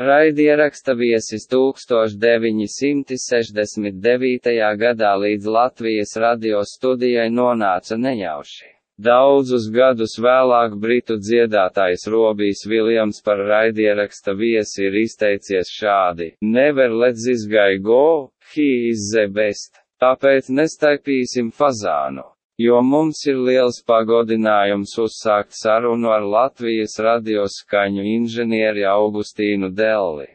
Raidieraksta viesis 1969. gadā līdz Latvijas radio studijai nonāca nejauši. Daudzus gadus vēlāk britu dziedātājs Robijs Viljams par raidieraksta viesi ir izteicies šādi: Never let this guy go, he is the best. Tāpēc nestaipīsim fazānu jo mums ir liels pagodinājums uzsākt sarunu ar Latvijas radioskaņu inženieri Augustīnu Delli.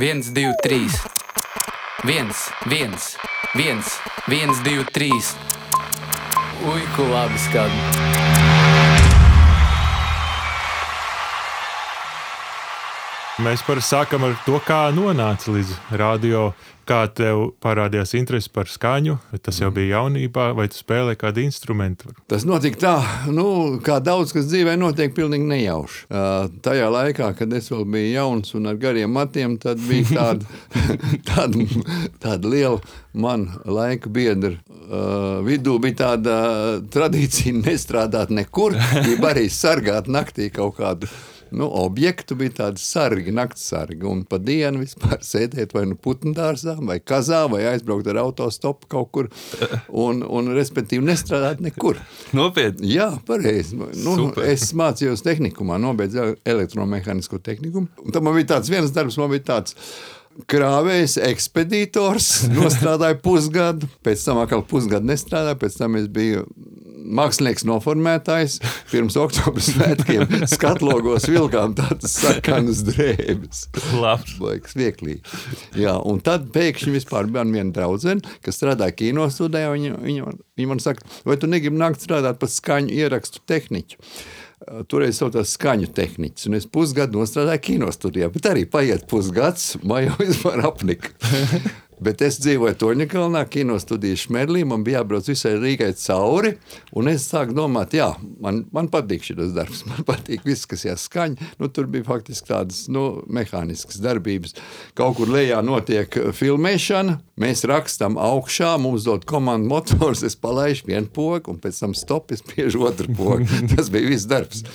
1, 2, 3, 1, 1, 1, 1, 2, 3. Ui, ko labi skan! Mēs parasti sākam ar to, kā nonāca līdz radio, kā tev parādījās interese par skaņu. Tas jau bija jaunībā, vai tu spēlēji kādu instrumentu? Tas notika tā, nu, kā daudz kas dzīvē notiek, pilnīgi nejauši. Uh, tajā laikā, kad es vēl biju jauns un ar gariem matiem, tad bija tāda, tāda, tāda liela man laika biedra uh, vidū bija tāda tradīcija nestrādāt nekur, bija arī sargāt naktī kaut kādu nu, objektu bija tādi sargi, naktas sargi. Un pa dienu vispār sēdēt vai nu putnu dārzā, vai kazā, vai aizbraukt ar autostopu kaut kur. Un, un respektīvi, nestrādāt nekur. Nopietni. Jā, pareizi. Nu, Super. es mācījos tehnikumā, nobeidzu elektromehānisko tehnikumu. Un tam man bija tāds viens darbs, man bija tāds krāvējs, ekspeditors, nostrādāja pusgadu, pēc tam atkal pusgadu nestrādāja, pēc tam es biju mākslinieks noformētājs. Pirms oktobra svētkiem skatlogos vilkām tādas sarkanas drēbes. Laiks vieglīgi. Jā, un tad pēkšņi vispār bija viena draudzene, kas strādāja kino studijā. Viņa, viņa, viņa man saka, vai tu negribi nākt strādāt par skaņu ierakstu tehniķu? Toreiz saucās skaņu tehniķis, un es pusgadu strādāju kino studijā, bet arī paiet pusgads, man jau vispār apnika. Bet es dzīvoju Toņakalnā, kino studijas Šmerlī, man bija jābrauc visai Rīgai cauri, un es sāku domāt, jā, man, man patīk šis darbs, man patīk viss, kas jāskaņ, nu, tur bija faktiski tādas, nu, mehāniskas darbības. Kaut kur lejā notiek filmēšana, mēs rakstam augšā, mums dod komandu motors, es palaišu vienu pogu, un pēc tam stop, es piežu otru pogu. Tas bija viss darbs.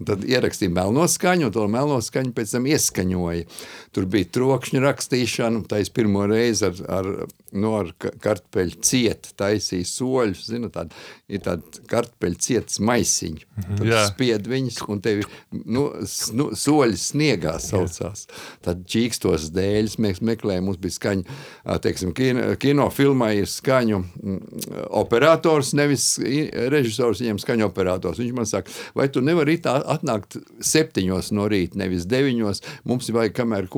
Un tad ierakstīja melno skaņu, un to melno skaņu pēc tam ieskaņoja. Tur bija trokšņa rakstīšana, tā es pirmo reizi ar, ar, nu, ar kartupeļu cietu taisīja soļus. Zinu, tād, ir tāda kartupeļu cietas maisiņa. Mhm. Tad yeah. spied viņas, un tevi nu, nu, soļi sniegā saucās. Tad čīkstos dēļus mēs meklējām. Mums bija skaņa, teiksim, kino, kinofilmā ir skaņu operators, nevis režisors, viņam skaņu operators. Viņš man saka, vai tu nevari atnākt septiņos no rīta, nevis deviņos. Mums vajag, kamēr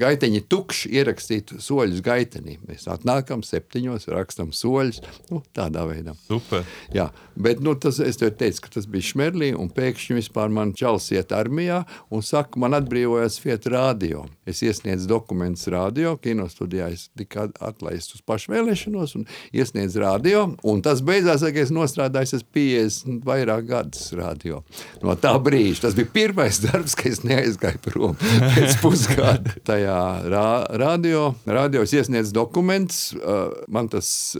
gaiteņi tukši ierakstīt soļus gaiteņi gaitenī. Mēs atnākam septiņos, rakstam soļus, nu, tādā veidā. Super. Jā, bet nu, tas, es tev teicu, ka tas bija Šmerlī, un pēkšņi vispār man čals iet armijā un saka, man atbrīvojās vieta radio. Es iesniedzu dokumentus radio, kinostudijā es tika atlaists uz pašvēlēšanos un iesniedzu radio, un tas beidzās, ka es nostrādāju es 50 vairāk gadus radio. No tā brīža, tas bija pirmais darbs, ka es neaizgāju prom pēc pusgada tajā rā, radio. Radio es iesniedzu iesniedz dokumentus. Man tas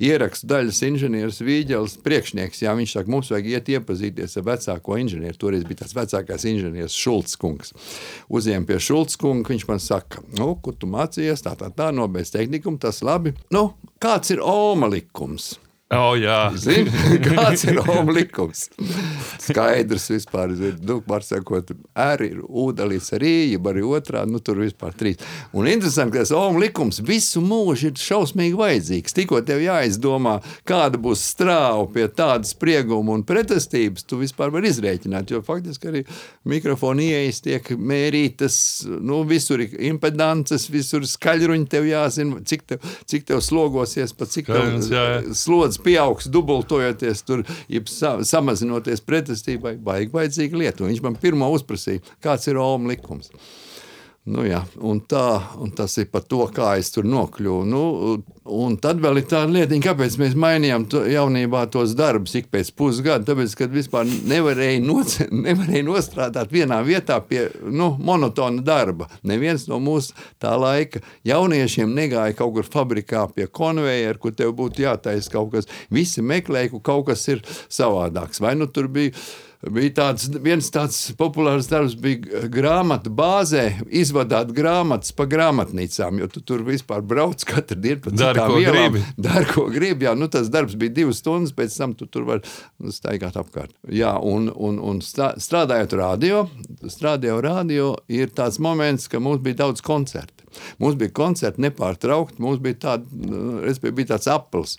ierakstu daļas inženieris Vīģels priekšnieks, jā, viņš saka, mums vajag iet iepazīties ar vecāko inženieri. Toreiz bija tas vecākais inženieris Šulcs kungs. Uziem pie Šulcs kunga, viņš man saka, nu, kur tu mācījies, tā, tā, tā, nobeidz tehnikumu, tas labi. Nu, kāds ir Oma likums? Oh, jā, Zini, kāds ir Roma likums? Skaidrs, vispār, ir, nu, var sakot, arī ir ūdenis ar īju, arī otrā, nu, tur vispār trīs. Un interesanti, ka tas Roma likums visu mūžu ir šausmīgi vajadzīgs. Tikko tev jāizdomā, kāda būs strāva pie tādas sprieguma un pretestības, tu vispār vari izrēķināt, jo faktiski arī mikrofona ieejas tiek mērītas, nu, visur ir impedances, visur skaļruņi tev jāzina, cik tev, cik tev slogosies, pa cik tev slodzi tas pieaugs, dubultojoties, tur, sa, samazinoties pretestībai, baigi vajadzīga lieta. Un viņš man pirmo uzprasīja, kāds ir Oma likums. Nu, jā, un, tā, un tas ir par to, kā es tur nokļuvu. Nu, un tad vēl ir tāda lieta, kāpēc mēs mainījām to, jaunībā tos darbus ik pēc pusgada. Tāpēc, kad vispār nevarēja, noc, nevarēja nostrādāt vienā vietā pie nu, monotona darba. Neviens no mūsu tā laika jauniešiem negāja kaut kur fabrikā pie konveijera, kur tev būtu jātaisa kaut kas. Visi meklēja, ka kaut kas ir savādāks. Vai nu tur bija bija tāds, viens tāds populārs darbs, bija grāmatu bāzē, izvadāt grāmatas pa grāmatnīcām, jo tu tur vispār brauc katru dienu pa Dari, citām ko ielām. gribi. Dari, ko gribi. Jā, nu, tas darbs bija divas stundas, pēc tam tu tur var nu, staigāt apkārt. Jā, un, un, un strā- strādājot radio, strādājot radio, ir tāds moments, ka mums bija daudz koncertu. Mums bija koncerti nepārtraukti, mums bija, tād, nu, bija tāds apels.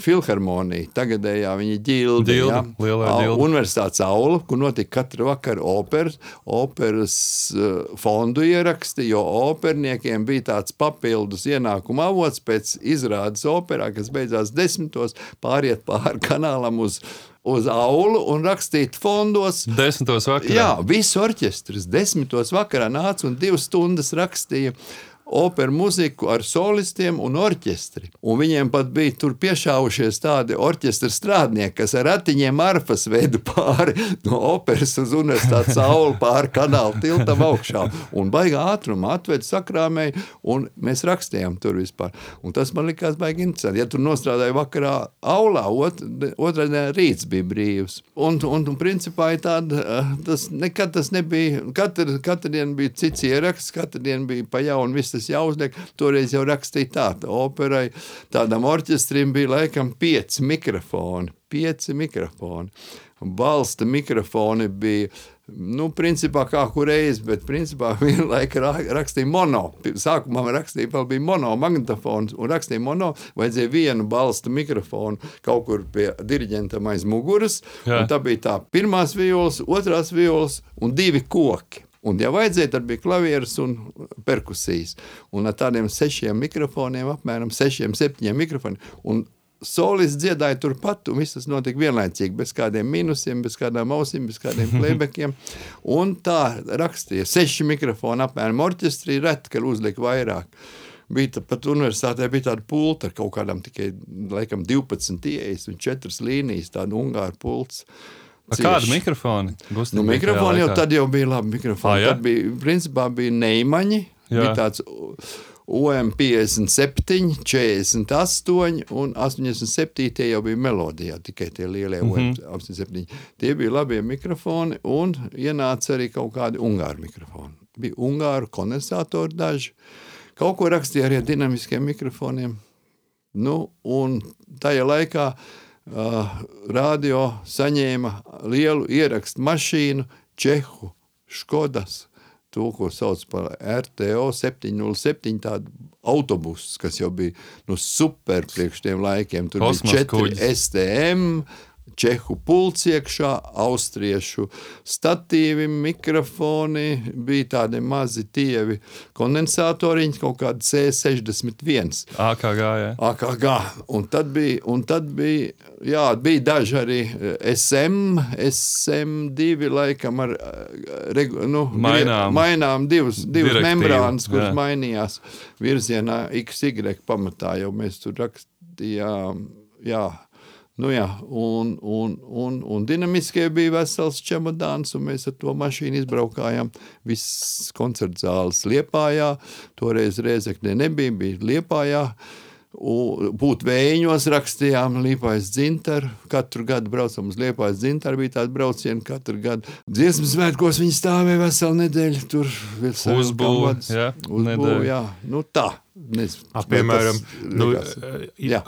Filharmonija, tagadējā viņa ģilde, ģilde. Universitātes aula, kur notika katru vakaru operas, operas uh, fondu ieraksti, jo operniekiem bija tāds papildus ienākuma avots pēc izrādes operā, kas beidzās desmitos, pāriet pāri kanālam uz, uz aulu un rakstīt fondos. Desmitos vakarā. Jā, viss orķestris desmitos vakarā nāca un divas stundas rakstīja. Operu mūziku ar solistiem un orķestri. Un viņiem pat bija tur piešāvušies tādi orķestra strādnieki, kas ar ratiņiem arfas veda pāri no operas uz universitātes sauli, pāri kanāla tiltam augšā. Un baigā ātrumā atveda sakrāmēji, un mēs rakstījām tur vispār. Un tas man likās baigi interesanti. Ja tur nostrādāja vakarā aulā, ot, otrā dienā rīts bija brīvs. Un, un, un principā tāda, tas nekad tas nebija, katra, katra diena bija cits ieraksts, katra diena bija pa jaunu, viss tas jāuzliek. Toreiz jau rakstīja tā, tā operai, tādam orķestrim bija laikam pieci mikrofoni, pieci mikrofoni. Balsta mikrofoni bija, nu, principā kā kureiz, bet principā vienlaika ra- rakstīja mono. Sākumā rakstīja, vēl bija mono magnetofons un rakstīja mono, vajadzēja vienu balsta mikrofonu kaut kur pie diriģentam aiz muguras. Tā bija tā pirmās violas, otrās violas un divi koki. Un, ja vajadzēja, tad bija klavieres un perkusijas. Un ar tādiem sešiem mikrofoniem, apmēram sešiem, septiņiem mikrofoniem. Un Solis dziedāja turpat, un viss tas notika vienlaicīgi, bez kādiem minusiem, bez kādām ausīm, bez kādiem playbackiem. Un tā rakstīja seši mikrofoni apmēram orķestrī, reti, ka uzlika vairāk. Bija tā- pat universitātē bija tāda pulta ar kaut kādām tikai laikam, 12 ieejas un 4 līnijas, tāda ungāra pults. A, Kādu Cieši. mikrofonu? Nu, mikrofoni jau tad jau bija labi. Mikrofoni. Ah? Tad bija, principā, bija neimaņi. Jā. Bija tāds OM 57, 48 un 87 tie jau bija melodijā, tikai tie lielie Mhm. OM 87. Tie bija labie mikrofoni un ienāca arī kaut kādi ungāru mikrofoni. Bija ungāru kondensatori daži. Kaut ko rakstīja arī ar dinamiskiem mikrofoniem. Nu, un tajā laikā uh, radio saņēma lielu ierakstu mašīnu, Čehu, Škodas, to, ko sauc par RTO 707, tādu autobusu, kas jau bija nu, super priekš tiem laikiem. Tur Kosmosa bija četri kuģis. STM. Čehu pults iekšā, austriešu statīvi, mikrofoni, bija tādi mazi tievi kondensatoriņi, kaut kādi C61. AKG. Jā. AKG. Un tad bija, un tad bija, jā, bija daži arī eh, SM, SM2, laikam, ar eh, regu, nu, Mainām. mainām divas, divas membrānas, kuras jā. mainījās virzienā XY pamatā, jau mēs tur rakstījām. Jā. Nu jā, un, un, un, un dinamiskie bija vesels čemodāns, un mēs ar to mašīnu izbraukājām. Viss koncerts zāles liepājā, toreiz Rēzekne nebija, bija liepājā. Būt vējiņos rakstījām Liepājas dzintaru. Katru gadu braucam uz Liepājas dzintaru, bija tāda brauciena katru gadu. Dziesmas svētkos viņi stāvēja veselu nedēļu. Tur virsā Uzbūve, kamvads. jā, Uzbūve, nedēļu. jā. Nu tā. Nezinu, A, piemēram, nu.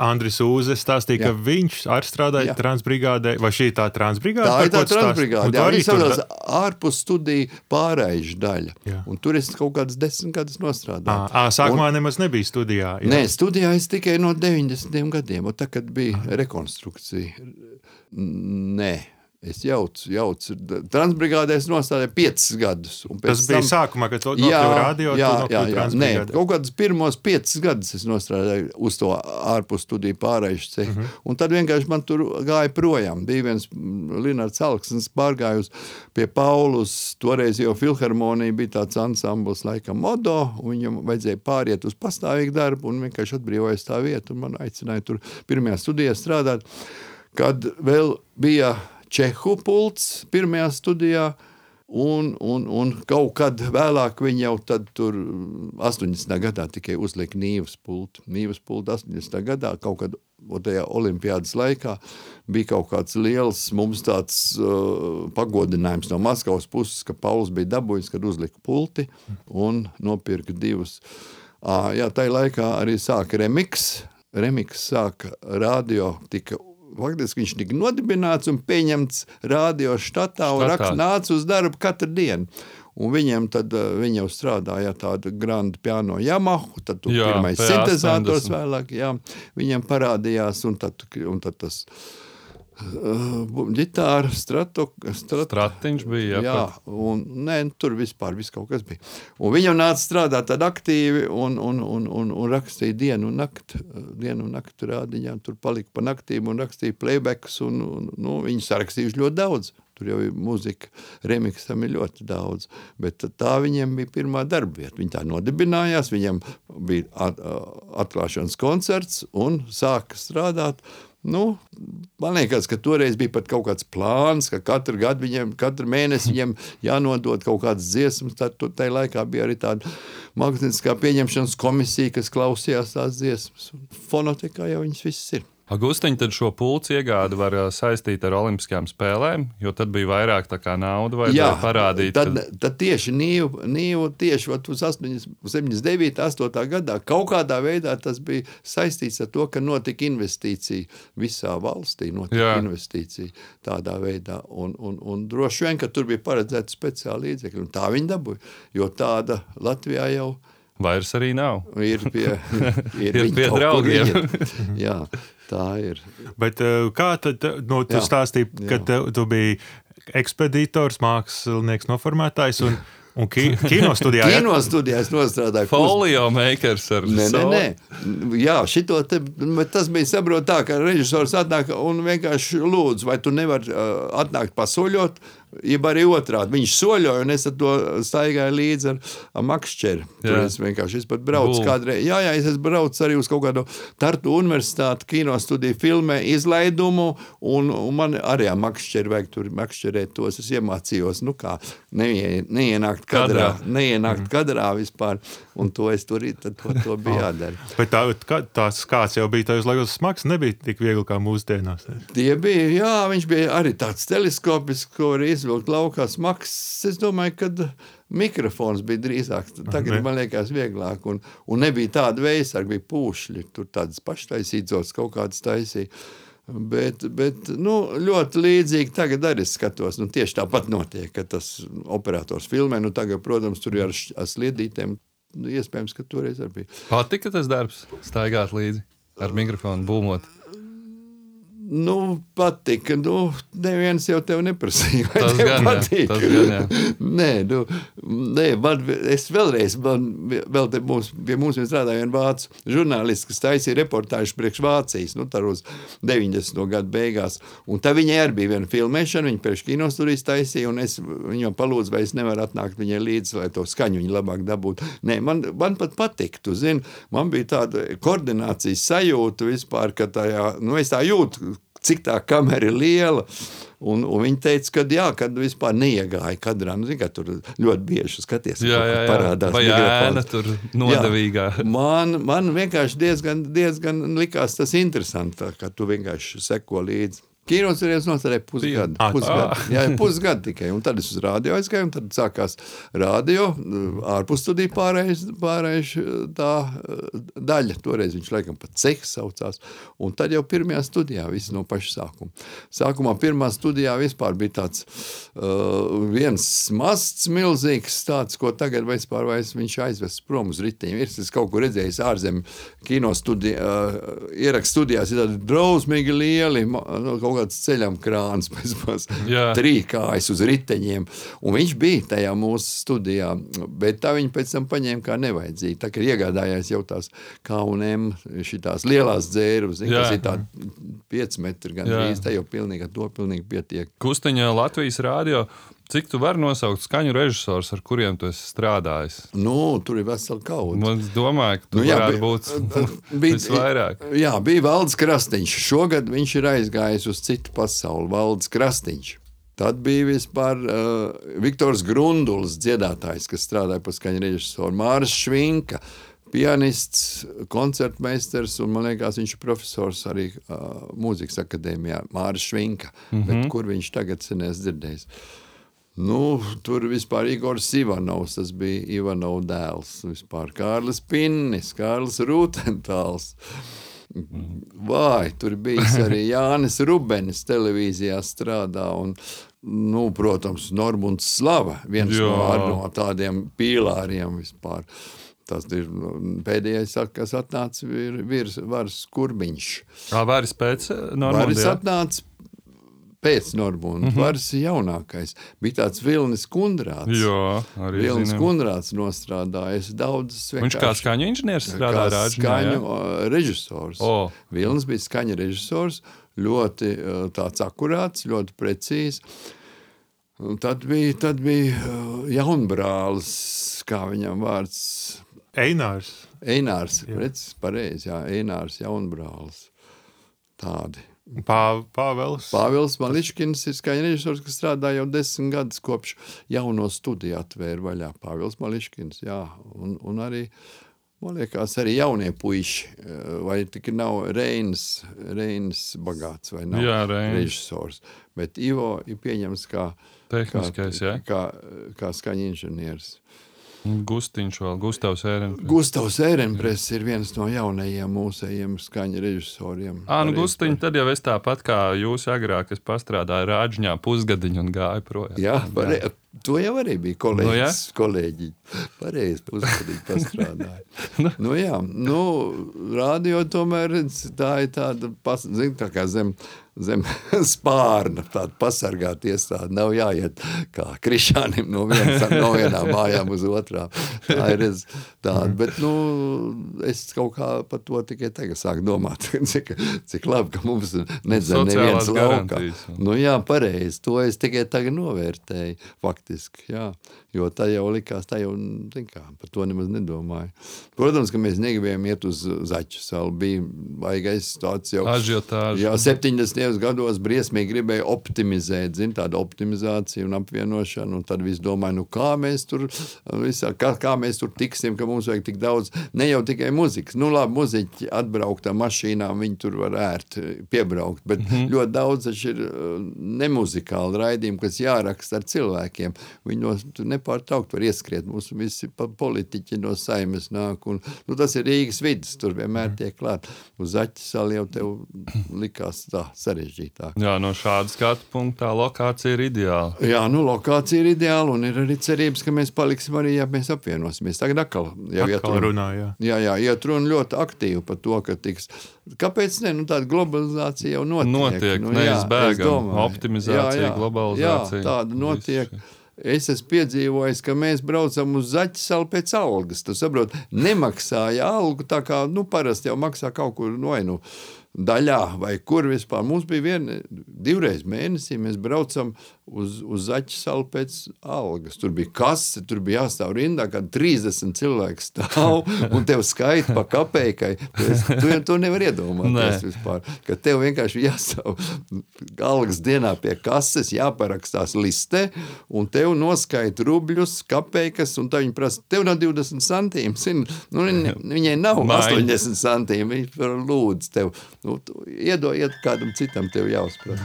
Andris Uzes stāstīja, ka Jā. viņš arī strādāja Jā. transbrigādē, vai šī ir tā transbrigāde? Tā ir tā transbrigāde. Un Jā, arī saucās da- ārpus studiju pārējuša daļa. Jā. Un tur es kaut kādas desmit gadus nostādīju. Ā, Sākumā nemaz nebija studijā. jā. Nē, studijā es tikai no 90 gadiem, un tā, kad bija rekonstrukcija. Nē, es jaucu, jaucu. Transbrigādē es nostādīju 5 gadus. Tas bija tam- sākumā, kad tu Jā, radio, jā, tu jā, jā. Nē, kaut kādus pirmos piecus gadus es strādāju uz to ārpus studiju pārējušu ceļu. Mhm. Uh -huh. Un tad vienkārši man tur gāja projām. Bija viens Linnards Alksnis, pārgāja uz pie Paulus. Toreiz jau filharmonija bija tāds ansambls, laikam, modo. un Viņam vajadzēja pāriet uz pastāvīgu darbu un vienkārši atbrīvojas tā vieta. un Man aicināja tur pirmajā studijā strādāt, kad vēl bija Čehu pults pirmajā studijā. Un, un, un kaut kad vēlāk viņi jau tur 80. gadā tikai uzlika Nīvas pultu. Nīvas pultu 80. gadā kaut kad tajā olimpiādas laikā bija kaut kāds liels mums tāds uh, pagodinājums no Maskavas puses, ka Pauls bija dabūjis, kad uzlika pulti un nopirka divus. Uh, jā, tajā laikā arī sāka remiks. Remiks sāka radio, tika Faktiski viņš tika nodibināts un pieņemts radio štatā un rakst, nāca uz darbu katru dienu. Un viņiem tad uh, viņi jau strādāja tādu grandu piano Yamahu, tad jā, pirmais sintezators vēlāk, jā, viņiem parādījās un tad, un tad tas Uh, ģitāra, stratu, strat... stratiņš bija. Jā, jā un, nē, tur vispār viss kaut kas bija. Un viņam nāca strādāt tad aktīvi un, un, un, un, un rakstīja dienu un nakti, dienu un nakti rādiņā. Tur palika pa naktīm un rakstīja playbacks un, un nu, viņi sarakstījuši ļoti daudz. Tur jau ir mūzika, remiksam ir ļoti daudz. Bet tā viņiem bija pirmā darba vieta. Viņi tā nodibinājās, viņiem bija atklāšanas koncerts un sāka strādāt. Nu, man liekas, ka toreiz bija pat kaut kāds plāns, ka katru gadu viņiem, katru mēnesi viņiem jānodod kaut kādas dziesmas. Tad tajā laikā bija arī tāda mākslinieckā pieņemšanas komisija, kas klausījās tās dziesmas. Fonotekā jau viņas visas ir. Gustiņš tad šo pulci iegādi var saistīt ar Olimpiskajām spēlēm, jo tad bija vairāk naudas, vai Jā, parādīt. Tad, tad tieši Nīvu, Nīvu tieši uz 79. 8. gadā kaut kādā veidā tas bija saistīts ar to, ka notika investīcija visā valstī, notika Jā. investīcija tādā veidā, un, un, un droši vien, ka tur bija paredzēta speciāla līdzekļa, un tā viņi dabūja, jo tāda Latvijā jau Vairs arī nav. Ir pie, ir ir pie draugiem. Jā, tā ir. Bet eh, kā tad nu, tu jā, stāstīji, ka jā. tu biji ekspeditors, mākslinieks, noformētājs? Un, Un ki kino studijā tādā studijā strādāju. Folio makers ar nē, nē, nē. Jā, šito te, tas bija saprot tā, ka režisors atnāk un vienkārši lūdzu, vai tu nevari uh, atnākt pasoļot, Jeb arī otrādi. Viņš soļoja, un es to staigāju līdzi ar, ar makšķeri. Tur jā. es vienkārši es braucu kādreiz. Jā, jā, es esmu braucis arī uz kaut kādu Tartu universitāti, kino studiju filmē, izlaidumu, un, un man arī ar makšķeri vajag tur makšķerēt tos. Es iemācījos, nu kā, neie, neienākt kadrā, kadrā. neienākt mm. kadrā vispār, un to es tur, to, to bija jādara. Bet tā, tās kāds jau bija tajos laikos smags, nebija tik viegli kā mūsdienās. Tie bija, jā, viņš bija arī tāds teleskopisks, ko arī izvilkt laukā smags. Es domāju, ka mikrofons bija drīzāk. Tagad man liekas vieglāk. Un, un nebija tāda veisarga, bija pūšļi. Tur tādas paštaisītas kaut kādas taisīja. Bet, bet nu, ļoti līdzīgi tagad arī skatos. Nu, tieši tāpat notiek, ka tas operators filmē. Nu, tagad, protams, tur ir ar, ar sliedītēm. Nu, iespējams, ka toreiz arī bija. Patika tas darbs, staigāt līdzi ar mikrofonu, būmot. Nu, patika. Nu, neviens jau tev neprasīja. Tas gan patīk. Tas gan, jā. nē, nu, nē, man, es vēlreiz, man vēl te mums, pie mums strādāja viena vācu žurnālists, kas taisīja reportāžu priekš Vācijas, nu, tā uz 90. gadu beigās. Un tā viņai arī bija viena filmēšana, viņa priekš kinostudijas taisīja, un es viņam palūdzu, vai es nevaru atnākt viņai līdzi, lai to skaņu viņa labāk dabūtu. Nē, man, man pat patiktu, zini, man bija tāda koordinācijas sajūta vispār, ka tajā, nu, es tā jūtu, cik tā kamera ir liela. Un, un viņi teica, ka jā, kad vispār neiegāja kadrā. Nu, zin, tur ļoti bieži skaties, jā, jā, jā. parādās. Vai ēna tur nodevīgā. Jā, man, man vienkārši diezgan, diezgan likās tas interesanti, ka tu vienkārši seko līdzi. Kīnos ir nostrādājis pusgadu. Pusgadu. Jā, pusgadu tikai. Un tad es uz rādio aizgāju, un tad sākās rādio, ārpus studiju pārējais, pārējais tā daļa. Toreiz viņš laikam pat cehs saucās. Un tad jau pirmajā studijā, viss no paša sākuma. Sākumā pirmā studijā vispār bija tāds uh, viens masts milzīgs tāds, ko tagad vispār vairs viņš aizvests prom uz riteņiem. Ir tas kaut kur redzējis ārzem kino studijā, uh, ierakst studijās ir tādi drausmīgi lieli, no, kaut kāds ceļam krāns, pēc trīkājas uz riteņiem. Un viņš bija tajā mūsu studijā, bet tā viņa pēc tam paņēma kā nevajadzīga. Tā kā iegādājās jau tās K&M šitās lielās dzērus, kas ir tādi 5 metri gan drīz, tā jau pilnīgi, to pilnīgi pietiek. Kusteņā Latvijas rādio Cik tu vari nosaukt skaņu režisors, ar kuriem tu esi strādājis? Nu, tur ir vesela kaudzes. Nu, es domāju, ka tur nu, jā, varētu būt bija, visvairāk. Jā, bija Valdis Krastīņš. Šogad viņš ir aizgājis uz citu pasauli. Valdis Krastīņš. Tad bija vispār uh, Viktors Grunduls, dziedātājs, kas strādāja pie skaņa režisora Māras Švinka. Pianists, koncertmeistars, un man liekas, viņš ir profesors arī uh, mūzikas akadēmijā, Mārcis Švinka. Mm -hmm. Bet, kur viņš tagad senēs dzirdējis? Nu, tur vispār Igors Ivanovs, tas bija Ivanovs dēls. Vispār Kārlis Pinnis, Kārlis Rūtentāls. Vai tur bija arī Jānis Rubens, televīzijā strādā. Un, nu, protams, Normons Slava, viens Jā. no, tādiem pīlāriem vispār. Tas ir nu, pēdējais, kas atnāca, ir virs varas kurbiņš. Tā varas pēc Normandijas. Varas atnāca pēc Normūna. Mm -hmm. Varas jaunākais bija tāds Vilnis Kundrāts. Jā, arī Vilnis Kundrāts nostrādājis daudzas vienkārši. Viņš kā skaņu inženieris strādāja rāģinā, skaņu jā? režisors. Oh. Vilnis bija skaņa režisors, ļoti tāds akurāts, ļoti precīzs. Un tad bija, tad bija jaunbrālis, kā viņam vārds. Einārs. Einārs, redz, pareizi, jā, Einārs jaunbrālis. Tādi. Pā, Pāvils. Pāvils Mališkins ir skaņa režisors, kas strādā jau desmit gadus kopš jauno studiju atvēra vaļā. Pāvils Mališkins, jā, un, un arī, man liekas, arī jaunie puiši, vai tik nav Reinas, Reinas bagāts vai nav jā, režisors, bet Ivo ir pieņems kā, Tehniskais, kā, kā, kā skaņa inženieris. Gustiņš vēl, Gustavs Ērenpress. Gustavs Ērenpress ir viens no jaunajiem mūsējiem skaņa režisoriem. Ā, nu Gustiņ, tad jau es tāpat kā jūs agrāk, es pastrādāju rāģņā pusgadiņu un gāju projām. Jā, var, jā. To jau arī bija kolēģis. Nu, ja? kolēģi. Pareizi, pusgadīgi pastrādāja. nu. nu, jā, nu, rādio tomēr tā ir tāda, pas, zin, tā kā zem, zem spārna, tāda pasargāta iestāde. Nav jāiet kā krišānim no, viens, no vienām mājām uz otrām. Tā ir tāda, bet, nu, es kaut kā par to tikai tagad sāku domāt, cik, cik labi, ka mums nedzēr neviens laukā. Nu, jā, pareizi, to es tikai tagad novērtēju. Fakt faktiski. Jā. Jo tā jau likās, tā jau kā, par to nemaz nedomāju. Protams, ka mēs negribējām iet uz zaķu salu. Bija baigais tāds jau. Ažiotāži. Jā, 70. gados briesmīgi gribēja optimizēt, zin, tādu optimizāciju un apvienošanu. Un tad viss domāja, nu kā mēs tur, visā, kā, kā mēs tur tiksim, ka mums vajag tik daudz, ne jau tikai muzikas. Nu labi, muziķi atbraukt ar mašīnām, viņi tur var ērt, piebraukt, bet mm -hmm. ļoti daudz ir nemuzikāli raidījumi, kas jāraksta ar cilvēkiem. Viņi no, nepārtraukt var ieskriet. Mūsu visi politiķi no saimes nāk. Un, nu, tas ir Rīgas vidus, tur vienmēr mm. tiek klāt. Uz zaķa sali jau tev likās tā sarežģītāk. Jā, no šāda skatu punktā lokācija ir ideāla. Jā, nu lokācija ir ideāla un ir arī cerības, ka mēs paliksim arī, ja mēs apvienosimies. Tagad atkal jau iet runa. Runā, jā. jā, jā, iet runa ļoti aktīvi par to, ka tiks. Kāpēc ne? Nu, tāda globalizācija jau notiek. Notiek, nu, neizbēgam. Optimizācija, jā, jā, globalizācija. Jā, tāda notiek. Visu. Es esmu piedzīvojis, ka mēs braucam uz zaķu salu pēc algas. Tu saproti, nemaksāja algu tā kā nu, parasti jau maksā kaut kur no nu, daļā vai kur vispār. Mums bija viena, divreiz mēnesī mēs braucam uz, uz zaķu salu pēc algas. Tur bija kase, tur bija jāstāv rindā, kad 30 cilvēki stāv un tev skaita pa kapeikai. Tu, es, tu to nevar iedomāties vispār, ka tev vienkārši jāstāv algas dienā pie kases, jāparakstās listē un tev noskaita rubļus, kapeikas un tā viņi prasa, tev nav 20 centīmi, nu, viņai nav Maiņ. 80 centīmi, viņi lūdz tev, nu, iedod kādam citam tev jāuzprot.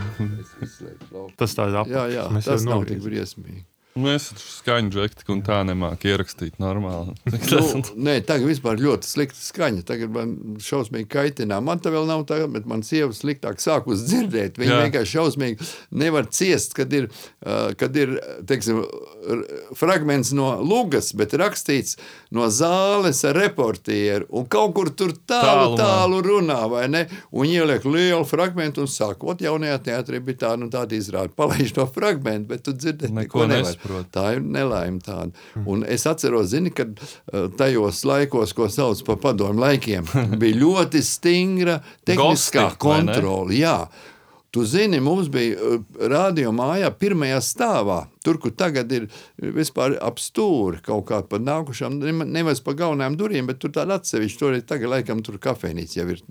Tas tāds apmēram jā, Mēs tas nav tik briesmīgi. Mēs skaņu džekti un tā nemāki ierakstīt normāli. nu, nē, tagad vispār ļoti slikta skaņa. Tagad man šausmīgi kaitinā. Man tā vēl nav tā, bet man sieva sliktāk sākus dzirdēt. Viņa Jā. vienkārši šausmīgi nevar ciest, kad ir, uh, kad ir teiksim, fragments no lugas, bet rakstīts no zāles ar reportieru. Un kaut kur tur tālu, Tālumā. tālu runā, vai ne? Un ieliek lielu fragmentu un saka, ot jaunajā teatrī bija tā, nu tāda izrāda. Palaiž to fragmentu, bet tu dzirdēt neko, neko nevar. Nesaprot. Tā ir nelaime tāda. Un es atceros, zini, kad eh, tajos laikos, ko sauc par padomu laikiem, bija ļoti stingra tehniskā kontrole. Jā. Tu zini, mums bija eh, radio mājā, pirmajā stāvā. Tur, kur tagad ir vispār ap stūri kaut kāda pa nākušām, nevis pa galvenajām durvīm, bet tur tāda atsevišķa, tur ir tagad laikam tur kafejnīca jau ir.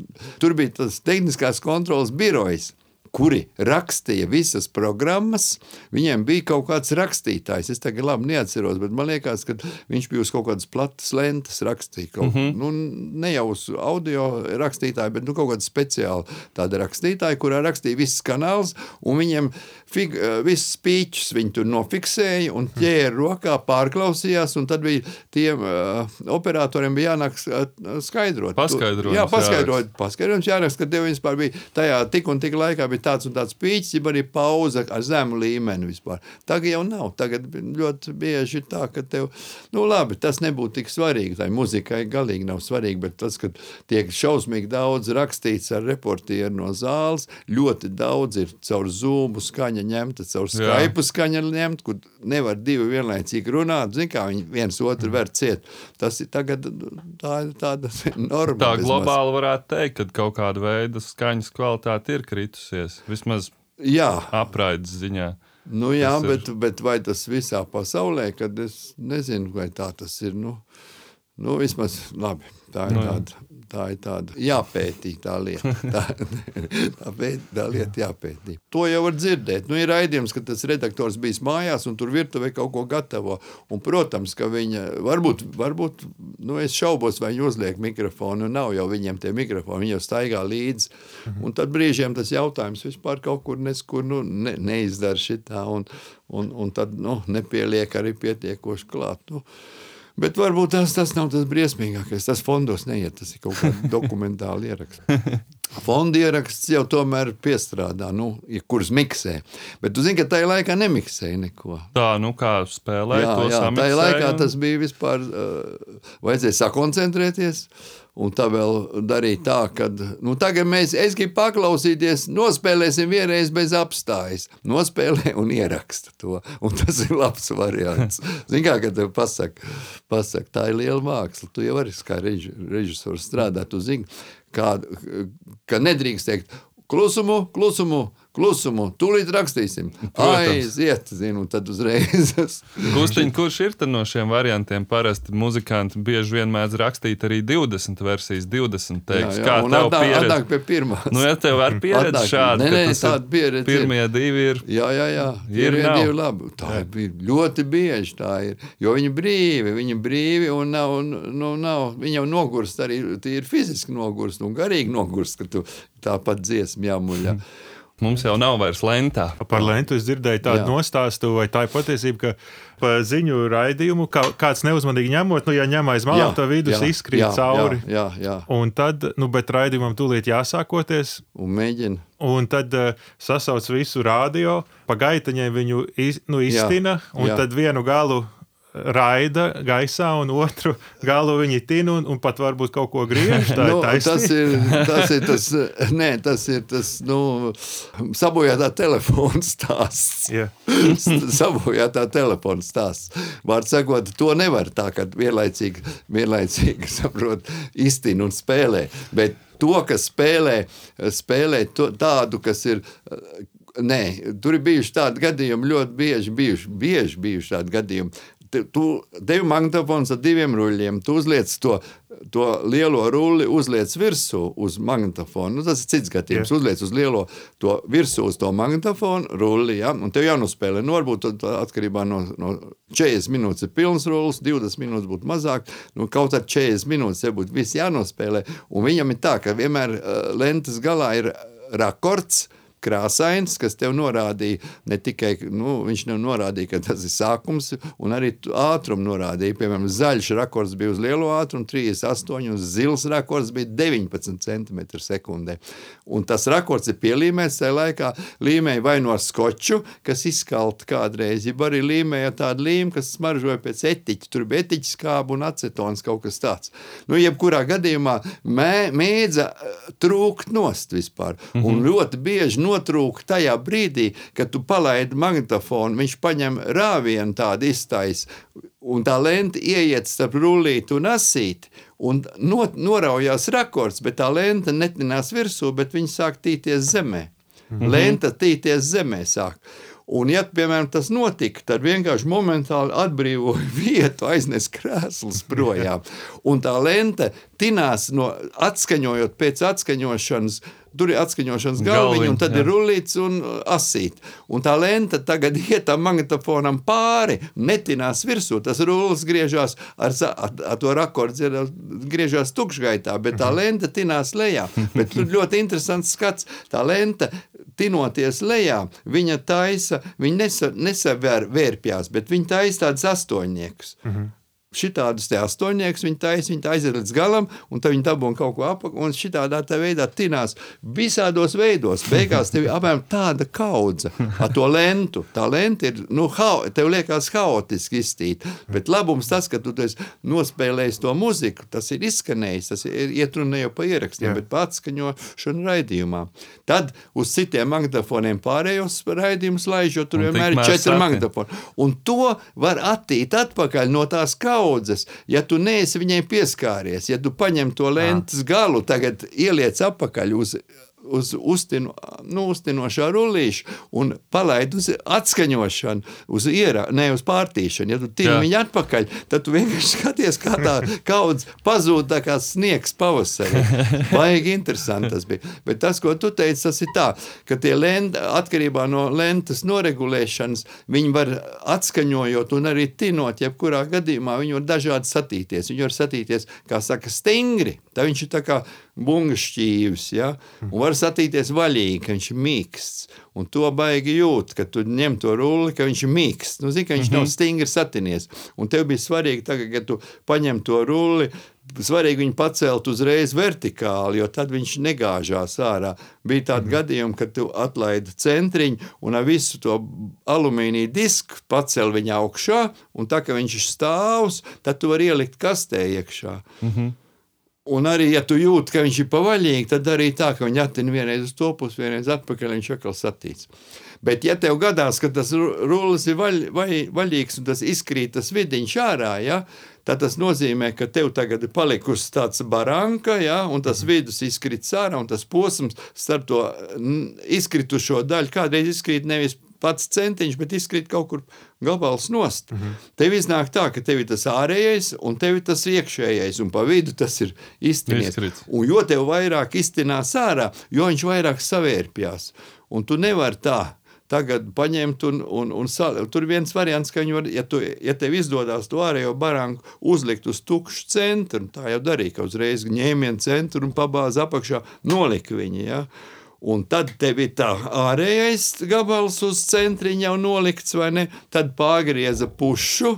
Tur bija tas tehniskās kontrolas birojs kuri rakstīja visas programmas. Viņiem bija kaut kāds rakstītājs. Es tagad labi neatceros, bet man liekas, ka viņš bija uz kaut kādas platas lentes rakstījis. Mm -hmm. nu, ne jau uz audio rakstītāju, bet nu, kaut kāda speciāla tāda rakstītāja, kurā rakstīja visas kanāls, un viņiem fig, eh, visas pīķus viņi tur nofiksēja un ķēra rokā, pārklausījās, un tad bija tiem uh, operatoriem bija jānāk skaidrot. Paskaidrot. Jā, paskaidrot. Paskaidrojums jāraksta, ka tev vispār bija tajā tik un tik laikā bija tāds un tāds pīķis, ja arī pauze ar zemu līmeni vispār. Tagad jau nav. Tagad ļoti bieži ir tā, ka tev, nu labi, tas nebūtu tik svarīgi. Tai muzikai galīgi nav svarīgi, bet tas, ka tiek šausmīgi daudz rakstīts ar reportieru no zāles, ļoti daudz ir caur zūmu skaņa ņemta, caur Skype skaņa ņemta, kur nevar divi vienlaicīgi runāt. Zin kā viņi viens otru ver ciet. Tas ir tagad tā, tāda norma. Tā globāli varētu teikt, ka kaut kāda veida skaņas kvalitāte ir kritusies. Vismaz jā. apraides ziņā. Nu, jā, tas bet, ir... bet vai tas visā pasaulē, kad es nezinu, vai tā tas ir. Nu, nu vismaz labi, tā ir nu, tāda tā ir tāda jāpētī tā lieta. Tā, tā, pēt, tā lieta jāpētī. To jau var dzirdēt. Nu, ir raidījums, ka tas redaktors bijis mājās un tur virtuvē kaut ko gatavo. Un, protams, ka viņa varbūt, varbūt nu, es šaubos, vai viņi uzliek mikrofonu. Nav jau viņiem tie mikrofoni, viņi jau staigā līdzi. Mhm. Un tad brīžiem tas jautājums vispār kaut kur neskur nu, ne, neizdara šitā. Un, un, un tad nu, nepieliek arī pietiekoši klāt. Nu, Bet varbūt tas, tas nav tas briesmīgākais. Tas fondos neiet, tas ir kaut kāds dokumentāli ieraksts. Fonda ieraksts jau tomēr piestrādā, nu, ja kurus miksē. Bet tu zini, ka tajā laikā nemiksēja neko. Tā, nu kā spēlēja to jā, tajā laikā tas bija vispār, uh, vajadzēja sakoncentrēties. Un tā vēl darīja tā, ka nu, tagad mēs, es gribu paklausīties, nospēlēsim vienreiz bez apstājas. Nospēlē un ieraksta to. Un tas ir labs variants. Zini, kā tev pasaka, pasaka, tā ir liela māksla. Tu jau vari kā reži, režisors strādāt, tu zini, kā, ka nedrīkst teikt klusumu, klusumu, klusumu, tūlīt rakstīsim. Aiziet, zinu, tad uzreiz. Gustiņ, kurš ir no šiem variantiem? Parasti muzikanti bieži vien mēdz rakstīt arī 20 versijas, 20 teiks. Jā, jā, kā tev atnāk, pieredze? Atnāk pie pirmās. Nu, ja tev ar pieredzi šādi. Nē, nē, tāda pieredze. Pirmie ir. divi ir. Jā, jā, jā. Ir divi labi. Tā ir ļoti bieži tā ir. Jo viņi brīvi, viņi brīvi un nav, nu, nav, viņi jau nogurst arī, ir fiziski nogurst un garīgi nogurst, ka tu tāpat dziesmu jāmuļā. Mums jau nav vairs lentā. Par lentu es dzirdēju tādu Jā. nostāstu, vai tā ir patiesība, ka pa ziņu raidījumu kā, kāds neuzmanīgi ņemot, nu, ja ņem aiz malām, tad vidus jā, izkrīt jā, cauri. Jā, jā, jā. Un tad, nu, bet raidījumam tūlīt jāsākoties. Un mēģina. Un tad uh, sasauc visu rādio, pa gaitaņiem viņu iz, nu, iztina, jā, un jā. tad vienu galu raida gaisā, un otru galu viņi tin un, un pat varbūt kaut ko griež. nu, tas, ir, tas ir tas, nē, tas ir tas nu, sabojātā telefona stāsts. Yeah. sabojātā telefona stāsts. Vārds sakot, to nevar tā, ka vienlaicīgi, vienlaicīgi saprot, iztin un spēlē. Bet to, kas spēlē, spēlē to, tādu, kas ir Nē, tur ir bijuši tādi gadījumi, ļoti bieži bijuši, bieži bijuši tādi gadījumi tu devi magnetofons ar diviem ruļļiem, tu uzliec to, to lielo rulli, uzliec virsū uz magnetofonu. Nu, tas ir cits gadījums. Yeah. Uzliec uz lielo to virsū uz to magnetofonu rulli, ja? un tev jānospēlē. Nu, varbūt atkarībā no, no 40 minūtes ir pilns rullis, 20 minūtes būtu mazāk. Nu, kaut ar 40 minūtes tev būtu viss jānospēlē. Un viņam ir tā, ka vienmēr uh, lentes galā ir rakords krāsains, kas tev norādīja ne tikai, nu, viņš tev norādīja, ka tas ir sākums, un arī ātrumu norādīja. Piemēram, zaļš rakors bija uz lielo ātrumu, 38, un zils rakors bija 19 cm/sekundē. Un tas rakors ir pielīmēts tajā laikā, līmēja vai no skoču, kas izskalta kādreiz, jeb arī līmēja tādu līmu, kas smaržoja pēc etiķa. Tur bija etiķa skāba un acetons kaut kas tāds. Nu, jebkurā gadījumā mē, mēdza trūkt nost vispār. Mm -hmm. Un ļoti bieži notrūka tajā brīdī, kad tu palaidi magnetofonu, viņš paņem rāvienu tādu iztais, un tā lente ieiet starp rullīti un asīti, un not, noraujās rakords, bet tā lente netinās virsū, bet viņa sāk tīties zemē. Mhm. Lenta tīties zemē sāk. Un, ja piemēram tas notika, tad vienkārši momentāli atbrīvoja vietu, aiznes krēslus projām. Un tā lente tinās no atskaņojot pēc atskaņošanas Tur ir atskaņošanas galviņa, un tad jā. ir rullīts un uh, asīt. Un tā lente tagad iet tam magnetofonam pāri, netinās virsū. Tas rullis griežās ar, ar, ar to rakordu, griežās tukšgaitā, bet tā lente tinās lejā. Bet tur ļoti interesants skats. Tā lente tinoties lejā, viņa taisa, viņa nesavērpjās, bet viņa taisa tādus astoņniekus. Mhm. -huh šitādus te astoņniekus viņi taisa, viņi aiziet līdz galam, un tad viņi dabūna kaut ko apakšā, un šitādā veidā tinās visādos veidos. Beigās tev ir apmēram tāda kaudze ar to lentu. Tā lenta ir, nu, hao, tev liekas haotiski iztīta, bet labums tas, ka tu nospēlējies to muziku, tas ir izskanējis, tas ir iet runa jau pa ierakstiem, Jā. bet pa atskaņošanu raidījumā. Tad uz citiem magnetofoniem pārējos raidījumus laiž, jo tur un vienmēr ir četri magnetofoni. Un to var attīt atpakaļ no tās kaudzes kaudzes, ja tu neesi viņai pieskāries, ja tu paņem to lentes galu, tagad ieliec apakaļ uz uz uztinu, nu, uztinošā rullīša un palaid uz atskaņošanu, uz ierā, ne uz pārtīšanu. Ja tu tini viņu atpakaļ, tad tu vienkārši skaties, kā tā kaudz pazūd tā kā sniegs pavasarī. Baigi interesanti tas bija. Bet tas, ko tu teici, tas ir tā, ka tie lenti, atkarībā no lentas noregulēšanas, viņi var atskaņojot un arī tinot, jebkurā gadījumā viņi var dažādi satīties. Viņi var satīties, kā saka, stingri. Tā viņš ir tā kā bungas šķīvis, ja? un var satīties vaļīgi, ka viņš ir mīksts. Un to baigi jūt, ka tu ņem to rulli, ka viņš ir mīksts. Nu, zini, ka viņš mm -hmm. nav stingri satinies. Un tev bija svarīgi, tagad, kad tu paņem to rulli, svarīgi viņu pacelt uzreiz vertikāli, jo tad viņš negāžās ārā. Bija tādi mm. gadījumi, kad tu atlaidi centriņu un ar visu to alumīnija disku pacēl viņu augšā, un tā kā viņš ir stāvs, tad tu vari ielikt kastē iekšā. Mm -hmm. Un arī, ja tu jūti, ka viņš ir pavaļīgi, tad arī tā, ka viņi attina vienreiz uz to pusi, vienreiz atpakaļ, viņš atkal satīts. Bet, ja tev gadās, ka tas rullis ir vaļ, vaļ, vaļīgs un tas izkrīt tas vidiņš ārā, ja, tad tas nozīmē, ka tev tagad ir palikusi tāds baranka, ja, un tas vidus izkrīt ārā, un tas posms starp to izkritušo daļu kādreiz izkrīt nevis pats centiņš, bet izkrīt kaut kur gabals nost. Mm -hmm. Tev iznāk tā, ka tev ir tas ārējais un tev ir tas iekšējais, un pa vidu tas ir iztinies. Un jo tev vairāk iztinās ārā, jo viņš vairāk savērpjās. Un tu nevari tā tagad paņemt un, un, un salikt. Tur viens variants, ka var, ja, tu, ja tev izdodas to ārējo baranku uzlikt uz tukšu centru, tā jau darīja, ka uzreiz ņēmienu centru un pabāza apakšā, nolika viņu. Ja? Un tad tev ir tā ārējais gabals uz centriņa jau nolikts, vai ne? Tad pārgrieza pušu,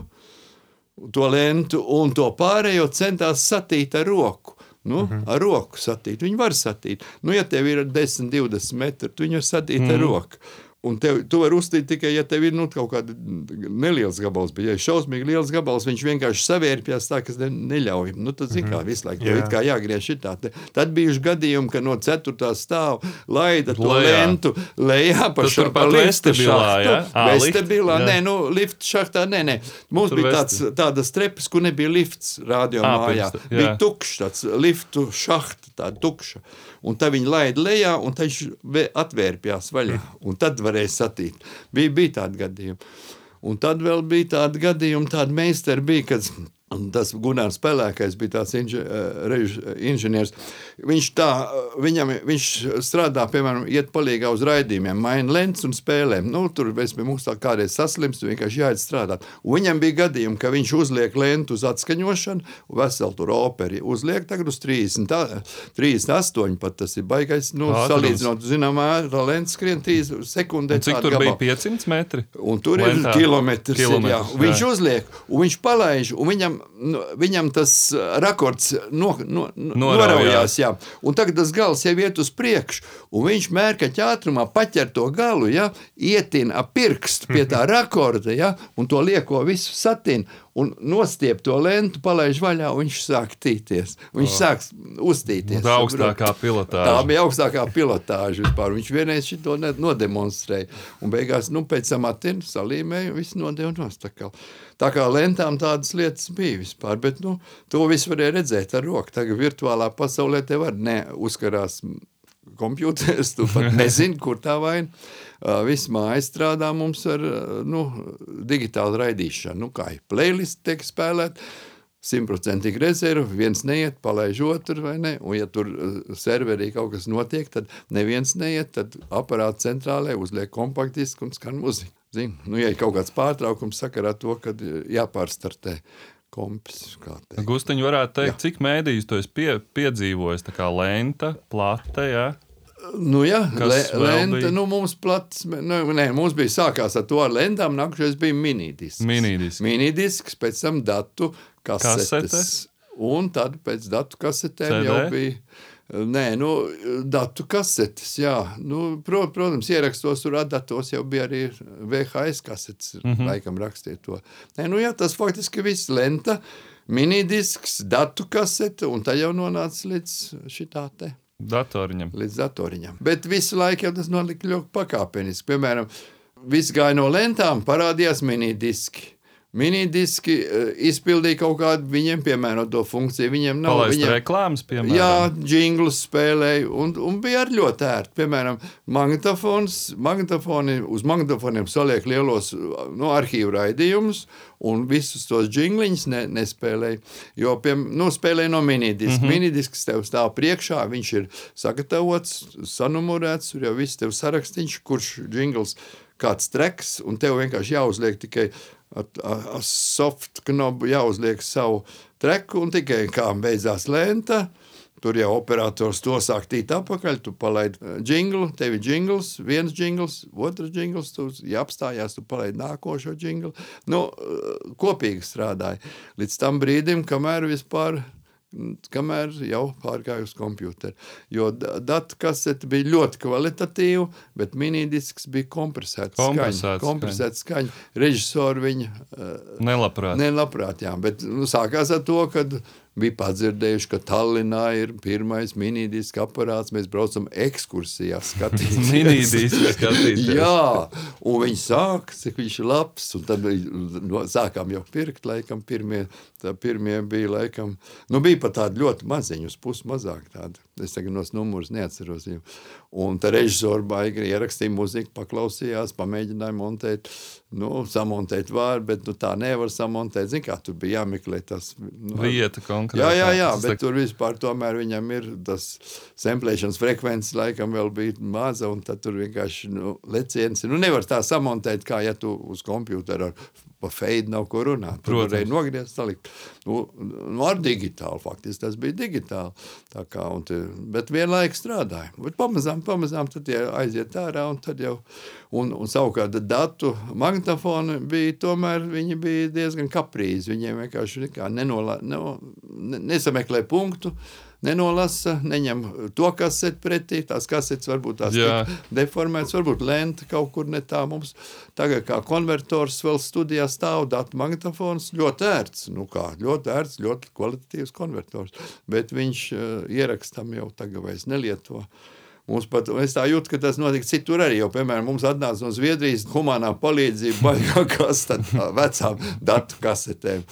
to lentu, un to pārējo centās satīt ar roku. Nu, mhm. -huh. Ar roku satīt. Viņi var satīt. Nu, ja tev ir 10, 20 metri, tu viņu satīt mm. ar mhm. roku. Un tev, tu vari uzstīt tikai, ja tev ir nu, kaut kāda neliels gabals, bet, ja ir šausmīgi liels gabals, viņš vienkārši savērpjas tā, kas ne, neļauj. Nu, tad, zin, kā, mhm. visu laiku Jā. kā jāgriež šitā. Tad bijuši gadījumi, ka no 4. stāva laida to lejā. lentu lejā pa šo pa lifta šahtu. Ja? Vestabilā, nē, nu, lifta šahtā, nē, nē. Mums Tur bija tāds, tādas trepes, kur nebija lifts radio à, mājā. Bija tukšs tāds liftu šahta, tāda tukša un tad viņi laida lejā, un viņš atvērpjās vaļā. Un tad varēja satīt. Bija, bija tādi gadījumi. Un tad vēl bija tādi gadījumi, tādi meistari bija, kad Un tas Gunārs Pelēkais bija tāds inži, rež, inženieris. Viņš, tā, viņam, viņš strādā, piemēram, iet palīgā uz raidījumiem, maina lents un spēlēm. Nu, tur mēs pie mums tā kādreiz saslimst, vienkārši jāiet strādāt. Un viņam bija gadījumi, ka viņš uzliek lentu uz atskaņošanu, veselu tur operi uzliek tagad uz 30, 38, pat tas ir baigais, nu, Ātrums. salīdzinot, zinām, tā lents skrien 3 sekundē. Cik tur gabal. bija 500 metri? Un tur Lentā. ir kilometrs. kilometrs ir, jā. Jā. Viņš uzliek, un viņš palaiž, un viņam nu, viņam tas uh, rakords no, no, noraujās. Jā. Un tagad tas gals jau iet uz priekšu, un viņš mērķa ātrumā paķer to galu, ja, ietina pirkstu pie tā rakorda, ja, un to lieko visu satina un nostiep to lentu, palaiž vaļā, un viņš sāk tīties. Viņš oh. sāk uztīties. Tā augstākā pilotāža. Tā bija augstākā pilotāža vispār. Viņš vienreiz to nodemonstrēja. Un beigās, nu, pēc tam atinu, salīmēju, viss nodeva nost. Tā kā, tā kā lentām tādas lietas bija vispār, bet, nu, to visu varēja redzēt ar roku. Tagad virtuālā pasaulē te var neuzkarās kompjuters, tu pat nezini, kur tā vaina. Viss mājas strādā mums ar nu, digitālu raidīšanu. Nu, kā ir playlist tiek spēlēt, simtprocentīgi rezervu, viens neiet, palaiž otru, vai ne? Un, ja tur serverī kaut kas notiek, tad neviens neiet, tad aparāta centrālē uzliek kompaktdisku un skan muzika. Zin? Nu, ja ir kaut kāds pārtraukums sakarā to, kad jāpārstartē kompis. Gustiņš varētu teikt, jā. cik mēdījus tu esi pie, piedzīvojis? Tā kā lenta, plate, jā. Nu, jā, le, lenta, nu, mums plats, nu, nē, mums bija sākās ar to ar lentām, nākušais bija minidisks. Minidisks. Minidisks, pēc tam datu kasetes. Kasete? Un tad pēc datu kasetēm CD? jau bija Nē, nu, datu kasetes, jā. Nu, pro, protams, ierakstos tur datos jau bija arī VHS kasetes, mm -hmm. laikam rakstīja to. Nē, nu, jā, tas faktiski viss lenta, minidisks, datu kasete, un tā jau nonāca līdz šitā te. Datoriņam. Līdz datoriņam. Bet visu laiku tas notika ļoti pakāpeniski. Piemēram, viss gāja no lentām, parādījās minidiski. Minidiski uh, izpildīja kaut kādu viņiem piemēroto funkciju. Viņiem nav viņiem, reklāmas, piemēram. Jā, jinglus spēlēja, un, un bija arī ļoti ērti. Piemēram, magnetofons, magnetofoni, uz magnetofoniem saliek lielos nu, arhīvu raidījumus, un visus tos jingliņus ne, nespēlēja. Jo, piemēram, nu, spēlēja no minidiska. Mm -hmm. Minidisks tev stāv priekšā, viņš ir sagatavots, sanumurēts, tur jau viss tev sarakstīns, kurš jingls kāds treks, un tev vienkārši jāuzliek tikai ar, ar, ar soft knobu jāuzliek savu treku, un tikai kā beidzās lenta. Tur jau operators to sāk tīt apakaļ, tu palaidi jinglu, tev ir jingls, viens jingls, otrs jingls, tu jāapstājās, tu palaidi nākošo jinglu. Nu, kopīgi strādāja līdz tam brīdim, kamēr vispār kamēr jau pārgāju uz komputeru. Jo datu kasete bija ļoti kvalitatīva, bet minidisks bija kompresēts skaņa. Kompresēts skaņa. Režisori viņa uh, nelabprāt. Nelabprāt, jā, bet nu, sākās ar to, kad bija padzirdējuši, ka Tallinā ir pirmais minidisks aparāts. Mēs braucam ekskursijā, skatīties. minidisks skatīties. Jā, un viņi sāk, cik viņš ir labs, un tad no, sākām jau pirkt, laikam, pirmie, tā pirmie bija, laikam, nu bija pat tādi ļoti maziņi, uz pusi mazāk tādi. Es tagad nos numurus neatceros. Jau. Un tā režisori baigi ierakstīja muziku, paklausījās, pamēģināja montēt, nu, samontēt vārdu, bet nu, tā nevar samontēt. Zin kā, tur bija jāmeklē tas. Nu, Vieta konkrēti. Jā, jā, jā, bet tur vispār tomēr viņam ir tas semplēšanas frekvences laikam vēl bija maza, un tad tur vienkārši nu, leciens. Nu, nevar tā samontēt, kā ja tu uz kompjūtera ar pa feidu nav ko runāt. Tur varēja nogriezt, salikt. Nu, nu, ar digitālu faktiski tas bija digitāli. Tā kā, un te, bet vienlaikus strādāja. Bet pamazām, pamazām tad aiziet ārā un tad jau, un, un savukārt datu magnetofoni bija tomēr, viņi bija diezgan kaprīzi. Viņiem vienkārši nenola, no, nesameklē punktu nenolasa, neņem to kaseti pretī. Tās kasetes varbūt tās deformētas, varbūt lenta kaut kur ne tā. Mums tagad kā konvertors vēl studijā stāv datu magnetofons. Ļoti ērts, nu kā, ļoti ērts, ļoti kvalitatīvs konvertors. Bet viņš uh, ierakstam jau tagad vairs nelieto. Mums pat, es tā jūtu, ka tas notika citur arī. Jo, piemēram, mums atnāca no Zviedrijas humanā palīdzība, baigā kas tad vecām datu kasetēm.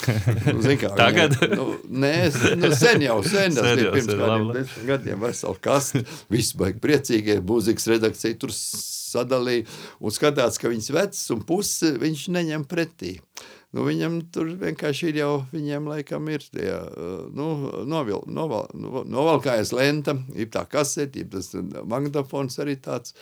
Nu, kā, Tagad? Viņam, nu, nē, nu, sen jau, sen, tas bija pirms kādiem desmit gadiem veseli kasti. Viss baigi priecīgie, mūzikas redakcija tur sadalīja un skatās, ka viņas vecs un pusi viņš neņem pretī. Nu, viņam tur vienkārši ir jau, viņiem laikam ir tie, nu, novil, noval, novalkājas lenta, ir tā kasete, ir tas magnetofons arī tāds.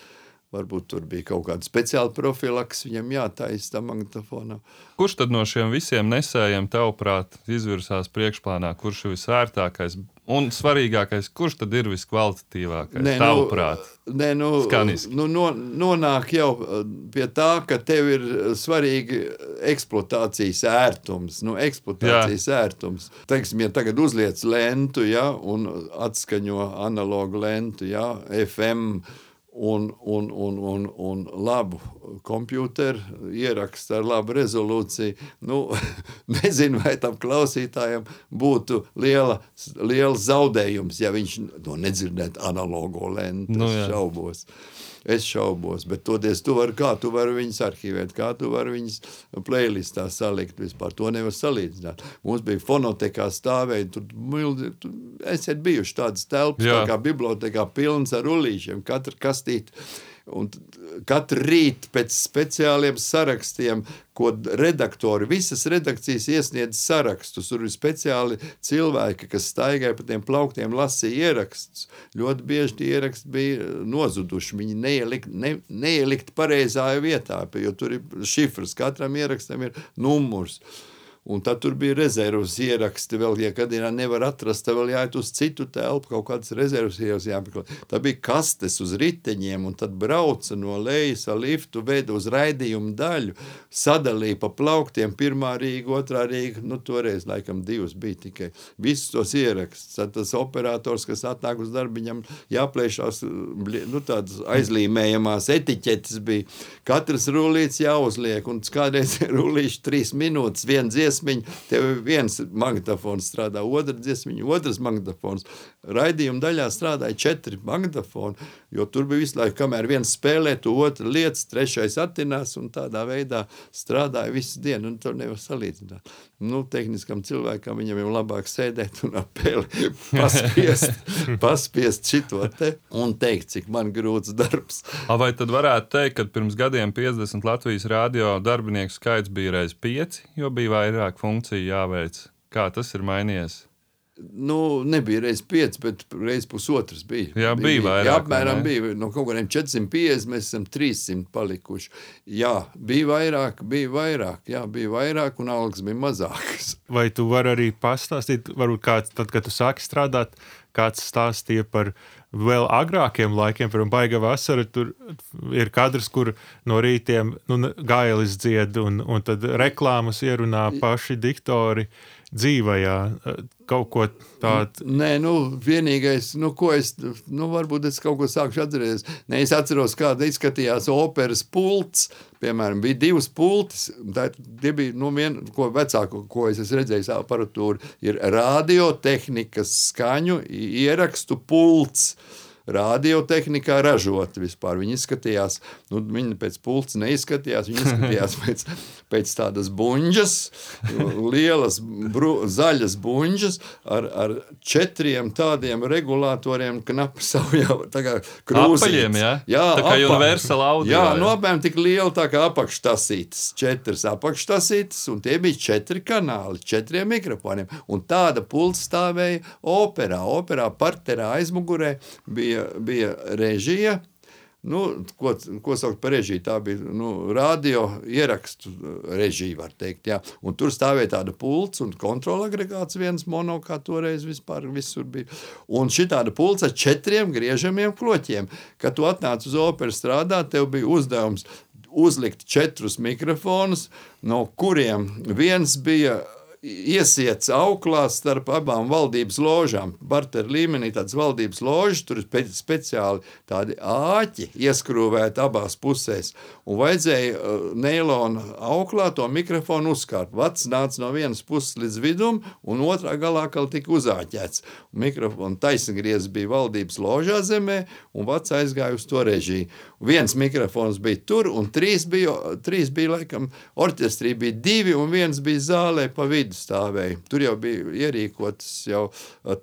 Varbūt tur bija kaut kāda speciāla profilaks, viņam jātaisa tam magnetofonam. Kurš tad no šiem visiem nesējiem, tavuprāt, izvirsās priekšplānā? Kurš ir visvērtākais? Un svarīgākais, kurš tad ir viskvalitatīvākais? Nē, nu, tavuprāt, nu, nē, nu, Skaniski. nu, no, nonāk jau uh, pie tā, ka tev ir svarīgi eksploatācijas ērtums. Nu, eksploatācijas Jā. ērtums. Teiksim, ja tagad uzliec lentu, ja, un atskaņo analogu lentu, ja, FM un, un, un, un, un labu kompjuteru, ierakstu ar labu rezolūciju. Nu, nezinu, vai tam klausītājam būtu liela, liels zaudējums, ja viņš to nu, nedzirdētu analogo lentu. Nu, šaubos. Es šaubos, bet toties tu vari, kā tu vari viņus arhīvēt, kā tu vari viņus playlistā salikt, vispār to nevar salīdzināt. Mums bija fonotekā stāvēja, tur mildi, tur, esiet bijuši tādas telpas, Jā. tā kā bibliotekā pilns ar rullīšiem, katra kastīte Un katru rītu pēc speciāliem sarakstiem, ko redaktori, visas redakcijas iesniedz sarakstus. Tur ir speciāli cilvēki, kas staigāja pa tiem plauktiem, lasīja ierakstus. Ļoti bieži tie ieraksti bija nozuduši. Viņi neielikt, ne, neielikt pareizā vietā, jo tur ir šifrs, katram ierakstam ir numurs. Un tad tur bija rezerves ieraksti. Vēl, ja gadījumā nevar atrast, tad vēl jāiet uz citu telpu, kaut kādas rezerves ieraksti jāmeklē. Tā bija kastes uz riteņiem, un tad brauca no lejas ar liftu, veda uz raidījumu daļu, sadalīja pa plauktiem, pirmā rīga, otrā rīga, nu toreiz laikam divas bija tikai. Visus tos ierakstus. Tad tas operators, kas atnāk uz darbu, viņam jāplēšās, nu tādas aizlīmējamās etiķetes bija. Katrs rullīts jāuzliek, un kādreiz rullīši trīs minūtes, viens dziesmas dziesmiņa, tev viens magnetofons strādā, otrs dziesmiņa, otrs magnetofons. Raidījuma daļā strādāja četri magnetofoni, jo tur bija visu laiku, kamēr viens spēlē, tu otru lietas, trešais attinās, un tādā veidā strādāja visu dienu, un to nevar salīdzināt. Nu, tehniskam cilvēkam viņam jau labāk sēdēt un apēli paspiest, paspiest šito te un teikt, cik man grūts darbs. A, vai tad varētu teikt, ka pirms gadiem 50 Latvijas radio darbinieku skaits bija reiz 5, jo bija vairāk vairāk funkciju jāveic. Kā tas ir mainījies? Nu, nebija reizes pieci, bet reizes pusotras bija. Jā, bija, bija vairāk. Jā, apmēram ne? bija. No kaut kādiem 450 mēs esam 300 palikuši. Jā, bija vairāk, bija vairāk, jā, bija vairāk un algas bija mazākas. Vai tu vari arī pastāstīt, varbūt kāds, tad, kad tu sāki strādāt, kāds stāstīja par vēl agrākiem laikiem, piemēram, Baiga vasara, tur ir kadrs, kur no rītiem nu, gailis dzied un, un tad reklāmas ierunā paši diktori dzīvajā kaut ko tādu? Nē, nu, vienīgais, nu, ko es, nu, varbūt es kaut ko sākšu atcerēties. Nē, es atceros, kāda izskatījās operas pults. Piemēram, bija divas pultis. Tā bija, nu, viena, ko vecāko, ko es esmu redzējis, aparatūra ir radiotehnikas skaņu ierakstu pults radiotehnikā ražoti vispār. Viņi izskatījās, nu, viņi pēc pulca neizskatījās, viņi izskatījās pēc, pēc tādas buļģas, lielas bru, zaļas buļģas ar, ar četriem tādiem regulatoriem, knapi kā krūzīm. Jā, jā tā kā universāla audio. Jā, nu, apmēram tik liela tā kā apakštasītes, četras apakštasītes, un tie bija četri kanāli, četriem mikrofoniem, un tāda pulca stāvēja operā, operā parterā aizmugurē bija, bija režija. Nu, ko, ko sauc par režiju? Tā bija nu, radio ierakstu režija, var teikt. Jā. Un tur stāvēja tāda pults un kontrola agregāts, viens mono, kā toreiz vispār bija. Un šī tāda pults ar četriem griežamiem kloķiem. Kad tu atnāc uz operu strādāt, tev bija uzdevums uzlikt četrus mikrofonus, no kuriem viens bija iesiets auklā starp abām valdības ložām. Barter līmenī tāds valdības ložas, tur ir speciāli tādi āķi ieskrūvēti abās pusēs. Un vajadzēja uh, neilona auklā to mikrofonu uzkārt. Vats nāca no vienas puses līdz vidum, un otrā galā vēl tika uzāķēts. Mikrofona taisngriezis bija valdības ložā zemē, un vats aizgāja uz to režiju. Viens mikrofons bija tur, un trīs bija, trīs bija laikam, orķestrī bija divi, un viens bija zālē pa vidu stāvēja. Tur jau bija ierīkotas, jau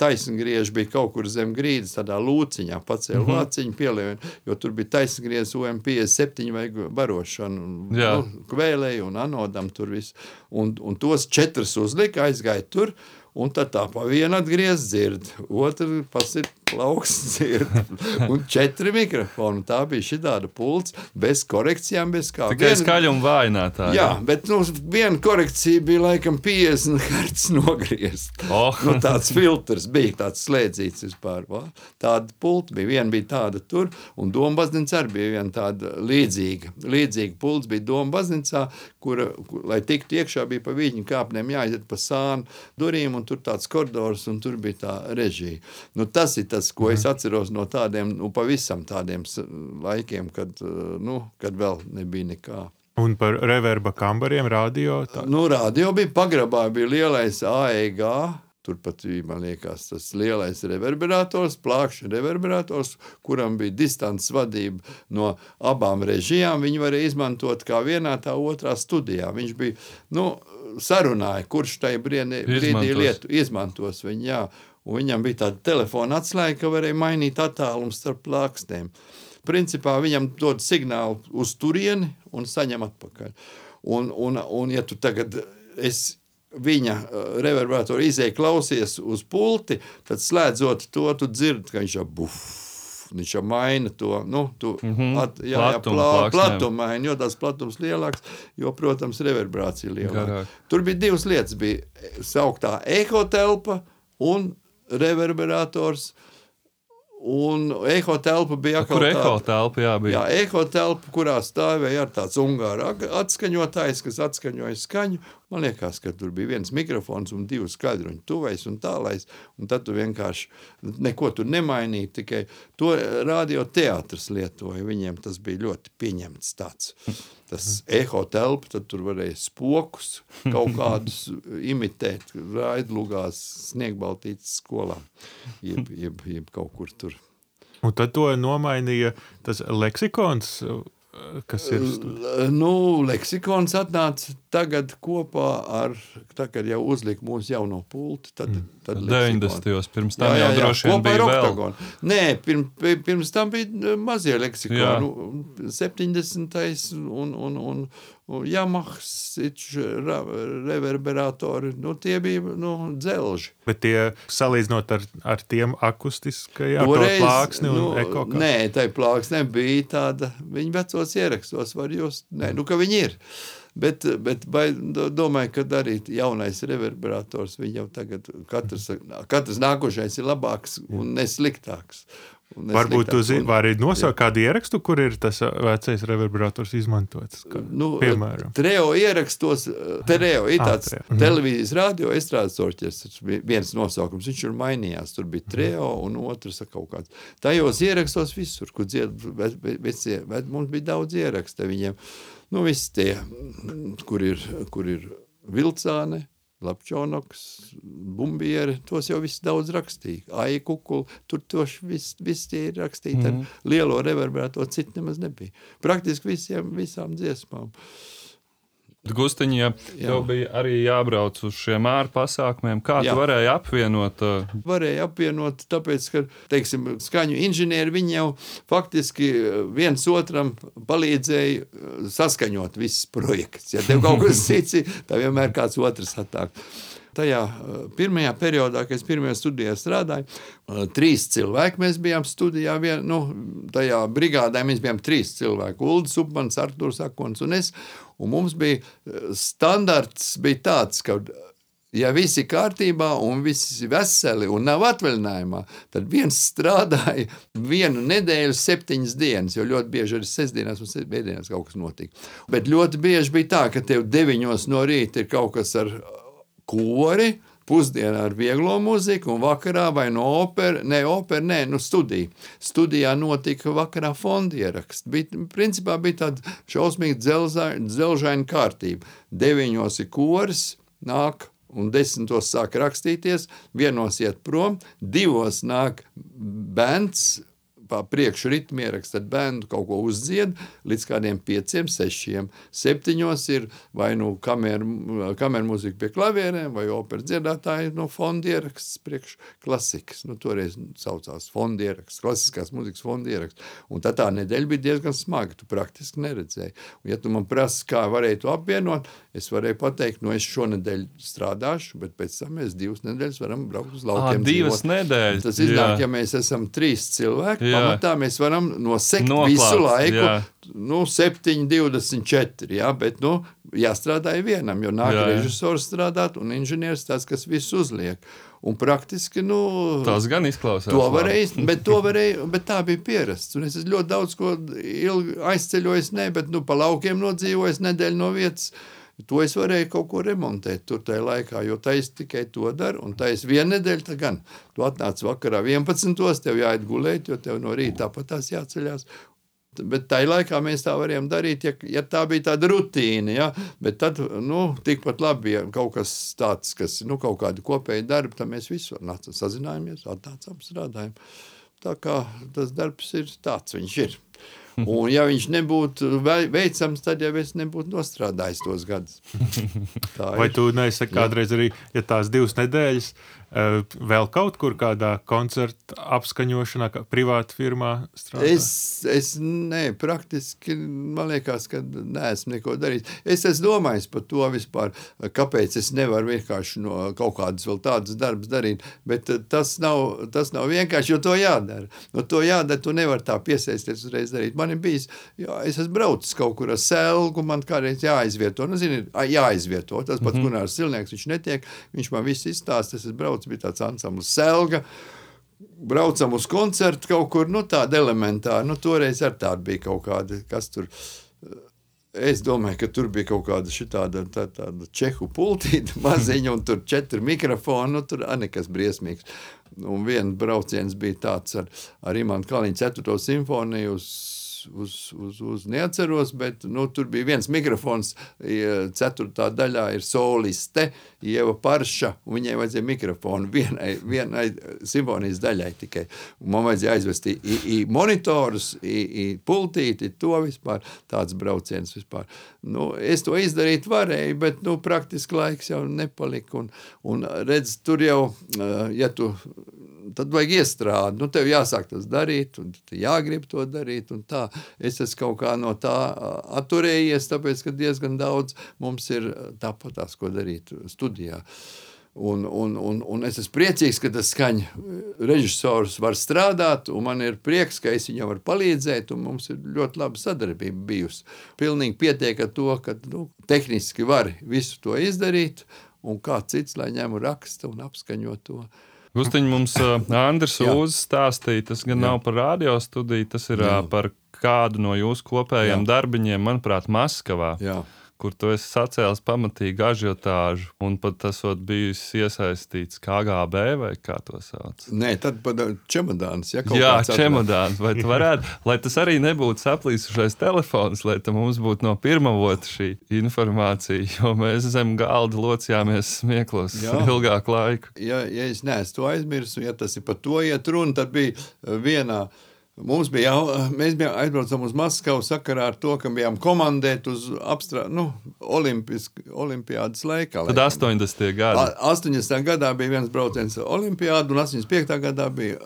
taisngrieži bija kaut kur zem grīdas, tādā lūciņā, pacēla mm -hmm. lāciņu, pielien, jo tur bija taisngriezis UM57 vai barošana, Jā. nu, kvēlēju un anodam tur viss. Un, un tos četrus uzlika, aizgāja tur, un tad tā pa vienu atgriez dzird, otru pasit plauks dzird, un četri mikrofoni. Tā bija šī tāda pults, bez korekcijām, bez kā. Tikai Vien... skaļi un vājinātā. Jā, bet nu, viena korekcija bija laikam 50 hertz nogriezt. Oh. nu, tāds filtrs bija, tāds slēdzīts vispār. Va? Tāda pulta bija, viena bija tāda tur, un Doma baznīca arī bija viena tāda līdzīga. Līdzīga pults bija Doma baznīcā, kura, kur, lai tiktu iekšā, bija pa viņu kāpnēm jāiziet pa sānu durīm, un tur tāds koridors, un tur bija tā režija. Nu, tas ir tas tas, ko es mhm. atceros no tādiem, nu, pavisam tādiem laikiem, kad, eh, nu, kad vēl nebija nekā. Un par reverba kambariem radio? Tā. Nu, radio bija pagrabā, bija lielais AEG Turpat bija, man liekas, tas lielais reverberators, plakšņa reverberators, kuram bija distants vadība no abām režijām. Viņi varēja izmantot kā vienā, tā otrā studijā. Viņš bija, nu, sarunāja, kurš tajā brīdī, brīdī lietu izmantos viņu. Jā. Un viņam bija tāda telefona atslēga, ka varēja mainīt attālumu starp plākstiem. Principā viņam dod signālu uz turieni un saņem atpakaļ. Un, un, un ja tu tagad esi viņa uh, reverbātoru izēja klausies uz pulti, tad slēdzot to, tu dzirdi, ka viņš jau buf. Viņš jau maina to nu, tu, mm -hmm. at, jā, Platumu, jā, plā, platumu maina, jo tās platums lielāks, jo, protams, reverbrācija lielāka. Tur bija divas lietas. Bija sauktā ekotelpa un reverberators. Un eho telpa bija tāda. Kur eho telpa jā, bija? Jā, eho telpa, kurā stāvēja ar tāds ungāra atskaņotājs, kas atskaņoja skaņu. Man liekas, ka tur bija viens mikrofons un divi skaļruņi, tuvais un tālais. Un tad tu vienkārši neko tur nemainīji, tikai to radioteātris lietoja. Viņiem tas bija ļoti pieņemts tāds tas eho telpa, tad tur varēja spokus kaut kādus imitēt, raidlugās, sniegbaltītas skolā, jeb, jeb, jeb kaut kur tur. Un tad to nomainīja tas leksikons, kas ir. Nu, leksikons atnāca tagad kopā ar, tā, kad jau uzlika mūsu jauno pulti. Tad, mm. tad 90. pirms tam jā, jā, jau droši vien bija vēl. Oktagonu. Nē, pirms, pirms tam bija mazie leksikoni, nu, 70. un, un, un, un Yamahas reverberatori, nu, tie bija nu, dzelži. Bet tie salīdzinot ar, ar tiem akustiskajām plāksni un nu, eko? Kā? Nē, tai plāksne bija tāda, viņi vecos ierakstos var just, nē, nu, ka viņi ir. Bet, bet vai, domāju, ka arī jaunais reverberators, jau tagad, katrs, katrs nākošais ir labāks un nesliktāks. Varbūt jūs varat nosaukt kādu ierakstu, kur ir tas vecais reverberators izmantots. Kā, nu, piemēram, Treo ierakstos, Treo ir ah, tāds ah, televīzijas radio estrādes orķestris, viens nosaukums, viņš ir mainījās, tur bija Treo un otrs kaut kāds. Tajos ierakstos visur, kur dzied, vecie, mums bija daudz ieraksta viņiem, nu visi tie, kur ir, kur ir vilcāne, Lapčonoks, bumbieri, tos jau viss daudz rakstīja. Aija kukuli, tur tos viss, viss tie ir rakstīti mm -hmm. ar mhm. lielo reverberēto, citu nemaz nebija. Praktiski visiem, visām dziesmām. Uh, Gustiņa, ja tev bija arī jābrauc uz šiem ārpasākumiem, kā Jā. tu varēji apvienot? Uh... Varēja apvienot, tāpēc, ka, teiksim, skaņu inženieri, viņi jau faktiski uh, viens otram palīdzēja uh, saskaņot visus projekts. Ja tev kaut kas cits tad vienmēr kāds otrs atāk. Tajā pirmajā periodā, kad es pirmajā studijā strādāju, trīs cilvēki mēs bijām studijā. Vien, nu, tajā brigādē mēs bijām trīs cilvēki. Ulrichs, Upmans, Arthurs Akons un es. Un mums bija eh, standarts bija tāds, ka ja viss ir kārtībā un viss ir veseli un nav atvaļinājumā, tad viens strādāja vienu nedēļu, septiņas dienas, jo ļoti bieži arī sestdienās un svētdienās kaut kas notika. Bet ļoti bieži bija tā, ka tev deviņos no rīta ir kaut kas ar kori, pusdienā ar vieglo mūziku, un vakarā vai no operas, ne opera, nē, nu studija. Studijā notika vakarā fonda ieraksts. Bija, principā bija tāda šausmīga dzelžaina kārtība. Deviņos ir koris, nāk un desmitos sāk rakstīties, vienos iet prom, divos nāk bērns pa priekšu ritmu ieraksta, tad bērnu kaut ko uzdzied līdz kādiem pieciem, sešiem. Septiņos ir vai nu kameru, kameru mūzika pie klavierēm, vai operas dziedātāji no fonda ieraksts priekš klasikas. Nu, toreiz saucās fonda ieraksts, klasiskās mūzikas fonda ieraksts. Un tad tā nedēļa bija diezgan smaga, tu praktiski neredzēji. Un, ja tu man prasi, kā varēja to apvienot, es varēju pateikt, nu es šonedēļ strādāšu, bet pēc tam mēs divas nedēļas varam braukt uz laukiem. À, divas dzīvot. nedēļas. Tas iznāk, jā. ja mēs esam trīs cilvēki, jā pamatā mēs varam nosekt Noklāts, visu laiku. Jā. Nu, 7, 24. Jā, bet nu, jāstrādā vienam, jo nāk jā, jā. režisors strādāt un inženieris tas, kas visu uzliek. Un praktiski nu, tas gan izklausās. To varēja, bet, to varēja, bet tā bija pierasts. Un es ļoti daudz ko aizceļoju, ne, bet nu, pa laukiem nodzīvoju nedēļu no vietas. To es varēju kaut ko remontēt tur tajā laikā, jo es tikai to daru. Un tā es vienu nedēļu, tā gan tu atnāc vakarā 11. tev jāiet gulēt, jo tev no rīta tāpat tās jāceļās. Bet tajā laikā mēs tā varējām darīt, ja, ja tā bija tāda rutīna. Ja? Bet tad, nu, tikpat labi, ja kaut kas tāds, kas, nu, kaut kāda kopēja darba, tad mēs visi sazinājāmies, atnācām, strādājām. Tā kā tas darbs ir tāds, viņš ir. Un, ja viņš nebūtu veicams, tad jau es nebūtu nostrādājis tos gadus. Vai ir. tu neesi kādreiz arī, ja tās divas nedēļas, vēl kaut kur kādā koncerta apskaņošanā, kā privāta firmā strādā? Es, es ne, praktiski man liekas, ka neesmu neko darījis. Es esmu domājis par to vispār, kāpēc es nevaru vienkārši no kaut kādas vēl tādas darbas darīt, bet eh, tas nav, tas nav vienkārši, jo to jādara. No to jādara, tu nevari tā piesaisties uzreiz darīt. Man ir bijis, jā, es esmu braucis kaut kur ar selgu, man kādreiz jāizvieto, nu zini, jāizvieto, tas pats mm -hmm. Gunārs Silnieks, viņš netiek, viņš man viss izstāsta, es esmu braucis braucu, bija tāds ansamblis Selga. Braucam uz koncertu kaut kur, nu tāda elementāra. Nu, toreiz ar tādu bija kaut kāda, kas tur. Es domāju, ka tur bija kaut kāda šitāda, tā, tāda čehu pultīta maziņa, un tur četri mikrofoni, nu tur nekas briesmīgs. Un viens brauciens bija tāds ar, ar Imants Kaliņu 4. simfoniju uz uz, uz, uz neatceros, bet nu, tur bija viens mikrofons, ceturtā daļā ir soliste, Ieva Parša, un viņai vajadzēja mikrofonu vienai, vienai simfonijas daļai tikai. Un man vajadzēja aizvest i, i monitorus, i, i pultīti, to vispār, tāds brauciens vispār. Nu, es to izdarīt varēju, bet nu, praktiski laiks jau nepalika, un, un redz, tur jau, ja tu tad vajag iestrādāt. Nu, tev jāsāk tas darīt, un jāgrib to darīt. Es esmu kaut kā no tā atturējies, tāpēc ka diezgan daudz mums ir tāpat tās, ko darīt studijā. Un, un, un, un es esmu priecīgs, ka tas skaņa režisors var strādāt, un man ir prieks, ka es viņam varu palīdzēt, un mums ir ļoti laba sadarbība bijusi. Pilnīgi pietiek ar to, ka nu, tehniski var visu to izdarīt, un kāds cits, lai ņemu raksta un apskaņo to. Gustiņ mums Andris uzstāstīja, tas gan Jā. nav par radio studiju, tas ir Jā. par kādu no jūsu kopējiem Jā. darbiņiem, manuprāt, Maskavā. Jā kur tu esi sacēlis pamatīgu ažiotāžu, un pat tas bijis iesaistīts KGB vai kā to sauc? Nē, tad pat čemodāns. Ja, Jā, čemodāns. Vai tu varētu, lai tas arī nebūtu saplīsušais telefons, lai mums būtu no pirmā vota šī informācija, jo mēs zem galda locījāmies smieklos Jā. ilgāku laiku. Ja, ja es neesmu to aizmirsu, ja tas ir par to iet runa, tad bija vienā Mums bija jau, mēs bijām aizbraucam uz Maskavu sakarā ar to, ka bijām komandēti uz apstrā, nu, olimpiādas laikā. Tad 80. gadi. 80. gadā bija viens brauciens olimpiādu un 85. gadā bija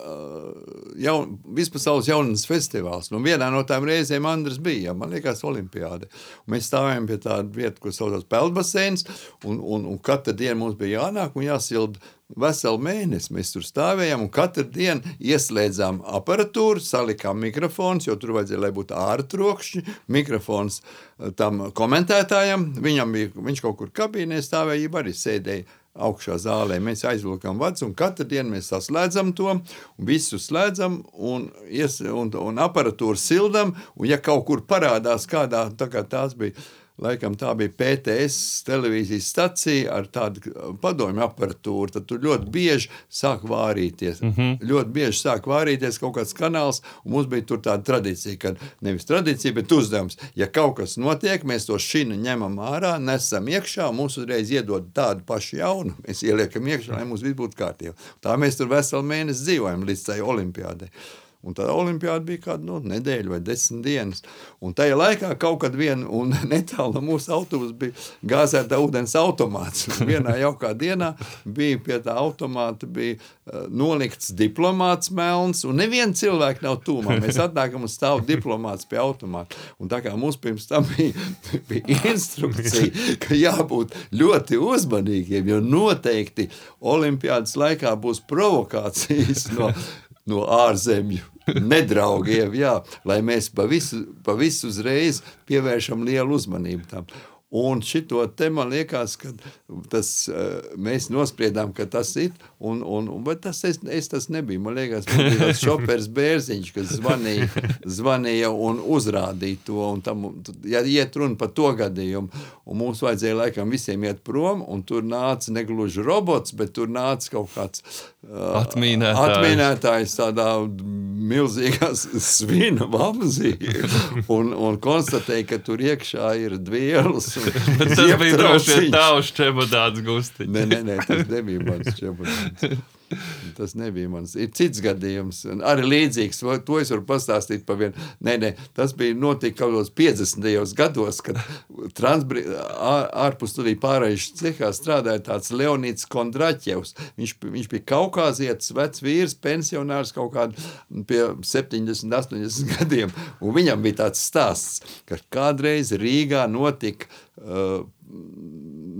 jaun, vispasaules jaunas festivāls. Nu, vienā no tām reizēm Andris bija, man liekas, olimpiāde. Un mēs stāvējam pie tāda vieta, ko saucās Peldbaseins, un, un, un katru dienu mums bija jānāk un jāsilda veselu mēnesi mēs tur stāvējām un katru dienu ieslēdzām aparatūru, salikām mikrofons, jo tur vajadzēja, lai būtu ārtrokšņi, mikrofons eh, tam komentētājam, viņam bija, viņš kaut kur kabīnē stāvēja, arī sēdēja augšā zālē. Mēs aizvilkām vadus, un katru dienu mēs saslēdzam to, un visu slēdzam, un, ies, un, un aparatūru sildam, un ja kaut kur parādās kādā, tā kā tās bija Laikam tā bija PTS televīzijas stacija ar tādu padomju aparatūru. Tad tur ļoti bieži sāk vārīties. Mm -hmm. Ļoti bieži sāk vārīties kaut kāds kanāls, un mums bija tāda tradīcija, ka nevis tradīcija, bet uzdevums. Ja kaut kas notiek, mēs to šīnu ņemam ārā, nesam iekšā, un mums uzreiz iedod tādu pašu jaunu. Mēs ieliekam iekšā, lai mums viss būtu kārtībā. Tā mēs tur veselu mēnesi dzīvojam līdz tai olimpiādei. Un tā olimpiāda bija kāda nu, nedēļa vai desmit dienas. Un tajā laikā kaut kad viena un netālu no mūsu autobusa bija gāzēta ūdens automāts. Vienā jaukā dienā bija pie tā automāta bija, uh, nolikts diplomāts melns, un neviena cilvēka nav tūmā. Mēs atnākam un stāv diplomāts pie automāta. Un tā kā mums pirms tam bija, bija instrukcija, ka jābūt ļoti uzmanīgiem, jo noteikti olimpiādas laikā būs provokācijas no no ārzemju nedraugiem, jā, lai mēs pa visu, pa visu uzreiz pievēršam lielu uzmanību tam. Un šito te man liekas, ka tas, eh, mēs nospriedām, ka tas ir. Un, un, bet tas es, es tas nebiju. Man liekas, man bija tas šopers bērziņš, kas zvanīja, zvanīja un uzrādīja to. Un tam, ja iet runa par to gadījumu, un mums vajadzēja laikam visiem iet prom, un tur nāca negluži robots, bet tur nāca kaut kāds uh, atmīnētājs. atmīnētājs tādā milzīgā svina vamzī un, un konstatēja, ka tur iekšā ir dvielas Bet tas bija droši vien tavs čemodāns gustiņš. Nē, nē, nē, tas nebija mans čemodāns. Tas nebija mans. Ir cits gadījums, arī līdzīgs. To es varu pastāstīt par vienu. Nē, nē, tas bija notika kaut kādos 50. gados, kad transbri, ārpus studiju pārējais cehā strādāja tāds Leonīds Kondraķevs. Viņš, viņš bija kaukāzietis, vecs vīrs, pensionārs kaut kādā pie 70, 80 gadiem. Un viņam bija tāds stāsts, ka kādreiz Rīgā notika uh,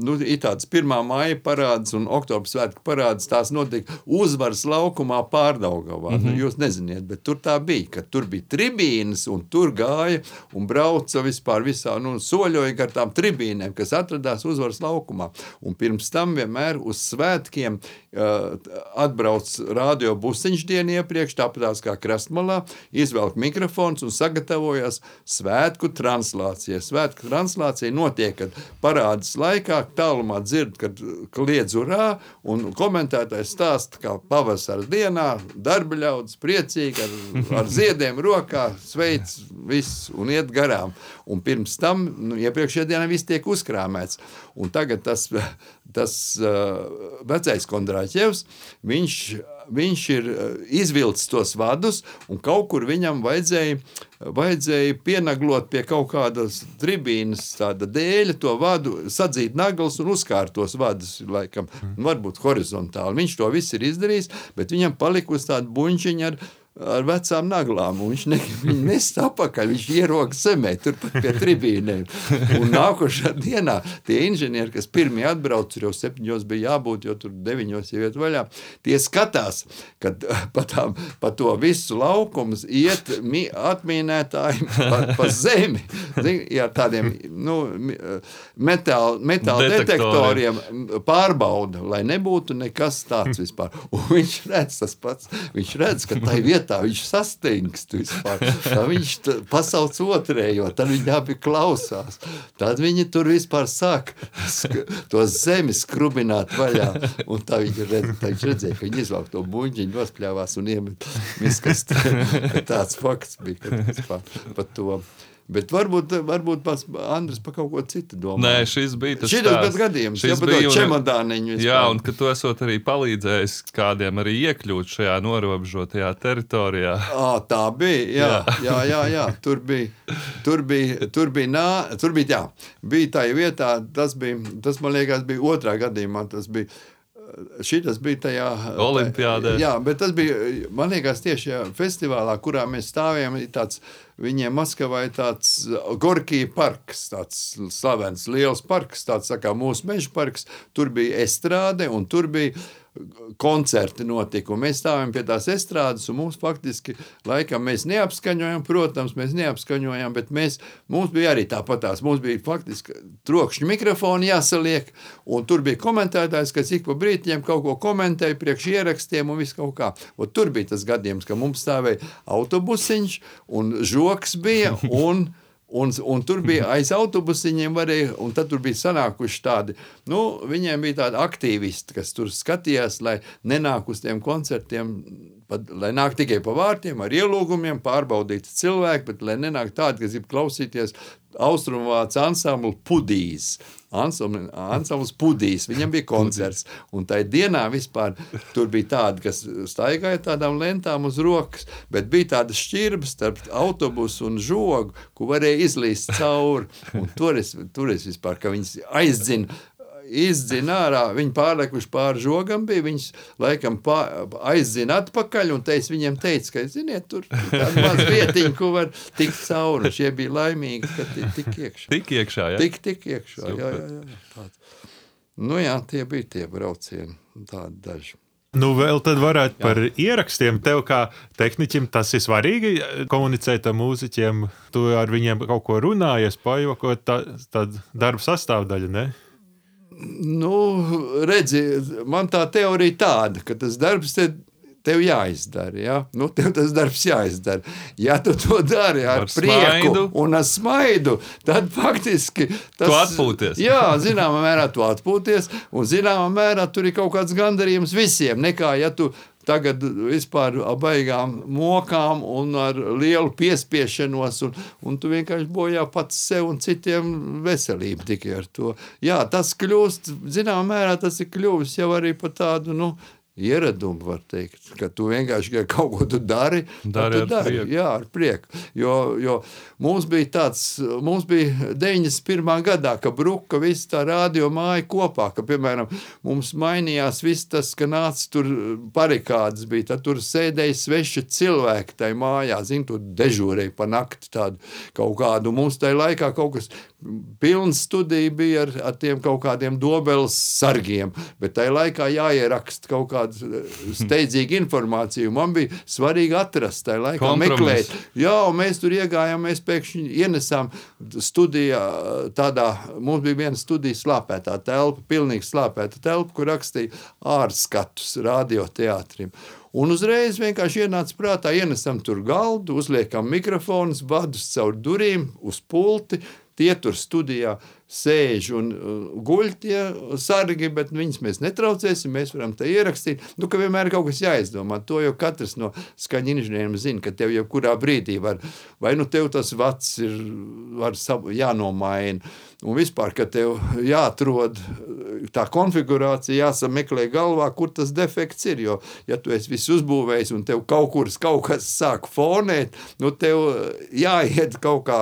nu, ir tāds 1. maija parāds un oktobra svētku parāds. Tās notika uzvaras laukumā pārdaugavā. Mm -hmm. nu, mhm. jūs neziniet, bet tur tā bija, ka tur bija tribīnes un tur gāja un brauca vispār visā, nu, soļoja gar tām tribīnēm, kas atradās uzvaras laukumā. Un pirms tam vienmēr uz svētkiem uh, atbrauc radio busiņš dienu iepriekš, tāpat kā krastmalā, izvelk mikrofons un sagatavojas svētku translācija. Svētku translācija notiek, kad parādas laikā tālumā dzird, kad kliedz urā, un komentētājs stāsta, kā pavasara dienā darba ļaudis priecīgi ar, ar ziediem rokā sveic viss un iet garām. Un pirms tam, nu, iepriekšējā dienā viss tiek uzkrāmēts. Un tagad tas, tas uh, vecais Kondrāķevs, viņš viņš ir eh, izvilcis tos vadus, un kaut kur viņam vajadzēja, vajadzēja pienaglot pie kaut kādas tribīnas dēļa to vadu, sadzīt naglas un uzkārt tos vadus, laikam, varbūt horizontāli. Viņš to viss ir izdarījis, bet viņam palikusi tāda buņķiņa ar ar vecām naglām. Viņš ne, nesa apakaļ, viņš ieroka zemē, turpat pie tribīnēm. Un nākošā dienā tie inženieri, kas pirmie atbrauc, tur jau septiņos bija jābūt, jo tur deviņos jau iet vaļā, tie skatās, kad pa, tām, pa to visu laukumu iet mi, atmīnētāji pa, pa zemi. Zin, ja tādiem nu, metāla, metāla detektoriem pārbauda, lai nebūtu nekas tāds vispār. Un viņš redz tas pats, viņš redz, ka tai vietā vietā viņš sastingst vispār. Tad viņš pasauc otrējo, tad viņi abi klausās. Tad viņi tur vispār sāk to zemi skrubināt vaļā. Un tā viņi redz, tā viņš redzēja, ka viņi izvelk to buņģiņu, nospļāvās un iemet miskastē. Tāds fakts bija, kad par to. Bet varbūt, varbūt pats Andris par kaut ko citu domā. Nē, šis bija tas tāds gadījums. Šis bija čemodāniņš. Jā, un ka tu esot arī palīdzējis kādiem arī iekļūt šajā norobežotajā teritorijā. À, tā bija, jā, jā, jā, jā, jā. Tur bija, tur bija, tur bija, nā, tur bija, jā, bija tā vietā, tas bija, tas man liekas bija otrā gadījumā, tas bija Šis bija tajā Olimpijādē. Jā, bet tas bija, man liekas, tieši jā, festivālā, kurā mēs stāvējām. Tāds, viņiem Maskavā ir tāds Gorkija parks, tāds slavens liels parks, tāds tā kā mūsu meža parks. Tur bija estrāde un tur bija koncerti notika. Mēs stāvam pie tās estrādes, un mums faktiski laikam mēs neapskaņojam, protams, mēs neapskaņojam, bet mēs, mums bija arī tāpatās. Mums bija faktiski trokšņu mikrofoni jāsaliek, un tur bija komentētājs, kas ik pa brītiņiem kaut ko komentēja priekš ierakstiem un viss kaut kā. Un tur bija tas gadījums, ka mums stāvēja autobusiņš un žoks bija, un Un, un tur bija aiz autobusiņiem, varēja, un tad tur bija sanākuši tādi, nu, viņiem bija tādi aktīvisti, kas tur skatījās, lai nenāk uz tiem koncertiem, pat, lai nāk tikai pa vārtiem ar ielūgumiem, pārbaudīti cilvēki, bet lai nenāk tādi, kas grib klausīties austrumvācu ansamblu pudīs. Ansambls pudīs, viņam bija koncerts. Un tajā dienā vispār tur bija tādi, kas staigāja tādām lentām uz rokas, bet bija tāda šķirba starp autobusu un žogu, ko varēja izlīst cauri. Un tur es, tur es vispār, ka viņas aizzina izdzina ārā, viņi pārlekuši pāri žogam, bija viņas laikam pār, aizzina atpakaļ, un teica, viņiem teica, ka, ziniet, tur tāda maz vietiņa, ko var tikt cauri, šie bija laimīgi, ka tik iekšā. Tik iekšā, jā? Tik, tik iekšā, Super. jā, jā, jā. Tāds. Nu jā, tie bija tie braucieni, tādi daži. Nu, vēl tad varētu par Jā. ierakstiem. Tev kā tehniķim tas ir svarīgi komunicēt ar mūziķiem. Tu ar viņiem kaut ko runājies, pajokot, tā, tā darba sastāvdaļa, ne? Nu, redzi, man tā teorija tāda, ka tas darbs te tev jāizdara. Ja? Nu, tev tas darbs jāizdara. Ja tu to dari ar, ar prieku smaidu. un ar smaidu, tad faktiski tas ir atpūties. Jā, zināmā mērā tu atpūties, un zināmā mērā tur ir kaut kāds gandarījums visiem. Nekā ja tu tagad vispār baigām mokām un ar lielu piespiešanos, un, un tu vienkārši bojā pats sev un citiem veselību tikai ar to. Jā, tas kļūst, zināmā mērā tas ir kļuvis jau arī par tādu, nu, ieradumu, var teikt, ka tu vienkārši kaut ko tu dari, dari, tu dari. Prieku. Jā, ar prieku. Jo, jo mums bija tāds, mums bija 91. gadā, ka bruka viss tā radio māja kopā, ka, piemēram, mums mainījās viss tas, ka nāca tur parikādas bija, tad tur sēdēja sveši cilvēki tai mājā, zin, tu dežūrēji pa nakti tādu kaut kādu, mums tai laikā kaut kas pilns studija bija ar, ar tiem kaut kādiem dobeles sargiem, bet tai laikā jāieraksta kaut kā kādu eh, steidzīgu informāciju. Man bija svarīgi atrast tajā laikā, meklēt. Jā, un mēs tur iegājām, mēs pēkšņi ienesām studijā tādā, mums bija viena studija slāpētā telpa, pilnīgi slāpēta telpa, kur rakstīja ārskatus radioteātrim. Un uzreiz vienkārši ienāca prātā, ienesam tur galdu, uzliekam mikrofonus, vadus caur durvīm uz pulti, tie tur studijā sēž un uh, guļ tie sargi, bet viņus mēs netraucēsim, mēs varam te ierakstīt. Nu, ka vienmēr kaut kas jāizdomā. To jau katrs no skaņa inženieriem zina, ka tev jau kurā brīdī var, vai nu tev tas vats ir var savu, jānomaina, un vispār, ka tev jāatrod tā konfigurācija, jāsameklē galvā, kur tas defekts ir, jo, ja tu esi visu uzbūvējis un tev kaut kur kaut kas sāk fonēt, nu tev jāiet kaut kā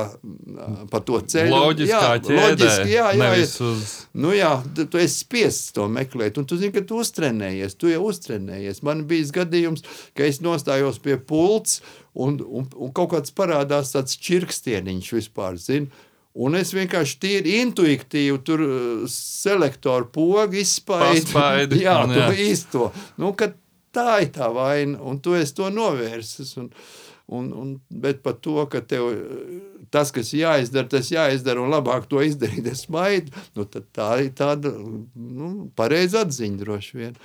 pa to ceļu. Loģiskā jā, ķēdē. Loģiski jā, jā, jā. Uz... Nu, jā, tu esi spiests to meklēt, un tu zini, ka tu uztrenējies, tu jau uztrenējies. Man bija gadījums, ka es nostājos pie pults, un, un, un kaut kāds parādās tāds čirkstieniņš vispār, zini, Un es vienkārši tīri intuitīvi tur uh, selektoru pogu izspaidu. jā, to īsto. Nu, tā ir tā vaina, un tu esi to novērsis. Un, Un, un, bet par to, ka tev tas, kas jāizdara, tas jāizdara, un labāk to izdarīt ar smaidu, nu, tā ir tāda nu, pareiza atziņa, droši vien.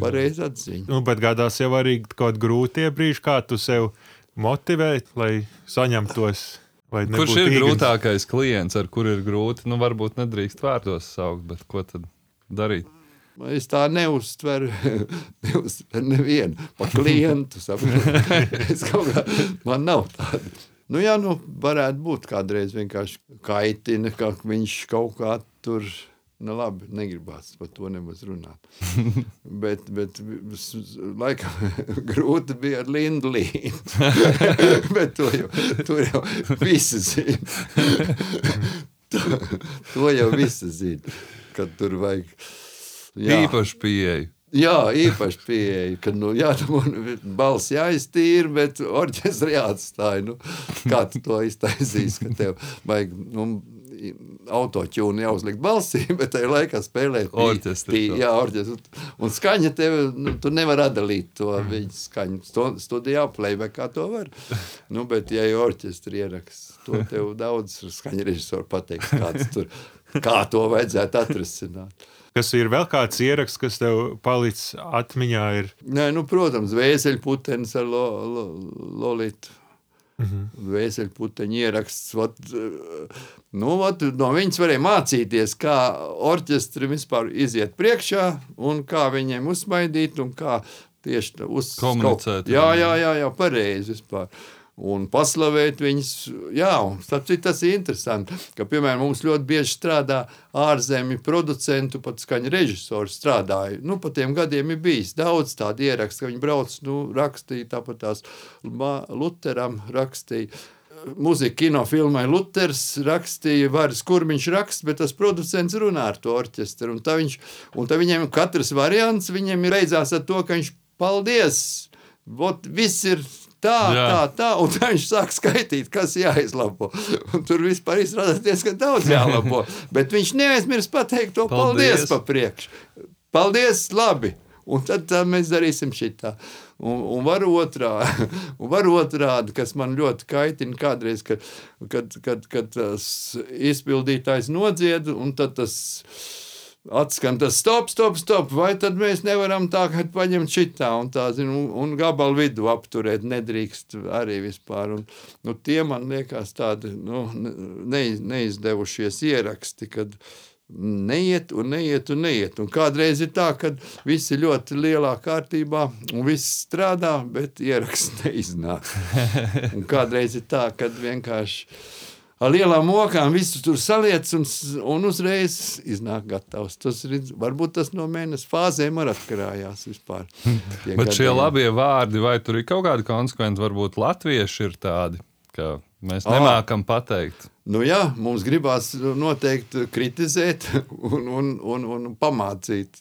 Pareiza atziņa. Nu, bet gadās jau arī kaut kādi grūtie brīži, kā tu sev motivē, lai saņemtos. Kurš ir īgans? grūtākais klients, ar kuru ir grūti? Nu, varbūt nedrīkst vārdos saukt, bet ko tad darīt? Es tā neuztveru, neuztveru nevienu pa klientu. kā, man nav tāda. Nu, jā, nu, varētu būt kādreiz vienkārši kaitina, ka viņš kaut kā tur. Nu, labi, negribās par to nemaz runāt. bet, bet laikam, grūti bija ar Lindu Līnu. bet to jau, to jau visi zina. to, to jau visi zina, kad tur vajag Jā. Īpaši pieeja. Jā, īpaši pieeja, ka nu, jā, balss jāiztīra, bet orķestri jāatstāj. Nu, kā tu to iztaisīsi, ka tev vajag nu, autoķūni jāuzliek balsī, bet tajā laikā spēlēt orķestri. Jā, orķestri. Un skaņa tev, nu, tu nevar atdalīt to mm. viņu skaņu. Studijā playbackā to var. Nu, bet ja ir orķestri ieraksts, to tev daudz skaņa režisori pateiks, kāds tur, kā to vajadzētu atrisināt. Kas ir vēl kāds ieraksts, kas tev palicis atmiņā? Ir? Nē, nu, protams, vēseļputenis ar lo, lo, Lolitu. Mm -hmm. Vēseļputeņa ieraksts. Vat, nu, vat, no viņas varēja mācīties, kā orķestri vispār iziet priekšā un kā viņiem uzsmaidīt un kā tieši uz komunicēt. Jā, jā, jā, jā pareizi vispār un paslavēt viņus. Jā, un citu, tas ir interesanti, ka, piemēram, mums ļoti bieži strādā ārzemju producentu, pat skaņu režisori strādāja. Nu, pa tiem gadiem ir bijis daudz tādu ierakstu, ka viņi brauc, nu, rakstīja tāpat tās Luteram rakstīja. Mūzika kinofilmai Luters rakstīja, varas, kur viņš raksta, bet tas producents runā ar to orķestru. Un, tā viņš, un tā viņiem katrs variants viņiem ir beidzās ar to, ka viņš paldies! Vot, viss ir Tā, Jā. tā, tā, un tā viņš sāk skaitīt, kas jāizlabo. Un tur vispār izrādās diezgan daudz jālabo. Bet viņš neaizmirst pateikt to paldies, paldies pa priekšu. Paldies, labi! un tad, tad mēs darīsim šitā. Un, un var otrā, un var otrādi, kas man ļoti kaitina kādreiz, kad, kad, kad, kad tas izpildītājs nodzied, un tad tas atskan tas stop, stop, stop, vai tad mēs nevaram tā, ka paņemt šitā un tā, zinu, un, un gabalu vidu apturēt nedrīkst arī vispār. Un, nu, tie man liekas tādi, nu, neiz, neizdevušies ieraksti, kad neiet un neiet un neiet. Un kādreiz ir tā, ka viss ir ļoti lielā kārtībā un viss strādā, bet ieraksts neiznāk. Un kādreiz ir tā, ka vienkārši ar lielām mokām visu tur saliec un, un uzreiz iznāk gatavs. Tas ir, varbūt tas no mēneša fāzēm arī atkarājās vispār. Bet gadījumi. šie labie vārdi, vai tur ir kaut kādi konsekventi, varbūt latvieši ir tādi, ka mēs nemākam pateikt. Nu, jā, mums gribās noteikti kritizēt un, un, un, un pamācīt.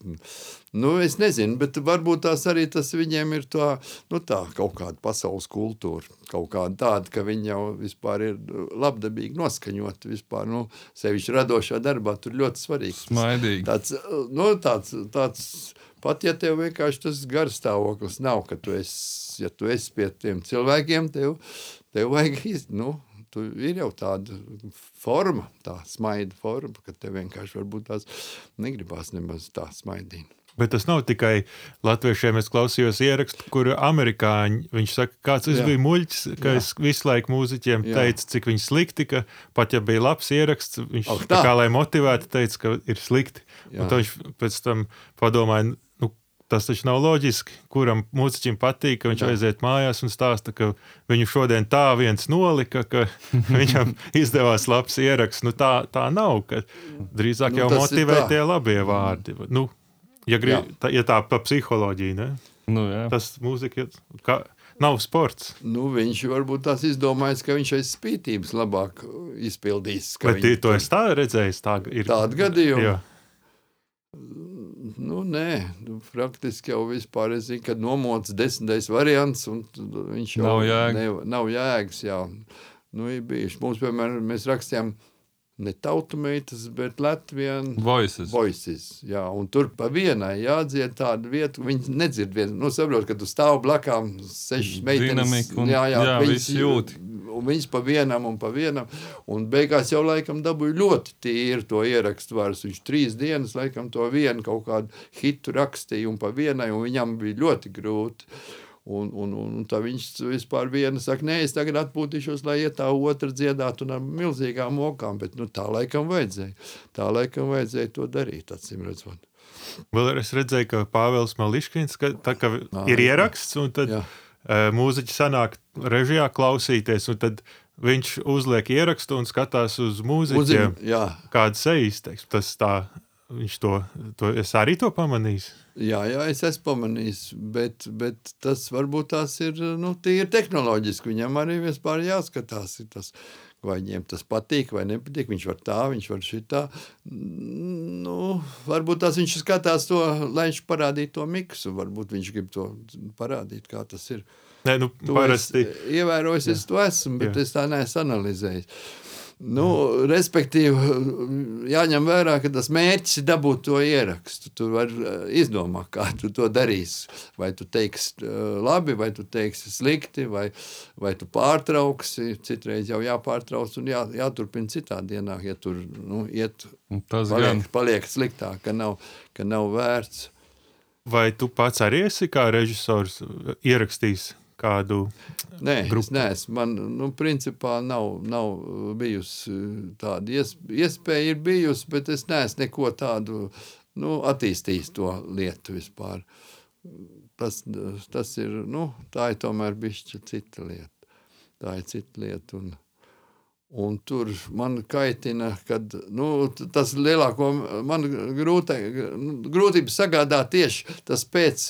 Nu, es nezinu, bet varbūt tās arī tas viņiem ir tā, nu, tā kaut kāda pasaules kultūra. Kaut kāda tāda, ka viņi jau vispār ir labdabīgi noskaņoti. Vispār, nu, sevišķi radošā darbā tur ļoti svarīgi. Smaidīgi. Tāds, nu, tāds, tāds, pat ja tev vienkārši tas garstāvoklis nav, ka tu esi, ja tu esi pie tiem cilvēkiem, tev, tev vajag, iz, nu, tu ir jau tāda forma, tā smaida forma, ka tev vienkārši varbūt tās negribās nemaz tā smaidīt. Bet tas nav tikai latviešiem. Es klausījos ierakstu, kur amerikāņi. Viņš saka, kāds es Jā. biju muļķis, ka Jā. es visu laiku mūziķiem Jā. teicu, cik viņi slikti, ka pat ja bija labs ieraksts, viņš oh, tā. tā kā lai motivētu, teica, ka ir slikti. Jā. Un viņš pēc tam padomāja, Tas taču nav loģiski, kuram mūziķim patīk, ka viņš Jā. aiziet mājās un stāsta, ka viņu šodien tā viens nolika, ka viņam izdevās labs ieraksts. Nu, tā, tā nav. Drīzāk nu, jau motivē tie labie vārdi. Nu, ja, grib, tā, ja tā pa psiholoģiju, ne? Nu, jā. tas mūzika kā, nav sports. Nu, viņš varbūt tās izdomājis, ka viņš aiz spītības labāk izpildīs. Bet viņš... to es tā redzēju, tā ir. Tāda gadījuma. Nu, nē, nu, praktiski jau vispār es zinu, ka nomots desmitais variants, un viņš jau nav, jēga. ne, nav jēgas. Jā. Nu, ir bijuši. Mums, piemēram, mēs rakstījām ne tautu meitas, bet Latvijas voices. voices jā, un tur pa vienai jādzied tādu vietu, viņi nedzird vienu. Nu, saprot, ka tu stāv blakām sešas meitenes. Un, jā, jā, jā viņas jūt. Un viņas pa vienam un pa vienam. Un beigās jau laikam dabūja ļoti tīri to ierakstu vairs. Viņš trīs dienas laikam to vienu kaut kādu hitu rakstīja un pa vienai, un viņam bija ļoti grūti. Un, un, un, un tā viņš vispār viena saka, nē, es tagad atpūtīšos, lai iet tā otra dziedāt un ar milzīgām mokām, bet nu, tā laikam vajadzēja. Tā laikam vajadzēja to darīt, acīm redzot. Vēl es redzēju, ka Pāvils Mališkins, ka, tā kā Nā, ir ieraksts, un tad jā. mūziķi sanāk režijā klausīties, un tad viņš uzliek ierakstu un skatās uz mūziķiem, Uzim, kādas sejas, tas tā, viņš to, to, es arī to pamanīju. Jā, jā, es esmu pamanījis, bet, bet tas varbūt tās ir nu, tīri tehnoloģiski. Viņam arī vispār jāskatās, tas, vai viņiem tas patīk vai nepatīk. Viņš var tā, viņš var šitā. Nu, varbūt tās viņš skatās to, lai viņš parādītu to miksu. Varbūt viņš grib to parādīt, kā tas ir. Nē, nu, to parasti. Ievērojis, es to esmu, bet jā. es tā neesmu analizējis. Nu, respektīvi, jāņem vērā, ka tas mērķis ir dabūt to ierakstu. Tu vari eh, izdomāt, kā tu to darīsi. Vai tu teiksi eh, labi, vai tu teiksi slikti, vai, vai tu pārtrauksi. Citreiz jau jāpārtrauc un jā, jāturpina citā dienā, ja tur nu, iet, paliek, paliek sliktāk, ka nav, ka nav vērts. Vai tu pats arī esi kā režisors ierakstījis kādu Nē, grupu? Nē, man nu, principā nav, nav bijusi tāda iespēja, ir bijusi, bet es neesmu neko tādu nu, attīstījis to lietu vispār. Tas, tas ir, nu, tā ir tomēr bišķi cita lieta. Tā ir cita lieta. Un, Un tur man kaitina, ka nu, tas lielāko man grūta, grūtības sagādā tieši tas pēc,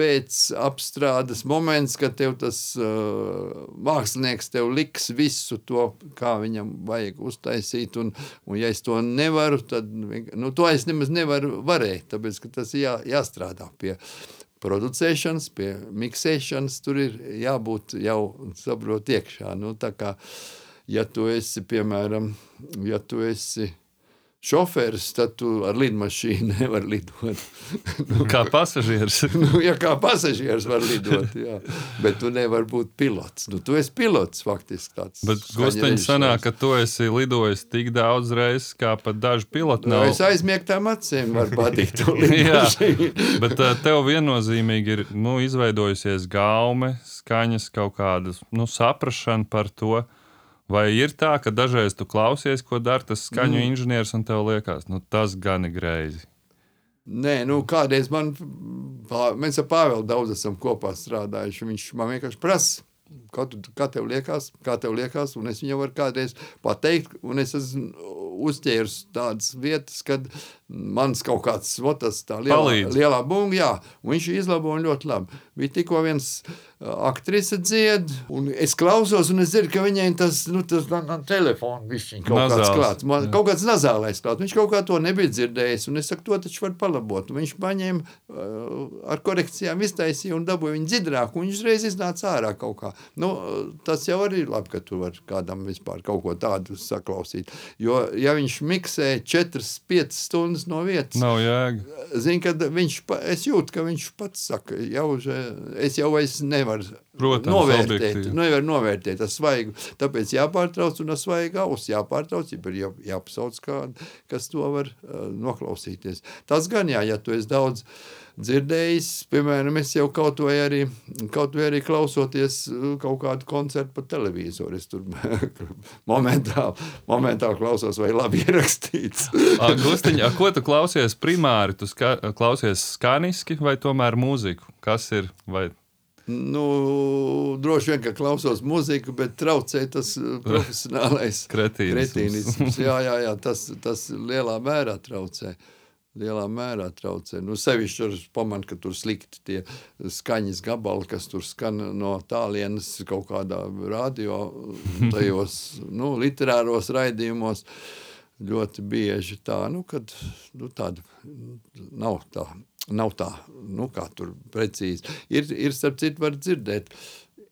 pēc apstrādes moments, kad tev tas uh, mākslinieks tev liks visu to, kā viņam vajag uztaisīt, un, un ja es to nevaru, tad nu, to es nemaz nevaru varēt, tāpēc, ka tas jā, jāstrādā pie producēšanas, pie miksēšanas, tur ir jābūt jau, saprot, iekšā. Nu, tā kā, ja tu esi, piemēram, ja tu esi šoferis, tad tu ar lidmašīnu nevari lidot. nu, kā pasažieris. nu, ja kā pasažieris var lidot, jā. bet tu nevari būt pilots. Nu, tu esi pilots faktiski. Tāds bet Gusteņš sanāk, ka tu esi lidojis tik daudz reizes, kā pat daži piloti nav. Nu, es aizmiegtām acīm var padīt to lidmašīnu. bet tev viennozīmīgi ir nu, izveidojusies gaume, skaņas kaut kādas nu, saprašana par to, Vai ir tā, ka dažreiz tu klausies, ko dara tas skaņu mm. inženieris, un tev liekas, nu, tas gan ir greizi? Nē, nu, kādreiz man, mēs ar Pāvilu daudz esam kopā strādājuši. Viņš man vienkārši prasa, kā, tu, kā tev liekas, kā tev liekas, un es viņam varu kādreiz pateikt, un es esmu uzķēris tādas vietas, kad mans kaut kāds votas, tā lielā, Palīdz. lielā bunga, jā, un viņš izlabo un ļoti labi. Bija tikko viens aktrise dzied, un es klausos, un es dzirdu, ka viņai tas, nu, tas na, na, telefons višķiņ kaut Nazāls. kāds klāts, man, kaut kāds nazālais klāts. Viņš kaut kā to nebija dzirdējis, un es saku, to taču var palabot. Un viņš paņēma uh, ar korekcijām, iztaisīja un dabūja viņu dzirdrāk, un viņš uzreiz iznāca ārā kaut kā. Nu, tas jau arī ir labi, ka tu vari kādam vispār kaut ko tādu saklausīt. Jo, ja viņš miksē 4-5 stundas no vietas, nav jēga. Zini, kad viņš, es jūtu, ka viņš pats saka, jau, es jau es nevaru nevar Protams, novērtēt. Objektīvi. Nevar novērtēt tas svaigu. Tāpēc jāpārtrauc un ar svaigu ausu jāpārtrauc, ja jā, jāpasauc kādu, kas to var uh, noklausīties. Tas gan jā, ja tu esi daudz dzirdējis, piemēram, es jau kaut vai arī, kaut vai arī klausoties kaut kādu koncertu pa televizoru. Es tur momentā, momentā klausos, vai labi ierakstīts. Gustiņa, ko tu klausies primāri? Tu ska, klausies skaniski vai tomēr mūziku? Kas ir? Vai Nu, droši vien, ka klausos muziku, bet traucē tas uh, profesionālais kretīnisms. Jā, jā, jā tas, tas lielā mērā traucē. Lielā mērā traucē. Nu, sevišķi ar pamanu, ka tur slikti tie skaņas gabali, kas tur skan no tālienes kaut kādā radio, tajos nu, literāros raidījumos. Ļoti bieži tā, nu, kad nu, tāda nav tā Nav tā, nu, kā tur precīzi. Ir, ir starp citu, var dzirdēt.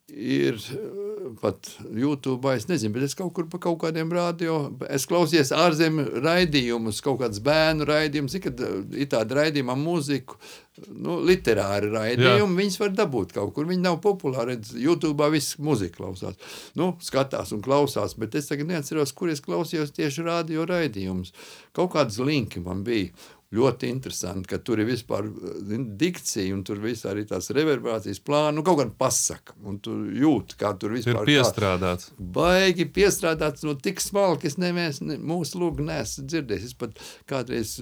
Ir eh, pat YouTube, es nezinu, bet es kaut kur pa kaut kādiem rādio, es klausījos ārzemju raidījumus, kaut kāds bērnu raidījumus, kad eh, ir tāda raidījuma mūziku, nu, literāri raidījumi, Jā. viņas var dabūt kaut kur. Viņi nav populāri. YouTube viss mūzika klausās. Nu, skatās un klausās, bet es tagad neatceros, kur es klausījos tieši radio raidījumus. Kaut kādas linki man bija ļoti interesanti, ka tur ir vispār dikcija, un tur viss arī tās reverberācijas plāni, nu, kaut kāda pasaka, un tu jūti, kā tur vispār ir piestrādāts. Kā, baigi piestrādāts, no tik smalki, es neviens, ne, mūsu lūgu neesmu dzirdējis. Es pat kādreiz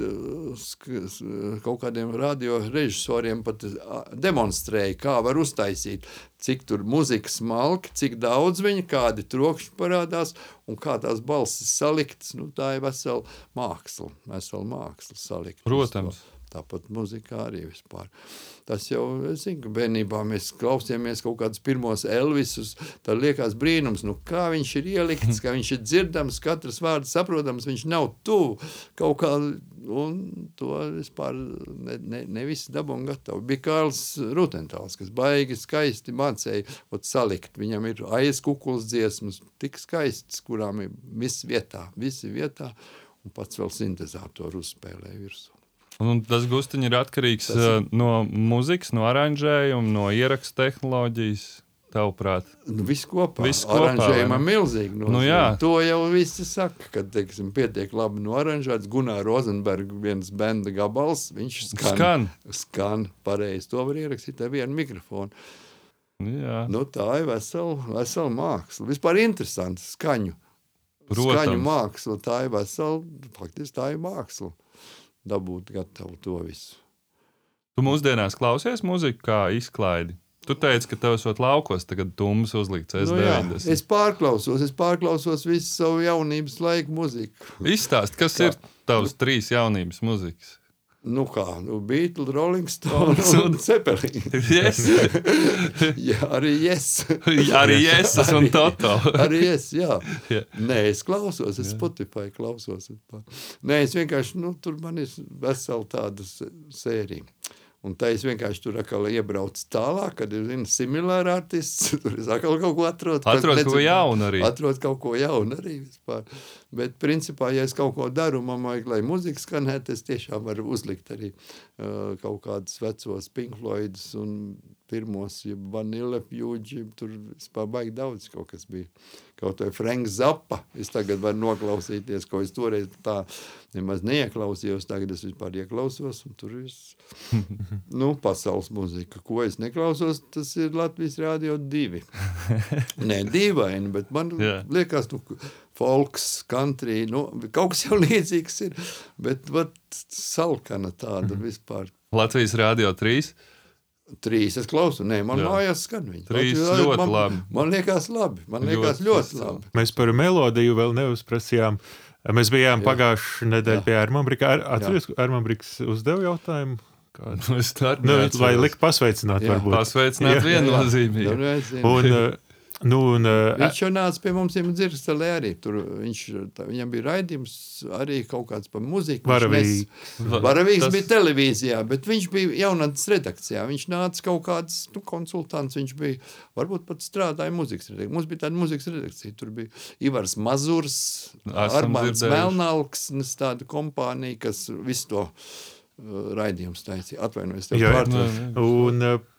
kaut kādiem radio režisoriem pat demonstrēju, kā var uztaisīt cik tur muzika smalki, cik daudz viņa, kādi trokšņi parādās un kā tās balsis saliktas. Nu, tā ir vesela māksla, vesela māksla salikt. Protams. Tāpat muzikā arī vispār. Tas jau, es zinu, ka bērnībā mēs klausījāmies kaut kādus pirmos Elvisus, tad liekas brīnums, nu kā viņš ir ielikts, kā viņš ir dzirdams, katrs vārds saprotams, viņš nav tuvu kaut kā, un to vispār ne, ne, ne visi dabūn gatavi. Bija Kārls Rutentāls, kas baigi skaisti mācēja ot salikt, viņam ir aizkukuls dziesmas, tik skaistas, kurām ir viss vietā, visi vietā, un pats vēl sintezātoru uzspēlēja virsū. Un tas gustiņš ir atkarīgs tas ir... no mūzikas, no aranžējuma, no ierakstu tehnoloģijas. Tavuprāt, nu, viss kopā. Viss kopā Oranžējumā milzīgi. Nu, jā. to jau visi saka, kad, teiksim, pietiek labi noranžēts. Gunārs Rozenbergs, viens benda gabals, viņš skan. Skan. Skan pareizi. To var ierakstīt ar vienu mikrofonu. Jā. Nu, tā ir vesela, vesela māksla. Vispār interesanti skaņu. Protams. Skaņu māksla. Tā ir vesela, faktiski tā ir māksla dabūt gatavu to visu. Tu mūsdienās klausies muziku kā izklaidi. Tu teici, ka tev esot laukos, tagad tums uzlikts S90. Nu jā, es pārklausos, es pārklausos visu savu jaunības laiku muziku. Izstāst, kas kā? ir tavs trīs jaunības muzikas? Nu kā, nu, Beatles, Rolling Stones un, Cepelīns. Yes. jā, arī yes. arī yes, un Toto. arī yes, jā. jā. Nē, es klausos, es jā. Spotify klausos. Nē, es vienkārši, nu, tur man ir vesela tāda sērija. Un tā es vienkārši tur iebraucu tālāk, kad ir zinu, similāri artists. Tur es atkal kaut ko atrodu. Atrod kaut ko jaunu arī. Atrod kaut ko jaunu arī vispār. Bet, principā, ja es kaut ko daru, man vajag, lai muzika skanētu, es tiešām varu uzlikt arī uh, kaut kādus vecos Pink Floydus un pirmos, ja vanila pjūģi, tur vispār baigi daudz kaut kas bija. Kaut vai Frank Zappa, es tagad varu noklausīties, ko es toreiz tā nemaz neieklausījos, tagad es vispār ieklausos, un tur ir, nu, pasaules muzika. Ko es neklausos, tas ir Latvijas Rādio 2. Nē, dīvaini, bet man yeah. liekas, nu, folks, country, nu, kaut kas jau līdzīgs ir, bet, vat, salkana tāda mhm. vispār. Latvijas Rādio 3? Trīs es klausu, nē, man Jā. mājās skan viņa. Trīs Latvijas, ļoti man, labi. Man liekas labi, man liekas ļoti, ļoti labi. Mēs par melodiju vēl neuzprasījām. Mēs bijām pagājušā nedēļa pie Armānbrika. Ar, atceries, ka Armābriks uzdeva jautājumu? Kādu? Es tā nu, vai likt pasveicināt, Jā. varbūt. Pasveicināt viennozīmīgi. Un, Nu, un, uh, viņš jau nāca pie mums, jau dzirdēja, arī tur. Viņš, tā, viņam bija raidījums arī kaut kāds par muziku. Varavīgs. Varavīgs tas... bija televīzijā, bet viņš bija jaunatnes redakcijā. Viņš nāca kaut kāds nu, konsultants, viņš bija, varbūt pat strādāja muzikas redakcijā. Mums bija tāda muzikas redakcija, tur bija Ivars Mazurs, Armāns Melnalks, tāda kompānija, kas visu to uh, raidījumu taisīja. Atvainojos, tev pārtraucu.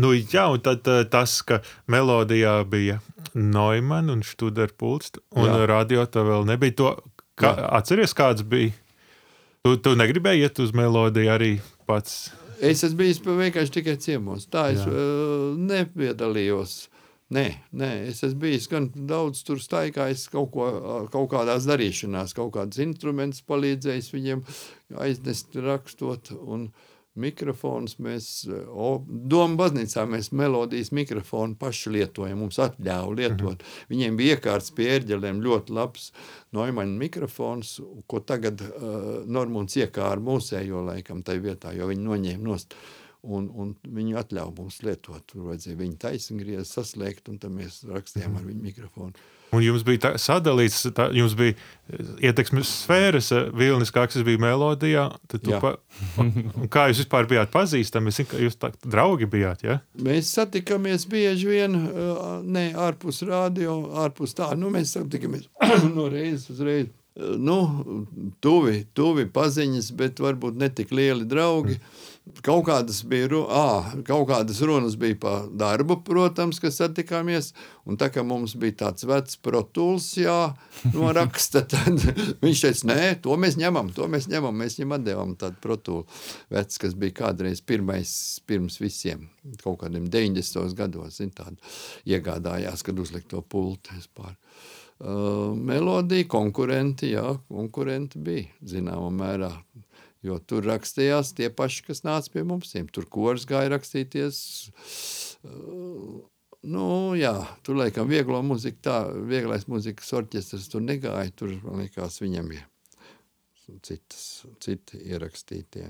Nu, jā, un tad uh, tas, ka melodijā bija Neumann un Studerpults, un jā. radio tā vēl nebija. To, kā, atceries, kāds bija? Tu, tu negribēji iet uz melodiju arī pats? Es esmu bijis vienkārši tikai ciemos. Tā es uh, nepiedalījos. Nē, nē, es esmu bijis gan daudz tur staigājis, kaut, ko, kaut kādās darīšanās, kaut kādus instrumentus palīdzējis viņiem aiznest rakstot. Un, uh, mikrofons. Mēs Doma baznīcā mēs melodijas mikrofonu paši lietojam. Mums atļāva lietot. Mhm. Viņiem bija iekārts pie ērģelēm ļoti labs Noimaņa mikrofons, ko tagad uh, Normons iekāra mūsējo laikam tai vietā, jo viņi noņēma nost. Un, un viņi atļāva mums lietot. Tur vajadzēja viņu taisngriezt, saslēgt, un tad mēs rakstījām ar viņu mikrofonu. Un jums bija tā, sadalīts, tā, jums bija eh, ietekmes sfēras, eh, vilnis, kā tas bija melodijā. Pa, kā jūs vispār bijāt pazīstami? Es zinu, ka jūs tā, draugi bijāt. Ja? Mēs satikāmies bieži vien, eh, ne ārpus rādio, ārpus tā. Nu, mēs satikāmies no reizes uz reizi. Nu, tuvi, tuvi paziņas, bet varbūt ne tik lieli draugi. Mm. Kaut kādas bija à, kaut kādas runas bija par darbu, protams, kas satikāmies. Un tā kā mums bija tāds vecs protuls, jā, noraksta, tad viņš teica, nē, to mēs ņemam, to mēs ņemam. Mēs viņam atdevām tādu vecs, kas bija kādreiz pirmais, pirms visiem, kaut kādiem 90. gados, zin, tādu iegādājās, kad uzlikt to vispār. Uh, melodija, konkurenti, jā, konkurenti bija zināmā mērā. Jo tur rakstījās tie paši, kas nāca pie mums. Tur kurs gāja rakstīties. Uh, nu, jā, tur laikam vieglo muziku, tā vieglais muzikas orķestris tur negāja. Tur, man liekas, viņam ir citas, citi ierakstītie.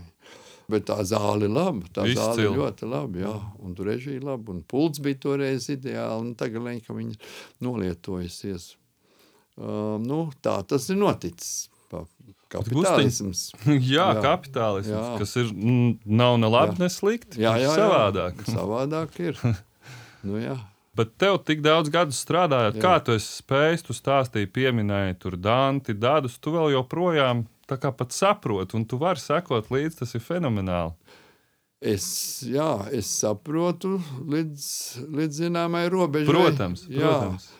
Bet tā zāle ir laba. Tā Izcil. zāle ir ļoti laba. Jā, un tur režija laba. Un pults bija toreiz ideāli. Un tagad laikam viņi nolietojusies. Uh, nu, tā tas ir noticis. Kapitālisms. jā, jā, kapitālisms, jā. kas ir, nav ne labi, jā. ne slikti. Jā, jā, jā. savādāk. savādāk ir. nu, jā. Bet tev tik daudz gadu strādājot, jā. kā tu spēj, tu stāstīji, pieminēji tur Danti, Dādus, tu vēl joprojām tā kā pat saproti, un tu vari sekot līdzi, tas ir fenomenāli. Es, jā, es saprotu līdz, līdz zināmai robežai. Protams, protams. Jā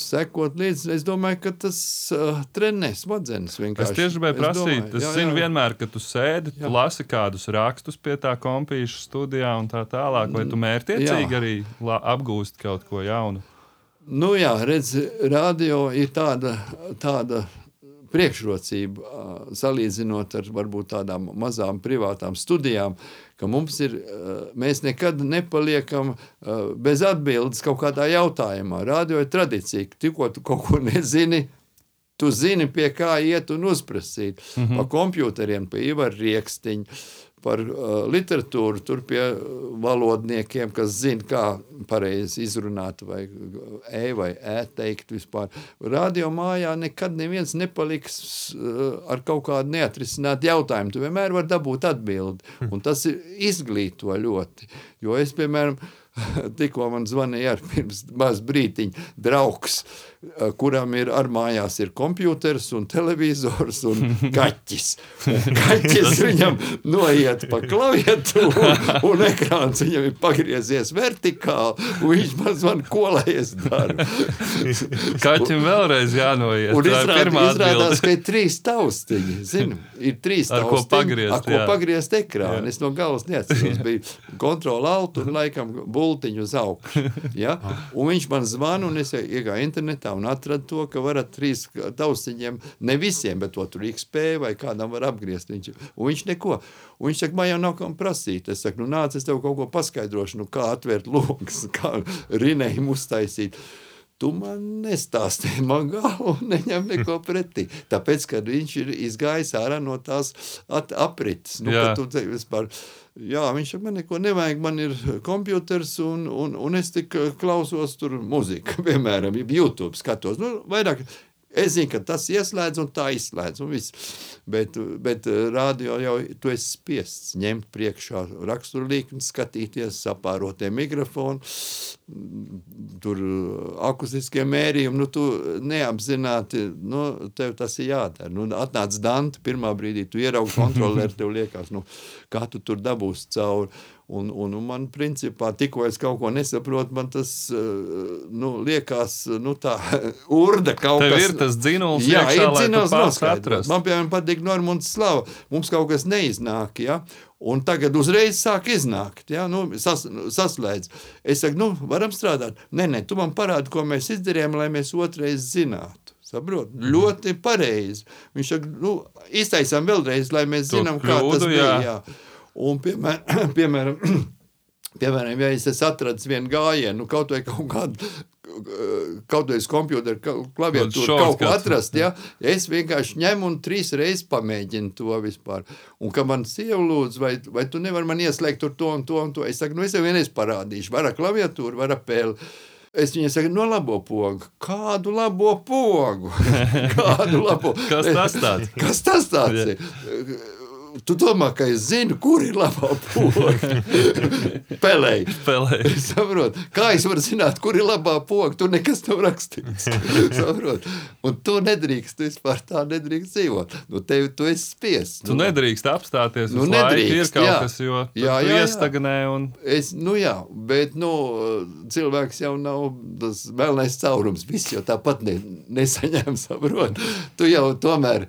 sekot līdzi. Es domāju, ka tas uh, trenē smadzenes vienkārši. Es tieši gribēju prasīt, es, es zinu jā. vienmēr, ka tu sēdi, tu lasi kādus rakstus pie tā kompīša studijā un tā tālāk, vai tu mērķiecīgi jā. arī apgūst kaut ko jaunu? Nu jā, redz, radio ir tāda, tāda priekšrocība salīdzinot ar varbūt tādām mazām privātām studijām, ka mums ir, mēs nekad nepaliekam bez atbildes kaut kādā jautājumā. Radio ir tradīcija, tikko tu kaut ko nezini, tu zini, pie kā iet un uzprasīt. Mm -hmm. Pa kompjuteriem, pa Ivar Riekstiņu, par uh, literatūru, tur pie valodniekiem, kas zina, kā pareizi izrunāt, vai e vai e teikt vispār. Radio mājā nekad neviens nepaliks uh, ar kaut kādu neatrisinātu jautājumu. Tu vienmēr vari dabūt atbildi, un tas izglīto ļoti. Jo es, piemēram, tikko man zvanīja ar pirms maz brītiņa draugs, Eh, kuram ir ar mājās ir kompjuters un televizors un kaķis. Un kaķis viņam noiet pa klaviatūru un, ekrāns viņam ir pagriezies vertikāli un viņš man zvan, ko lai es daru. Kaķim vēlreiz jānoiet. Un izrād, izrādās, ka ir trīs taustiņi. Zinu, ir trīs ar taustiņi. Ko pagriezt, ar ko pagriezt ekrānu. Jā. Es no galvas neatceros. Bija kontrola alt un laikam bultiņu uz augšu. Ja? Un viņš man zvana un es iegāju internetā un atrada to, ka varat trīs taustiņiem, ne visiem, bet to tur XP vai kādam var apgriezt. Viņš, un viņš neko. Un viņš saka, man jau nav kam prasīt. Es saku, nu nāc, es tev kaut ko paskaidrošu, nu kā atvērt lokus, kā rinējumu uztaisīt. Tu man nestāstīji, man galvu neņem neko pretī. Tāpēc, kad viņš ir izgājis ārā no tās aprites. Nu, tu vispār, jā, viņš man neko nevajag, man ir kompjuters un, un, un es tik klausos tur muziku, piemēram, YouTube skatos. Nu, vairāk Es zinu, ka tas ieslēdz un tā izslēdz. Un viss. bet, bet eh, rādio jau tu esi spiests ņemt priekšā raksturlīkni, skatīties, sapārotie mikrofoni, tur akustiskie mērījumi. Nu, tu neapzināti, nu, tev tas ir jādara. Nu, atnāc Dante, pirmā brīdī tu ieraugi kontroleri, tev liekas, nu, kā tu tur dabūsi cauri. Un, un, un man, principā, tikko es kaut ko nesaprotu, man tas nu, liekas, nu, tā urda kaut Tev kas. ir tas dzinuls, jā, iekšā, ir dzinuls noskaidrots. Man, piemēram, patīk Normunds Slava. Mums kaut kas neiznāk, ja? Un tagad uzreiz sāk iznākt, ja? nu, sas, saslēdz. Es saku, nu, varam strādāt. Nē, nē, tu man parādi, ko mēs izdarījām, lai mēs otrais zinātu. Saprot? Mm. Ļoti pareizi. Viņš saka, nu, iztaisām vēlreiz, lai mēs zinām, kā tas bija. Jā. Un, piemēram, piemēram, piemēram ja es atradu vienu gājienu, nu, kaut vai kaut kādu kaut uz kompjutera klaviatūru kaut ko atrast, ja? es vienkārši ņemu un trīs reizes pamēģinu to vispār. Un ka man sieva lūdz, vai, vai tu nevari man ieslēgt tur to un to un to, es saku, nu es jau vienreiz parādīšu, var ar klaviatūru, var ar pēli. Es viņai saku, no labo pogu. Kādu labo pogu? Kādu labo? Kas tas tāds? Kas tas tāds? Tu domā, ka es zinu, kur ir labā poga. Pelēji. Pelēji. Saprot, kā es varu zināt, kur ir labā poga? Tur nekas nav rakstīts. Saprot? Un tu nedrīkst, tu vispār tā nedrīkst dzīvot. Nu, tev tu esi spiests. Tu nu, nedrīkst apstāties. Nu, nedrīkst. Ir kaut jā. kas, jo jā, jā, iestagnē. Un... Es, nu jā, bet, nu, cilvēks jau nav tas melnais caurums. Viss jau tāpat ne, nesaņem, saprot. Tu jau tomēr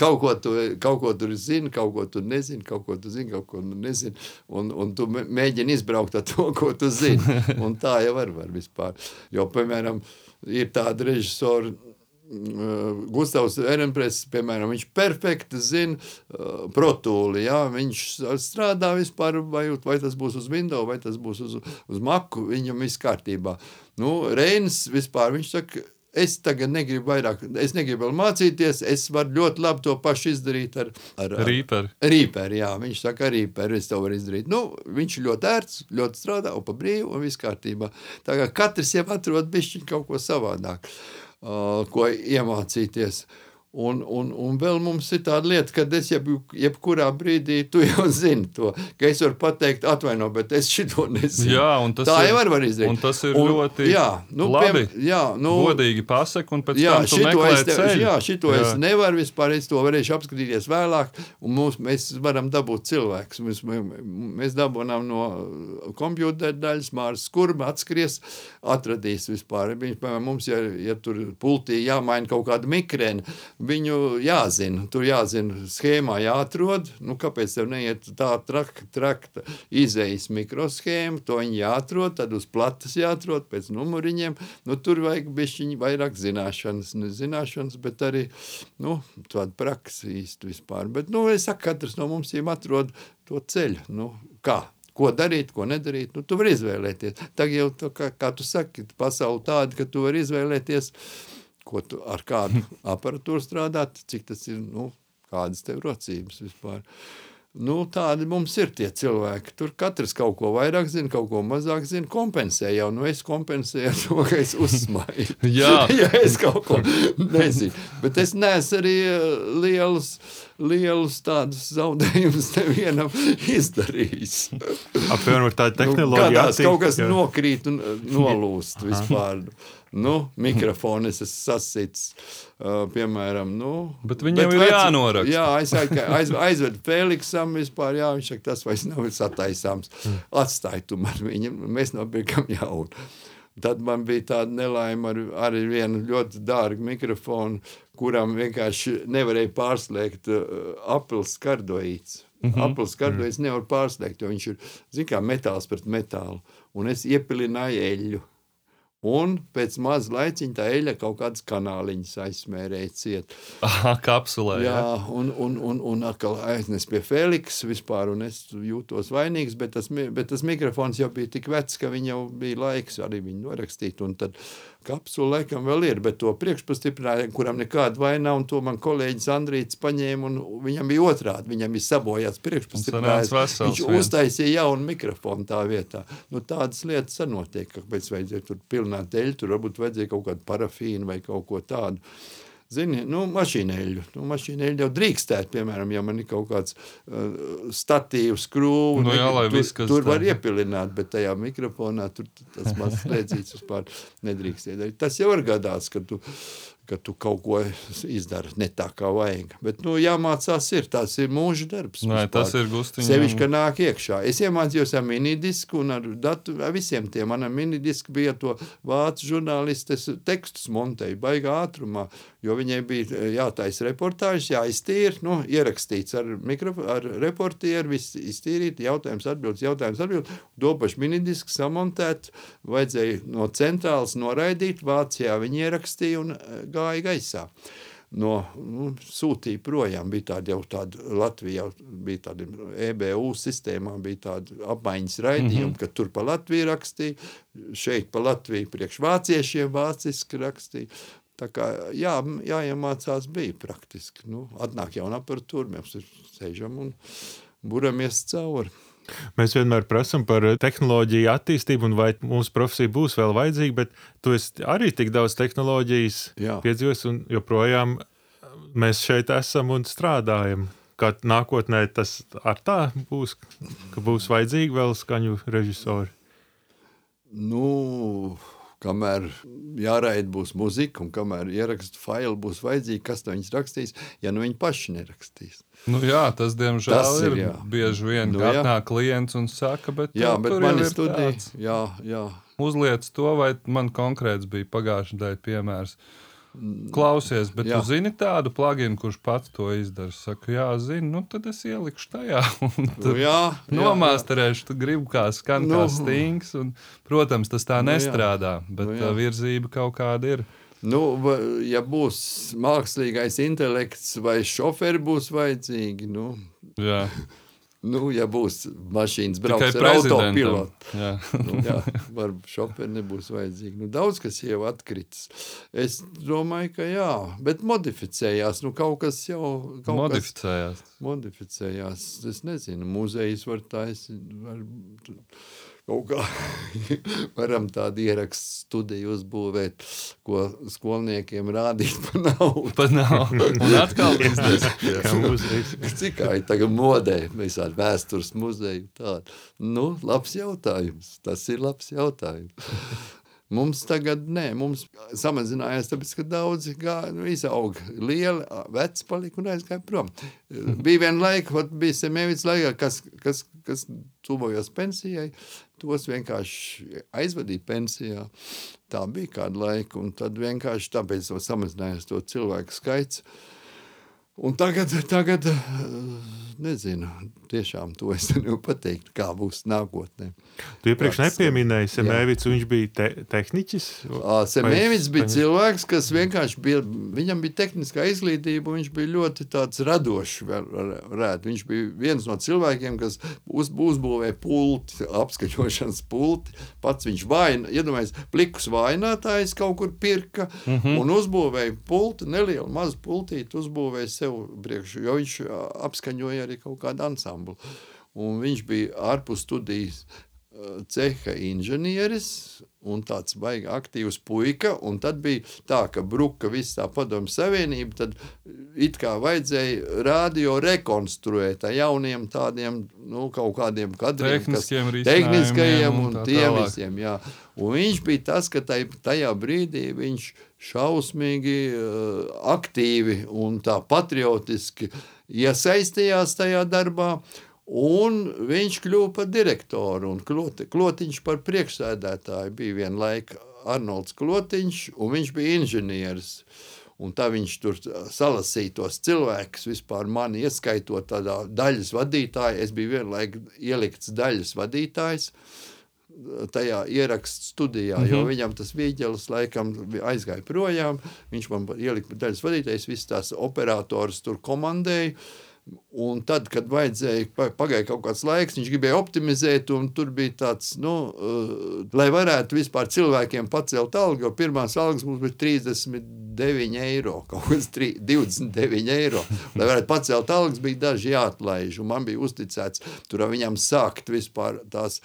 kaut ko, tu, kaut ko tur zini, kaut ko tu nezini, kaut ko tu zini, kaut ko tu nezini, un, un tu mēģini izbraukt ar to, ko tu zini. Un tā jau var, var vispār. Jo, piemēram, ir tādi režisori, Uh, Gustavs Ehrenpress, piemēram, viņš perfekti zina uh, protūli, jā, viņš strādā vispār, vai, vai tas būs uz Windows, vai tas būs uz, uz Macu, viņam viss kārtībā. Nu, Reinis vispār, viņš saka, Es tagad negribu vairāk, es negribu vēl mācīties. Es varu ļoti labi to pašu izdarīt ar, ar, ar Rīperu. Rīperu, jā, viņš saka, ar Rīperu es to varu izdarīt. Nu, viņš ir ļoti ērts, ļoti strādā un pa brīvu un viss kārtībā. Tā kā katrs jau atrod bišķiņ kaut ko savādāk, uh, ko iemācīties. Uh, Un, un, un vēl mums ir tāda lieta, ka es jeb, jebkurā brīdī, tu jau zini to, ka es varu pateikt, atvaino, bet es šito nezinu. Jā, un tas tā ir, jau var izdarīt. Un tas ir un, ļoti jā, nu, labi. Piem, jā, nu, godīgi pasaka, un pēc jā, tam tu meklē es, ceļu. Jā, šito jā. es nevaru vispār, es to varēšu apskatīties vēlāk, un mums, mēs varam dabūt cilvēks. Mēs, mēs dabūnām no kompjūtera daļas, Māris Skurba atskries, atradīs vispār. Viņš, mums, ja, ja tur pultī jāmaina kaut kāda mikrēna, viņu jāzina. Tur jāzina, schēmā jāatrod. Nu, kāpēc tev neiet tā trakta, trakta izējas mikroshēma? To viņi jāatrod, tad uz platas jāatrod pēc numuriņiem. Nu, tur vajag bišķiņi vairāk zināšanas, ne zināšanas, bet arī nu, tāda praksa īsti vispār. Bet, nu, es saku, katrs no mums jau atrod to ceļu. Nu, kā? Ko darīt, ko nedarīt, nu, tu vari izvēlēties. Tagad jau, tā, kā, kā tu saki, pasauli tāda, ka tu vari izvēlēties uh, ko tu ar kādu aparatūru strādāt, cik tas ir, nu, kādas tev rocības vispār. Nu, tādi mums ir tie cilvēki. Tur katrs kaut ko vairāk zina, kaut ko mazāk zina. Kompensē jau. Nu, es kompensēju ar to, ka es uzsmaidu. Jā, ja es kaut ko nezinu. Bet es neesmu arī eh, lielus, lielus tādus zaudējumus nevienam izdarījis. Apvienot tādu tehnoloģiju. Kādās kaut kas nokrīt un eh, nolūst vispār. Nu, mikrofonu es esmu sasits, uh, piemēram. Nu, bet viņam bet ir vec, jānoraksta. Jā, aizved, aiz, aizved Feliksam vispār, jā, viņš saka, tas vairs nav sataisāms. Atstāj tu man viņu, mēs nopirkam jaunu. Tad man bija tāda nelaime ar arī vienu ļoti dārgu mikrofonu, kuram vienkārši nevarēja pārslēgt uh, apelsīnu skardoīts. Mm -hmm. Apelsīnu skardoīts mm -hmm. nevar pārslēgt, jo viņš ir, kā, metāls pret metālu. Un es iepilināju eļļu. Un pēc maza laiciņa tā eļļa kaut kādas kanāliņas aizsmērēja ciet. Aha, kapsulē. Jā, ja? un, un, un, un atkal aiznes pie Feliks vispār, un es jūtos vainīgs, bet tas, bet tas mikrofons jau bija tik vecs, ka viņam jau bija laiks arī viņu norakstīt. Un tad kapsula laikam vēl ir, bet to priekšpastiprinājumu, kuram nekāda vaina, un to man kolēģis Andrīts paņēma, un viņam bija otrādi, viņam bija sabojāts priekšpastiprinājums. Viņš uztaisīja jaunu mikrofonu tā vietā. Nu, tādas lietas sanotiek, ka pēc vajadzēja tur pilnāt eļu, tur varbūt vajadzēja kaut kādu parafīnu vai kaut ko tādu. Zini, nu, mašīnēļu. Nu, mašīnēļu jau drīkstēt, piemēram, ja man ir kaut kāds uh, statīvs krūvis. Nu, jā, lai tur, viss, tur var iepilināt, bet tajā mikrofonā tur tas mazs slēdzīts vispār nedrīkst iedarīt. Tas jau ir gadās, ka tu ka tu kaut ko izdari ne tā, kā vajag. Bet, nu, jāmācās, ir tas ir mūža darbs. Nē, tas ir gustiņš. Sevišķi, ka nāk iekšā. Es iemācījos ar minidisku un ar datu, ar visiem tiem. Manam minidisku bija to vācu žurnālistes tekstus montēju baigā ātrumā, jo viņai bija eh, jātaisa reportāžas, jāiztīra, nu, ierakstīts ar, mikro, ar reportieru, viss iztīrīt, jautājums atbildes, jautājums atbildes, dopaši minidisku samontēt, vajadzēja no centrālas noraidīt, Vācijā viņi ierakstīja un eh, gāja gaisā. No, nu, sūtīja projām. Bija tāda jau tāda Latvijā, bija tāda EBU sistēmā, bija tāda apmaiņas raidījuma, mm -hmm. ka tur pa Latviju rakstīja, šeit pa Latviju priekš vāciešiem vāciski rakstīja. Tā kā jā, jāiemācās bija praktiski. Nu, atnāk jauna aparatūra, mēs sēžam un buramies cauri. Mēs vienmēr prasām par tehnoloģiju attīstību, un vai mūsu profesija būs vēl vajadzīga, bet tu arī tik daudz tehnoloģijas piedzīvojis, un joprojām mēs šeit esam un strādājam. Kā nākotnē tas ar tā būs, ka būs vajadzīgi vēl skaņu režisori? Nu, kamēr jāraida būs muzika, un kamēr ierakstu failu būs vajadzīgi, kas to viņus rakstīs, ja nu viņi paši nerakstīs. Nu jā, tas diemžēl tas ir. ir bieži vien nu, atnāk klients un saka, bet, jā, bet man ir studija. Jā, jā. Uzliec to, vai man konkrēts bija pagājušajā dēļ piemērs. Klausies, bet jā. tu zini tādu pluginu, kurš pats to izdara. Saka, jā, zinu, nu tad es ielikšu tajā. nu, jā, nomāsterēšu, tu gribi kā skan nu. kā stings. Un, protams, tas tā nu, nestrādā, jā. bet nu, jā. virzība kaut kāda ir. Nu, ja būs mākslīgais intelekts vai šoferi būs vajadzīgi, nu, jā. Nu, ja būs mašīnas brauks ar autopilotu, nu, jā, varbūt šoferi nebūs vajadzīgi. Nu, daudz kas jau atkritis. Es domāju, ka jā, bet modificējās. Nu, kaut kas jau kaut modificējās. Kas modificējās. Es nezinu, muzejs var taisīt. Var, kaut kā varam tādu ierakstu studiju uzbūvēt, ko skolniekiem rādīt par naudu. Par naudu. Un atkal Cik kā ir tagad modē, visādi vēstures muzeju tādu. Nu, labs jautājums. Tas ir labs jautājums. Mums tagad nē, mums samazinājās, tāpēc, ka daudzi nu, izauga lieli, veci palika un aizgāja prom. bija viena laika, bija Semēvits laikā, kas, kas, kas tuvojās pensijai, tos vienkārši aizvadīja pensijā. Tā bija kāda laika, un tad vienkārši tāpēc samazinājās to cilvēku skaits. Un tagad, tagad nezinu, tiešām to es nevaru pateikt, kā būs nākotnē. Tu iepriekš nepieminēji Semēvicu, viņš bija te, tehniķis? Semēvics bija cilvēks, kas vienkārši bija, viņam bija tehniskā izglītība, viņš bija ļoti tāds radošs, varētu. Viņš bija viens no cilvēkiem, kas uz, uzbūvēja pulti, apskaņošanas pulti, pats viņš vaina, iedomājies, plikus vainātājs kaut kur pirka, mm -hmm. un uzbūvēja pulti, nelielu mazu pultīti, uzbūvēja sev priekš, jo viņš apskaņoja arī kaut kādu ansamblu. Un viņš bija ārpus studijas ceha inženieris un tāds baigi aktīvs puika. Un tad bija tā, ka bruka viss tā padomu savienība, tad it kā vajadzēja radio rekonstruēt ar jauniem tādiem, nu, kaut kādiem kadriem, kas tehniskajiem un, un tiem tālāk. visiem, jā. Un viņš bija tas, ka taj, tajā brīdī viņš šausmīgi uh, aktīvi un tā patriotiski iesaistījās tajā darbā. Un viņš kļuva par direktoru, un kloti, Klotiņš par priekšsēdētāju bija vienlaika Arnolds Klotiņš, un viņš bija inženieris. Un tā viņš tur salasīja tos cilvēkus, vispār mani ieskaitot tādā daļas vadītāja. Es biju vienlaik ielikts daļas vadītājs tajā ierakstu studijā, mm -hmm. jo mhm. viņam tas vīģelis laikam aizgāja projām. Viņš man ielika daļas vadītājs, visas tās operators tur komandēja. Un tad, kad vajadzēja, pagāja kaut kāds laiks, viņš gribēja optimizēt, un tur bija tāds, nu, uh, lai varētu vispār cilvēkiem pacelt algu, jo pirmās algas mums bija 39 eiro, kaut kas 3, 29 eiro. Lai varētu pacelt algas, bija daži jāatlaiž, un man bija uzticēts tur viņam sākt vispār tās,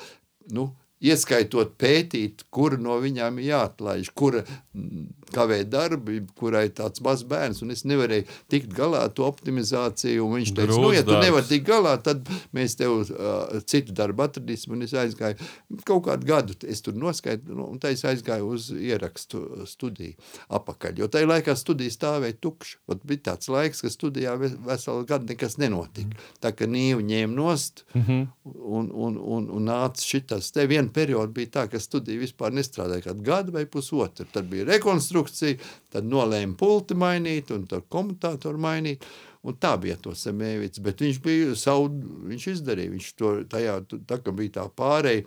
nu, ieskaitot pētīt, kur no viņām ir jāatlaiž, kura kavē darbi, kurai tāds mazs bērns, un es nevarēju tikt galā ar to optimizāciju, un viņš teica, nu, ja tu nevar tikt galā, tad mēs tev uh, citu darbu atradīsim, un es aizgāju kaut kādu gadu, es tur noskaitu, nu, un tā es aizgāju uz ierakstu studiju apakaļ, jo tajā laikā studija stāvēja tukša, Ot bija tāds laiks, ka studijā veselu gadu nekas nenotika, mm. tā ka nīvu ņēma nost, mm -hmm. un, un, un, un nāca šitas, te viena perioda bija tā, ka studija vispār nestrādāja kādu gadu vai pusotru, tad bija rekonstrukcija, tad nolēma pulti mainīt un komutātoru mainīt. Un tā bija to Semēvits, bet viņš bija savu, viņš izdarīja, viņš to tajā, tā kā bija tā pārēja,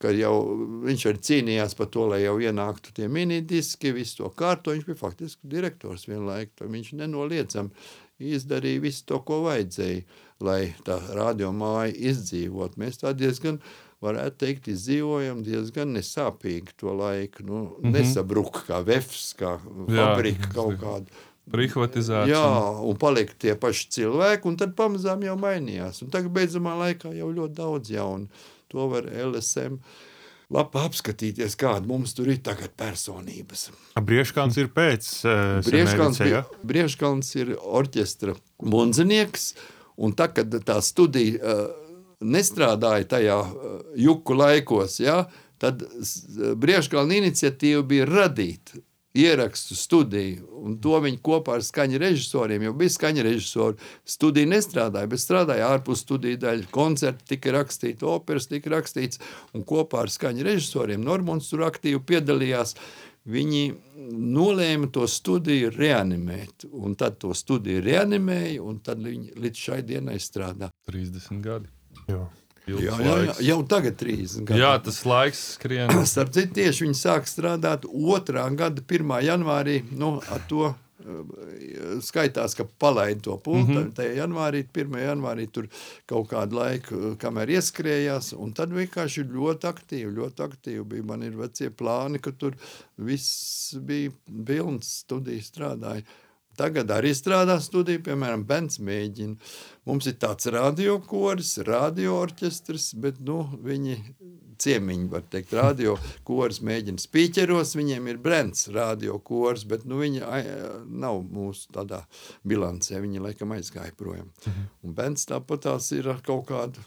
kad jau viņš arī cīnījās par to, lai jau ienāktu tie minidiski, visu to kārto, viņš bija faktiski direktors vienlaik, viņš nenoliedzam izdarīja visu to, ko vajadzēja, lai tā radiomāja izdzīvot. Mēs tā diezgan varētu teikt, izdzīvojam diezgan nesāpīgi to laiku. Nu, mm -hmm. Nesabruka kā vefs, kā fabrika Jā, kaut kāda. Privatizācija. Jā, un palika tie paši cilvēki, un tad pamazām jau mainījās. Un tagad beidzamā laikā jau ļoti daudz jaunu. To var LSM labi apskatīties, kāda mums tur ir tagad personības. Brieškāns ir pēc uh, Brieškāns, ja? Brieškāns ir orķestra munzinieks, un tā, kad tā studija uh, nestrādāja tajā uh, juku laikos, ja, tad Briežkalna iniciatīva bija radīt ierakstu studiju, un to viņi kopā ar skaņu režisoriem, jo bija skaņu režisori, studija nestrādāja, bet strādāja ārpus studiju daļa, koncerti tika rakstīti, operas tika rakstīts, un kopā ar skaņu režisoriem Normons tur aktīvi piedalījās, viņi nolēma to studiju reanimēt, un tad to studiju reanimēja, un tad viņi līdz šai dienai strādā. 30 gadi. Jā. Jā, jā, jā, jau tagad ir 30 gadi. Jā, tas laiks skrien. Starp citu, tieši viņi sāk strādāt 2. gada 1. janvārī. Nu, ar to eh, skaitās, ka palaida to pultu. Mm -hmm. Tajā janvārī, 1. janvārī, tur kaut kādu laiku, eh, kamēr ieskrējās, un tad vienkārši ļoti aktīvi, ļoti aktīvi bija. Man ir vecie plāni, ka tur viss bija pilns studijas strādāja. Tagad arī strādā studija, piemēram, Bens mēģina. Mums ir tāds radiokoris, radioorķestris, bet nu, viņi ciemiņi, var teikt, radiokoris mēģina spīķeros, viņiem ir Brents radiokoris, bet nu, viņi nav mūsu tādā bilancē, viņi laikam aizgāja projām. Mhm. Un Bens tāpat tās ir kaut kādu,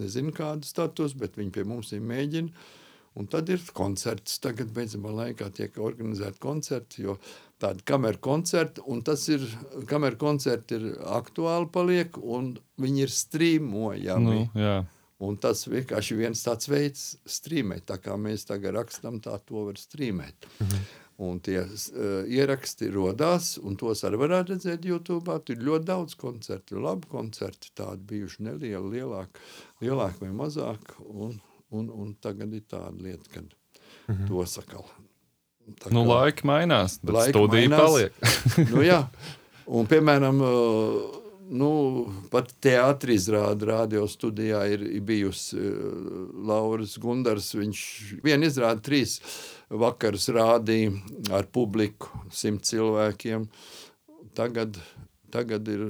nezinu kādu status, bet viņi pie mums ir mēģina. Un tad ir koncerts. Tagad, beidzamā laikā, tiek organizēti koncerti, jo tādi kameru koncerti, un tas ir, kameru koncerti ir aktuāli paliek, un viņi ir strīmojami. Nu, jā. un tas vienkārši viens tāds veids strīmēt, tā kā mēs tagad rakstam, tā to var strīmēt. Mhm. Un tie uh, ieraksti rodās, un tos arī varētu redzēt YouTube. Tur ir ļoti daudz koncertu, labi koncerti, tādi bijuši nelieli, lielāki, lielāki vai mazāki. Un, un, un tagad ir tāda lieta, kad mhm. to sakal Nu, kā, laika mainās, bet laika studija mainās. paliek. nu, jā, un piemēram, nu, pat teātris izrāda radio studijā ir, ir bijusi Lauris Gundars. Viņš vien izrāda trīs vakarus rādīja ar publiku, simt cilvēkiem. Tagad tagad ir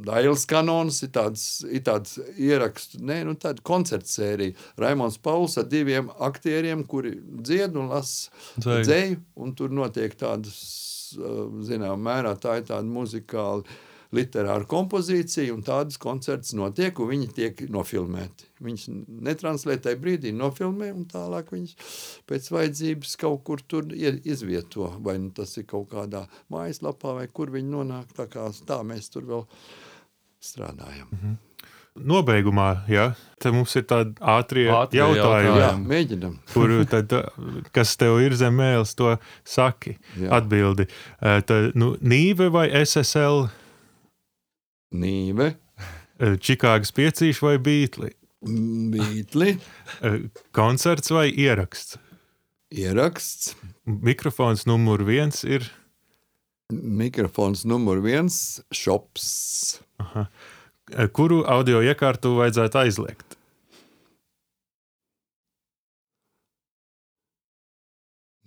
Dailas kanons, ir tāds, ir tāds ieraksts, ne, nu, tāda koncerta sērija. Raimons Pauls ar diviem aktieriem, kuri dzied un lasa dzēju, un tur notiek tādas, zinām, mērā tā ir tāda muzikāla literāra kompozīcija, un tādas koncerts notiek, un viņi tiek nofilmēti. Viņus netranslē tajā brīdī, nofilmē, un tālāk viņus pēc vajadzības kaut kur tur izvieto. Vai nu tas ir kaut kādā mājaslapā, vai kur viņi nonāk. Tā, kā, tā mēs tur vēl strādājam. Mm -hmm. Nobeigumā, ja, te mums ir tādi ātrie jautājumi, jautājumi. Jā, mēģinam. Kur tad, kas tev ir zem mēles, to saki, jā. atbildi. Tad, nu, Nīve vai SSL Nīve. Čikāgas piecīši vai bītli? Bītli. Koncerts vai ieraksts? Ieraksts. Mikrofons numur viens ir. Mikrofons numur viens - šops. Aha. Kuru audio iekārtu vajadzētu aizliegt?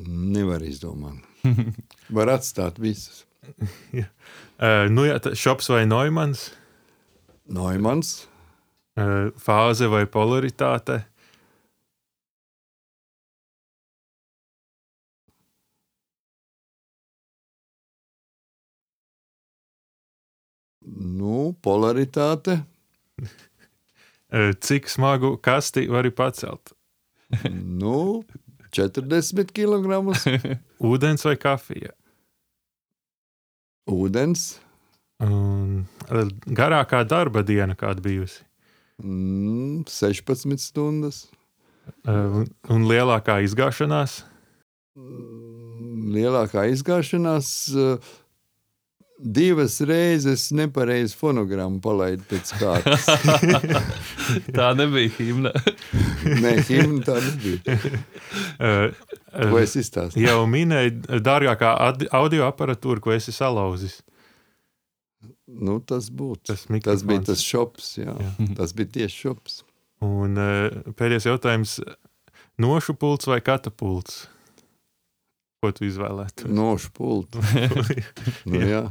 Nevar izdomāt. Var atstāt visus. ja. Uh, nu, jā, šops vai Noimans? Noimans. Uh, fāze vai polaritāte? Nu, polaritāte. uh, cik smagu kasti vari pacelt? nu, 40 kg. Ūdens vai kafija? Ūdens. Un garākā darba diena, kāda bijusi? Mm, 16 stundas. Un, un lielākā izgāšanās? Mm, lielākā izgāšanās divas reizes nepareizi fonogrammu palaidu pēc kārtas. tā nebija himna. Nē, himna tā nebija. Ko es izstāstīju? Jau minēju dārgākā audio aparatūra, ko esi salauzis. Nu, tas būtu. Tas, tas bija tas šops, jā. jā. Tas bija tieši šops. Un pēdējais jautājums. Nošu pults vai katapults? Ko tu izvēlētos? Nošu pultu. nu, jā.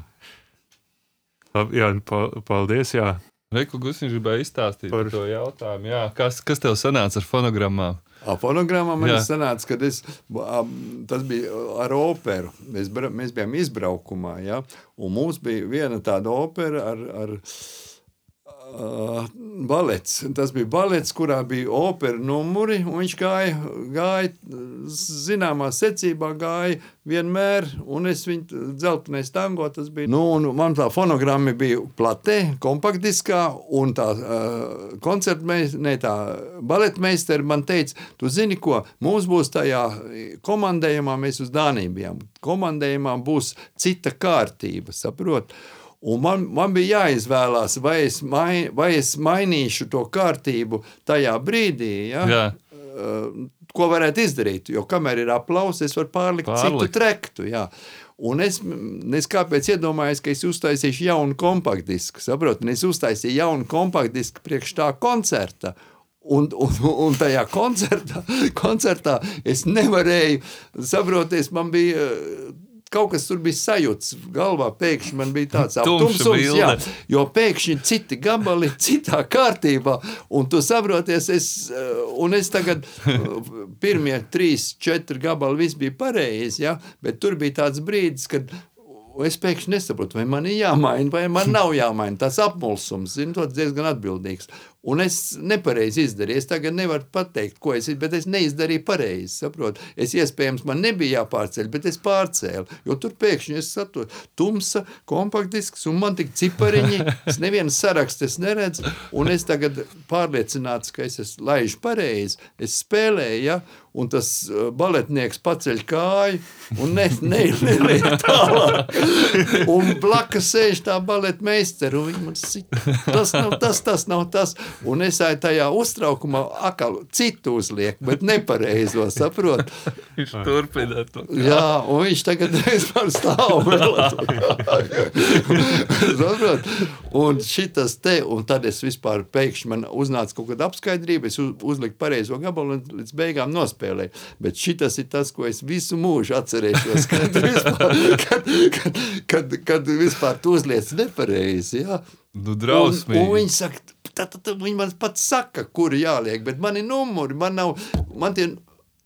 Labi, jā, paldies. Jā. Gusiņš gribēja izstāstīt par to jautājumu. Jā, kas, kas tev sanāca ar fonogrammām? Ar fonogrammā man sanāca, ka es, tas bija ar operu. Mēs, mēs bijām izbraukumā, ja? un mums bija viena tāda opera ar, ar Uh, balets. Tas bija balets, kurā bija opera numuri. Viņš gāja, gāja zināmā secībā, gāja vienmēr, un es viņu dzeltenais tango. Tas bija. Nu, man tā fonogramma bija platē, kompaktdiskā, un tā uh, koncertmeistara, ne tā baletmeistara man teica, tu zini ko, mums būs tajā komandējumā, mēs uz Dāniju bijām. Komandējumā būs cita kārtība, saprot? Un man, man bija jāizvēlās, vai es, mai, vai es mainīšu to kārtību tajā brīdī, ja? Jā. Uh, ko varētu izdarīt. Jo kamēr ir aplausa, es varu pārlikt, pārlikt. citu trektu. Jā. Un es, es kāpēc iedomājos, ka es uztaisīšu jaunu kompaktdisku. Saprotu, es uztaisīju jaunu kompaktdisku priekš tā koncerta. Un, un, un tajā koncertā, koncertā es nevarēju, saproties, man bija kaut kas tur bija sajūts galvā. Pēkšņi man bija tāds apgabals, jā, jo pēkšņi citi gabali, citā kārtībā. Un tu saproties, es, eh, un es tagad eh, pirmie trīs, četri gabali viss bija pareizi, ja, bet tur bija tāds brīdis, kad es pēkšņi nesaprotu, vai man ir jāmaina, vai man nav jāmaina. Tas apmulsums, zinu, tas diezgan atbildīgs. Un es nepareizi izdarīju. Es tagad nevaru pateikt, ko es izdarīju, bet es neizdarīju pareizi. Saprot? Es iespējams man nebija jāpārceļ, bet es pārcēlu. Jo tur pēkšņi es saprotu, tumsa, kompaktdisks un man tik cipariņi. Es nevienas sarakstus neredzu. Un es tagad pārliecināts, ka es esmu laižu pareizi. Es spēlēju, ja, un tas uh, baletnieks paceļ kāju un ne, ne, neliek tālāk. Un blakus sēž tā baletmeistara un viņa man sit. Tas nav tas, tas nav tas. Un es tajā uztraukumā atkal citu uzlieku, bet nepareizo saprotu. Viņš turpina to. Jā, un viņš tagad vispār stāv vēl. saprot? Un šitas te, un tad es vispār pēkšņi man uznāca kaut kāda apskaidrība, es uzliku pareizo gabalu un līdz beigām nospēlēju. Bet šitas ir tas, ko es visu mūžu atcerēšos, kad vispār, kad, kad, kad, kad vispār tu uzliec nepareizi, jā. Nu, drausmīgi. Un, un viņi saka, tad, tad viņi man pats saka, kur jāliek, bet man ir numuri, man nav, man tie,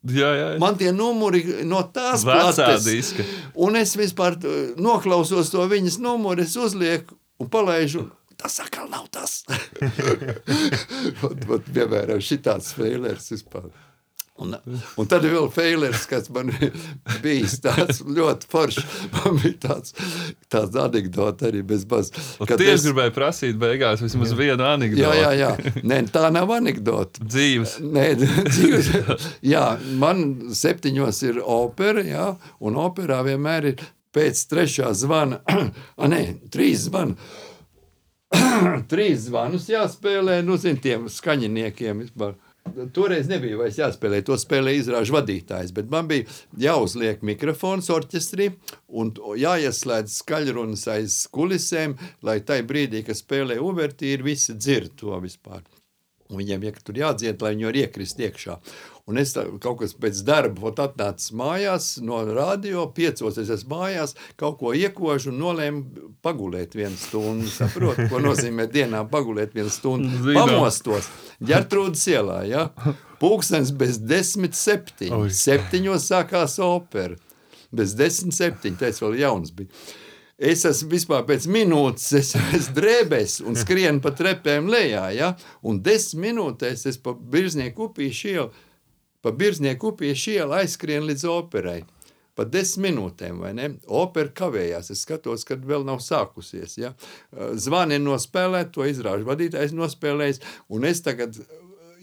Jā, jā, jā. Man tie numuri no tās plates. Un es vispār noklausos to viņas numuru, es uzlieku un palaižu. Tas atkal nav tas. Piemēram, šitāds spēlērs vispār. Un, un tad ir vēl failers, kas man bija tāds ļoti foršs. Man bija tāds, tāds anekdote arī bez baz. Kad es gribēju prasīt beigās vismaz jā. vienu anekdoti. Jā, jā, jā. Nē, tā nav anekdote. Dzīves. Nē, dzīves. Jā, man septiņos ir opera, jā, un operā vienmēr ir pēc trešā zvana, a nē, trīs zvana. trīs zvanus jāspēlē, nu, zin, tiem skaņiniekiem vispār Toreiz nebija vairs jāspēlē, to spēlēja izrāžu vadītājs, bet man bija jāuzliek mikrofons orķestrī un jāieslēdz skaļrunas aiz kulisēm, lai tai brīdī, kad spēlē uvertīri, visi dzird to vispār. Un viņiem ja tur jādzied, lai viņi var iekrist iekšā. Un es kaut kas pēc darba atnācu mājās, no radio, piecos es esmu mājās, kaut ko iekožu un nolēmu pagulēt vienu stundu. Saprotu, ko nozīmē dienā pagulēt vienu stundu. Zinām. Pamostos Ģertrūdas ielā, ja? Pūkstens bez desmit septiņi. Septiņos sākās opera. Bez desmit septiņi, teicu, vēl jauns bija. Es esmu vispār pēc minūtes, es esmu drēbēs un skrienu pa trepēm lejā, ja? un desmit minūtēs es pa birznieku upīšu ielu, pa birznieku upīšu ielu aizskrienu līdz operai. Pa desmit minūtēm, vai ne? Opera kavējās. Es skatos, kad vēl nav sākusies. Ja? Zvani nospēlēt, to izrāžu vadītājs nospēlējis, un es tagad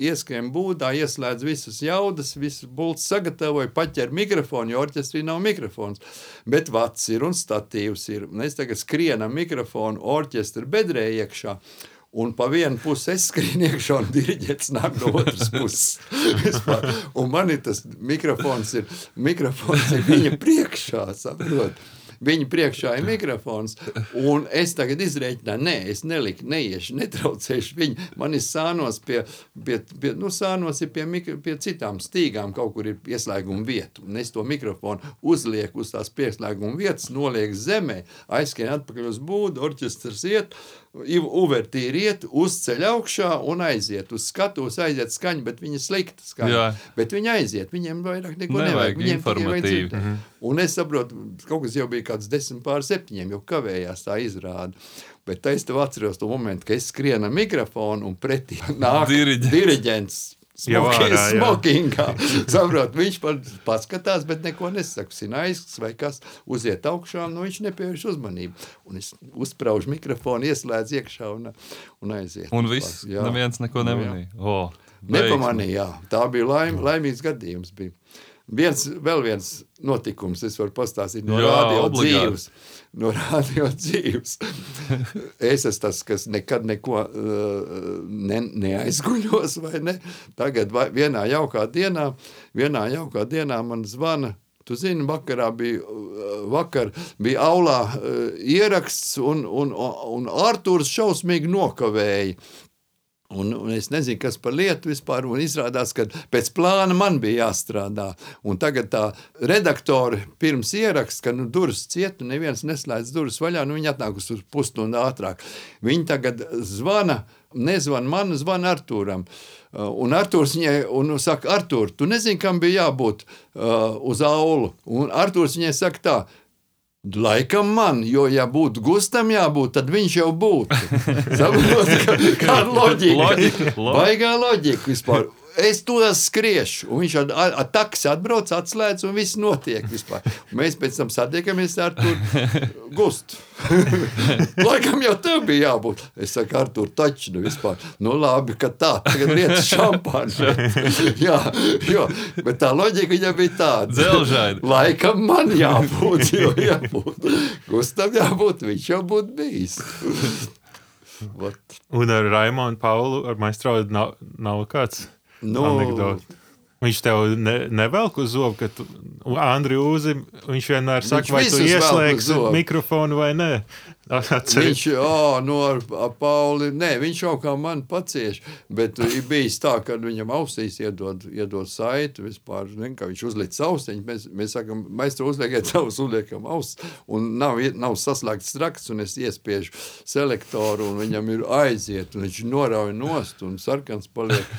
ieskrien būdā, ieslēdz visas jaudas, visu bultu sagatavoju, paķer mikrofonu, jo orķestrī nav mikrofons. Bet vats ir un statīvs ir. Un es tagad skrienam mikrofonu orķestra bedrē iekšā. Un pa vienu pusi es skrienu iekšā, un diriģents nāk no otras puses. un man ir tas mikrofons, ir, mikrofons ir viņa priekšā, saprotat? Viņa priekšā ir mikrofons, un es tagad izreikināju, nē, es neliku, neiešu, netraucēšu viņu. Man ir sānos pie, pie, pie nu, sānos ir pie, mikro, pie citām stīgām, kaut kur ir pieslēguma vieta. Un es to mikrofonu uzlieku uz tās pieslēguma vietas, nolieku zemē, aizskrien atpakaļ uz būdu, orķestrs iet, Uvertīri iet, uzceļ augšā un aiziet uz skatuves, aiziet skaņa, bet viņa slikta skaņa. Jā. Bet viņa aiziet, viņiem vairāk neko nevajag. nevajag. Viņiem tikai vajag mm -hmm. Un es saprotu, kaut kas jau bija kāds desmit pār septiņiem, jau kavējās tā izrāda. Bet es tev atceros to momentu, kad es skrienu mikrofonu un pretī nāk diriģents Smoking, smokingā. Saprot, viņš paskatās, bet neko nesaka. Sinaisks vai kas uziet augšā, nu viņš nepievērš uzmanību. Un es uzspraužu mikrofonu, ieslēdzu iekšā un, un aiziet. Un viss, jā. neviens neko nemanīja. Nu, oh, Nepamanīja, jā. Tā bija laim, laimīgs gadījums. Bija. Viens, vēl viens notikums, es varu pastāstīt no radio obligāti. No radio dzīves. es esmu tas, kas nekad neko uh, ne, neaizguļos, vai ne? Tagad vai, vienā jaukā dienā, vienā jaukā dienā man zvana Tu zini, vakarā bija, uh, vakar bija aulā uh, ieraksts, un, un, un Arthurs šausmīgi nokavēja. Un, un es nezinu, kas par lietu vispār. Izrādās, ka pēc plāna man bija jāstrādā. Un tagad tā redaktore pirms ieraksta, ka nu, durvis cieta, neviens neslēdz durvis vaļā. Nu, viņa atnākusi uz pusstundu ātrāk. Viņa tagad zvana. Nezvana man, zvana Arthūram. Uh, un Arthurs viņai un saka, Arthur, tu nezini, kam bija jābūt uh, uz aulu. Un Arthurs viņai saka tā, Laikam man, jo, ja būtu gustam jābūt, tad viņš jau būtu. Saprotiet, kāda loģika? loģika. Baigā loģika vispār es tur skriešu. Un viņš ar, ar, ar taksi atbrauc, atslēdz, un viss notiek. Vispār. Un mēs pēc tam satiekamies ar to gustu. Laikam jau tev bija jābūt. Es saku, ar to taču nu vispār. Nu, labi, ka tā, tagad lietas šampāni. Jā, jo, bet tā loģika viņam bija tāda. Dzelžaini. Laikam man jābūt, jo jābūt. Gustam jābūt, viņš jau būtu bijis. Un ar Raimonu Paulu, ar Maistro, nav, nav kāds nu, anekdots. Viņš tev ne, nevelk uz zobu, ka tu, Andri Uzi, viņš vienmēr saka, viņš vai tu ieslēgsi mikrofonu vai nē. Viņš oh, no ar, ar Pauli, nē, viņš jau kā man pacieš, bet ir bijis tā, ka viņam ausīs iedod, iedod saiti vispār, ne, ka viņš uzliek austiņu, mēs, mēs sakam, maistru uzliekiet savus, uzliekam ausis, un nav, nav saslēgts trakts, un es iespiežu selektoru, un viņam ir aiziet, un viņš norauj nost, un sarkans paliek,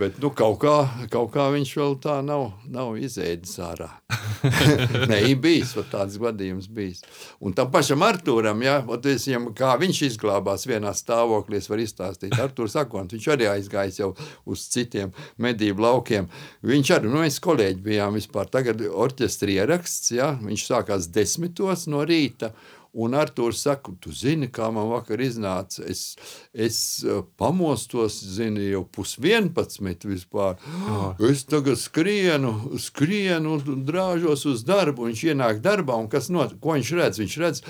bet, nu, kaut kā, kaut kā viņš vēl tā nav, nav izēdis ārā. nē, ir bijis, tāds gadījums bijis. Un tam pašam Artūram, jā, es viņam, kā viņš izglābās vienā stāvoklī, es varu izstāstīt. Artūrs Akons, viņš arī aizgājis jau uz citiem medību laukiem. Viņš arī, nu, mēs kolēģi bijām vispār, tagad orķestri ieraksts, jā, viņš sākās desmitos no rīta, Un Arthurs saka, tu zini, kā man vakar iznāca. Es, es uh, pamostos, zini, jau pusvienpadsmit vispār. Oh. Es tagad skrienu, skrienu drāžos uz darbu. Viņš ienāk darbā un kas not, ko viņš redz? Viņš redz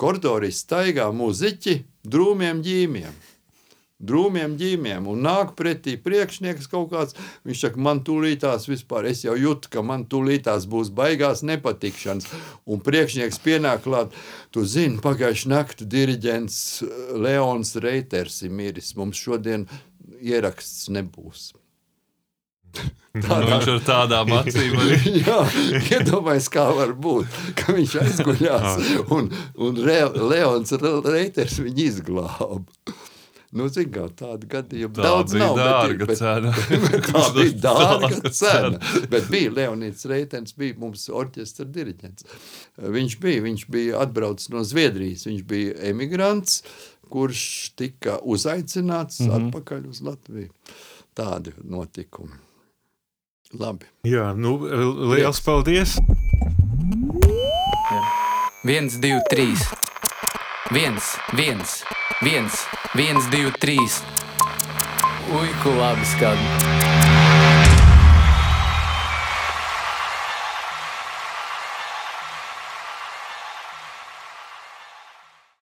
koridorī staigā muziķi drūmiem ģīmiem drūmiem ģīmiem, un nāk pretī priekšnieks kaut kāds. Viņš saka, man tūlītās vispār, es jau jūtu, ka man tūlītās būs baigās nepatikšanas. Un priekšnieks pienāk klāt, tu zini, pagājuši nakti diriģents eh, Leons Reiters ir miris, mums šodien ieraksts nebūs. Tādā, nu, viņš ar tādām acīm arī. Jā, iedomājieties, kā var būt, ka viņš aizguļās un, un Re, Leons Reiters viņu izglāba. Nu, zin, kā, tāda gadījuma tā daudz nav. Dārga bet, cena. Bet, tā bija dārga cena. Bet bija Leonīds Reitens, bija mums orķestra diriģents. Viņš bija, viņš bija atbraucis no Zviedrijas, viņš bija emigrants, kurš tika uzaicināts mm -hmm. atpakaļ uz Latviju. Tādi notikumi. Labi. Jā, nu, liels paldies! Jā. Viens, divi, trīs. Viens, viens, viens, viens, divi, trīs. Ui, ko labi skan.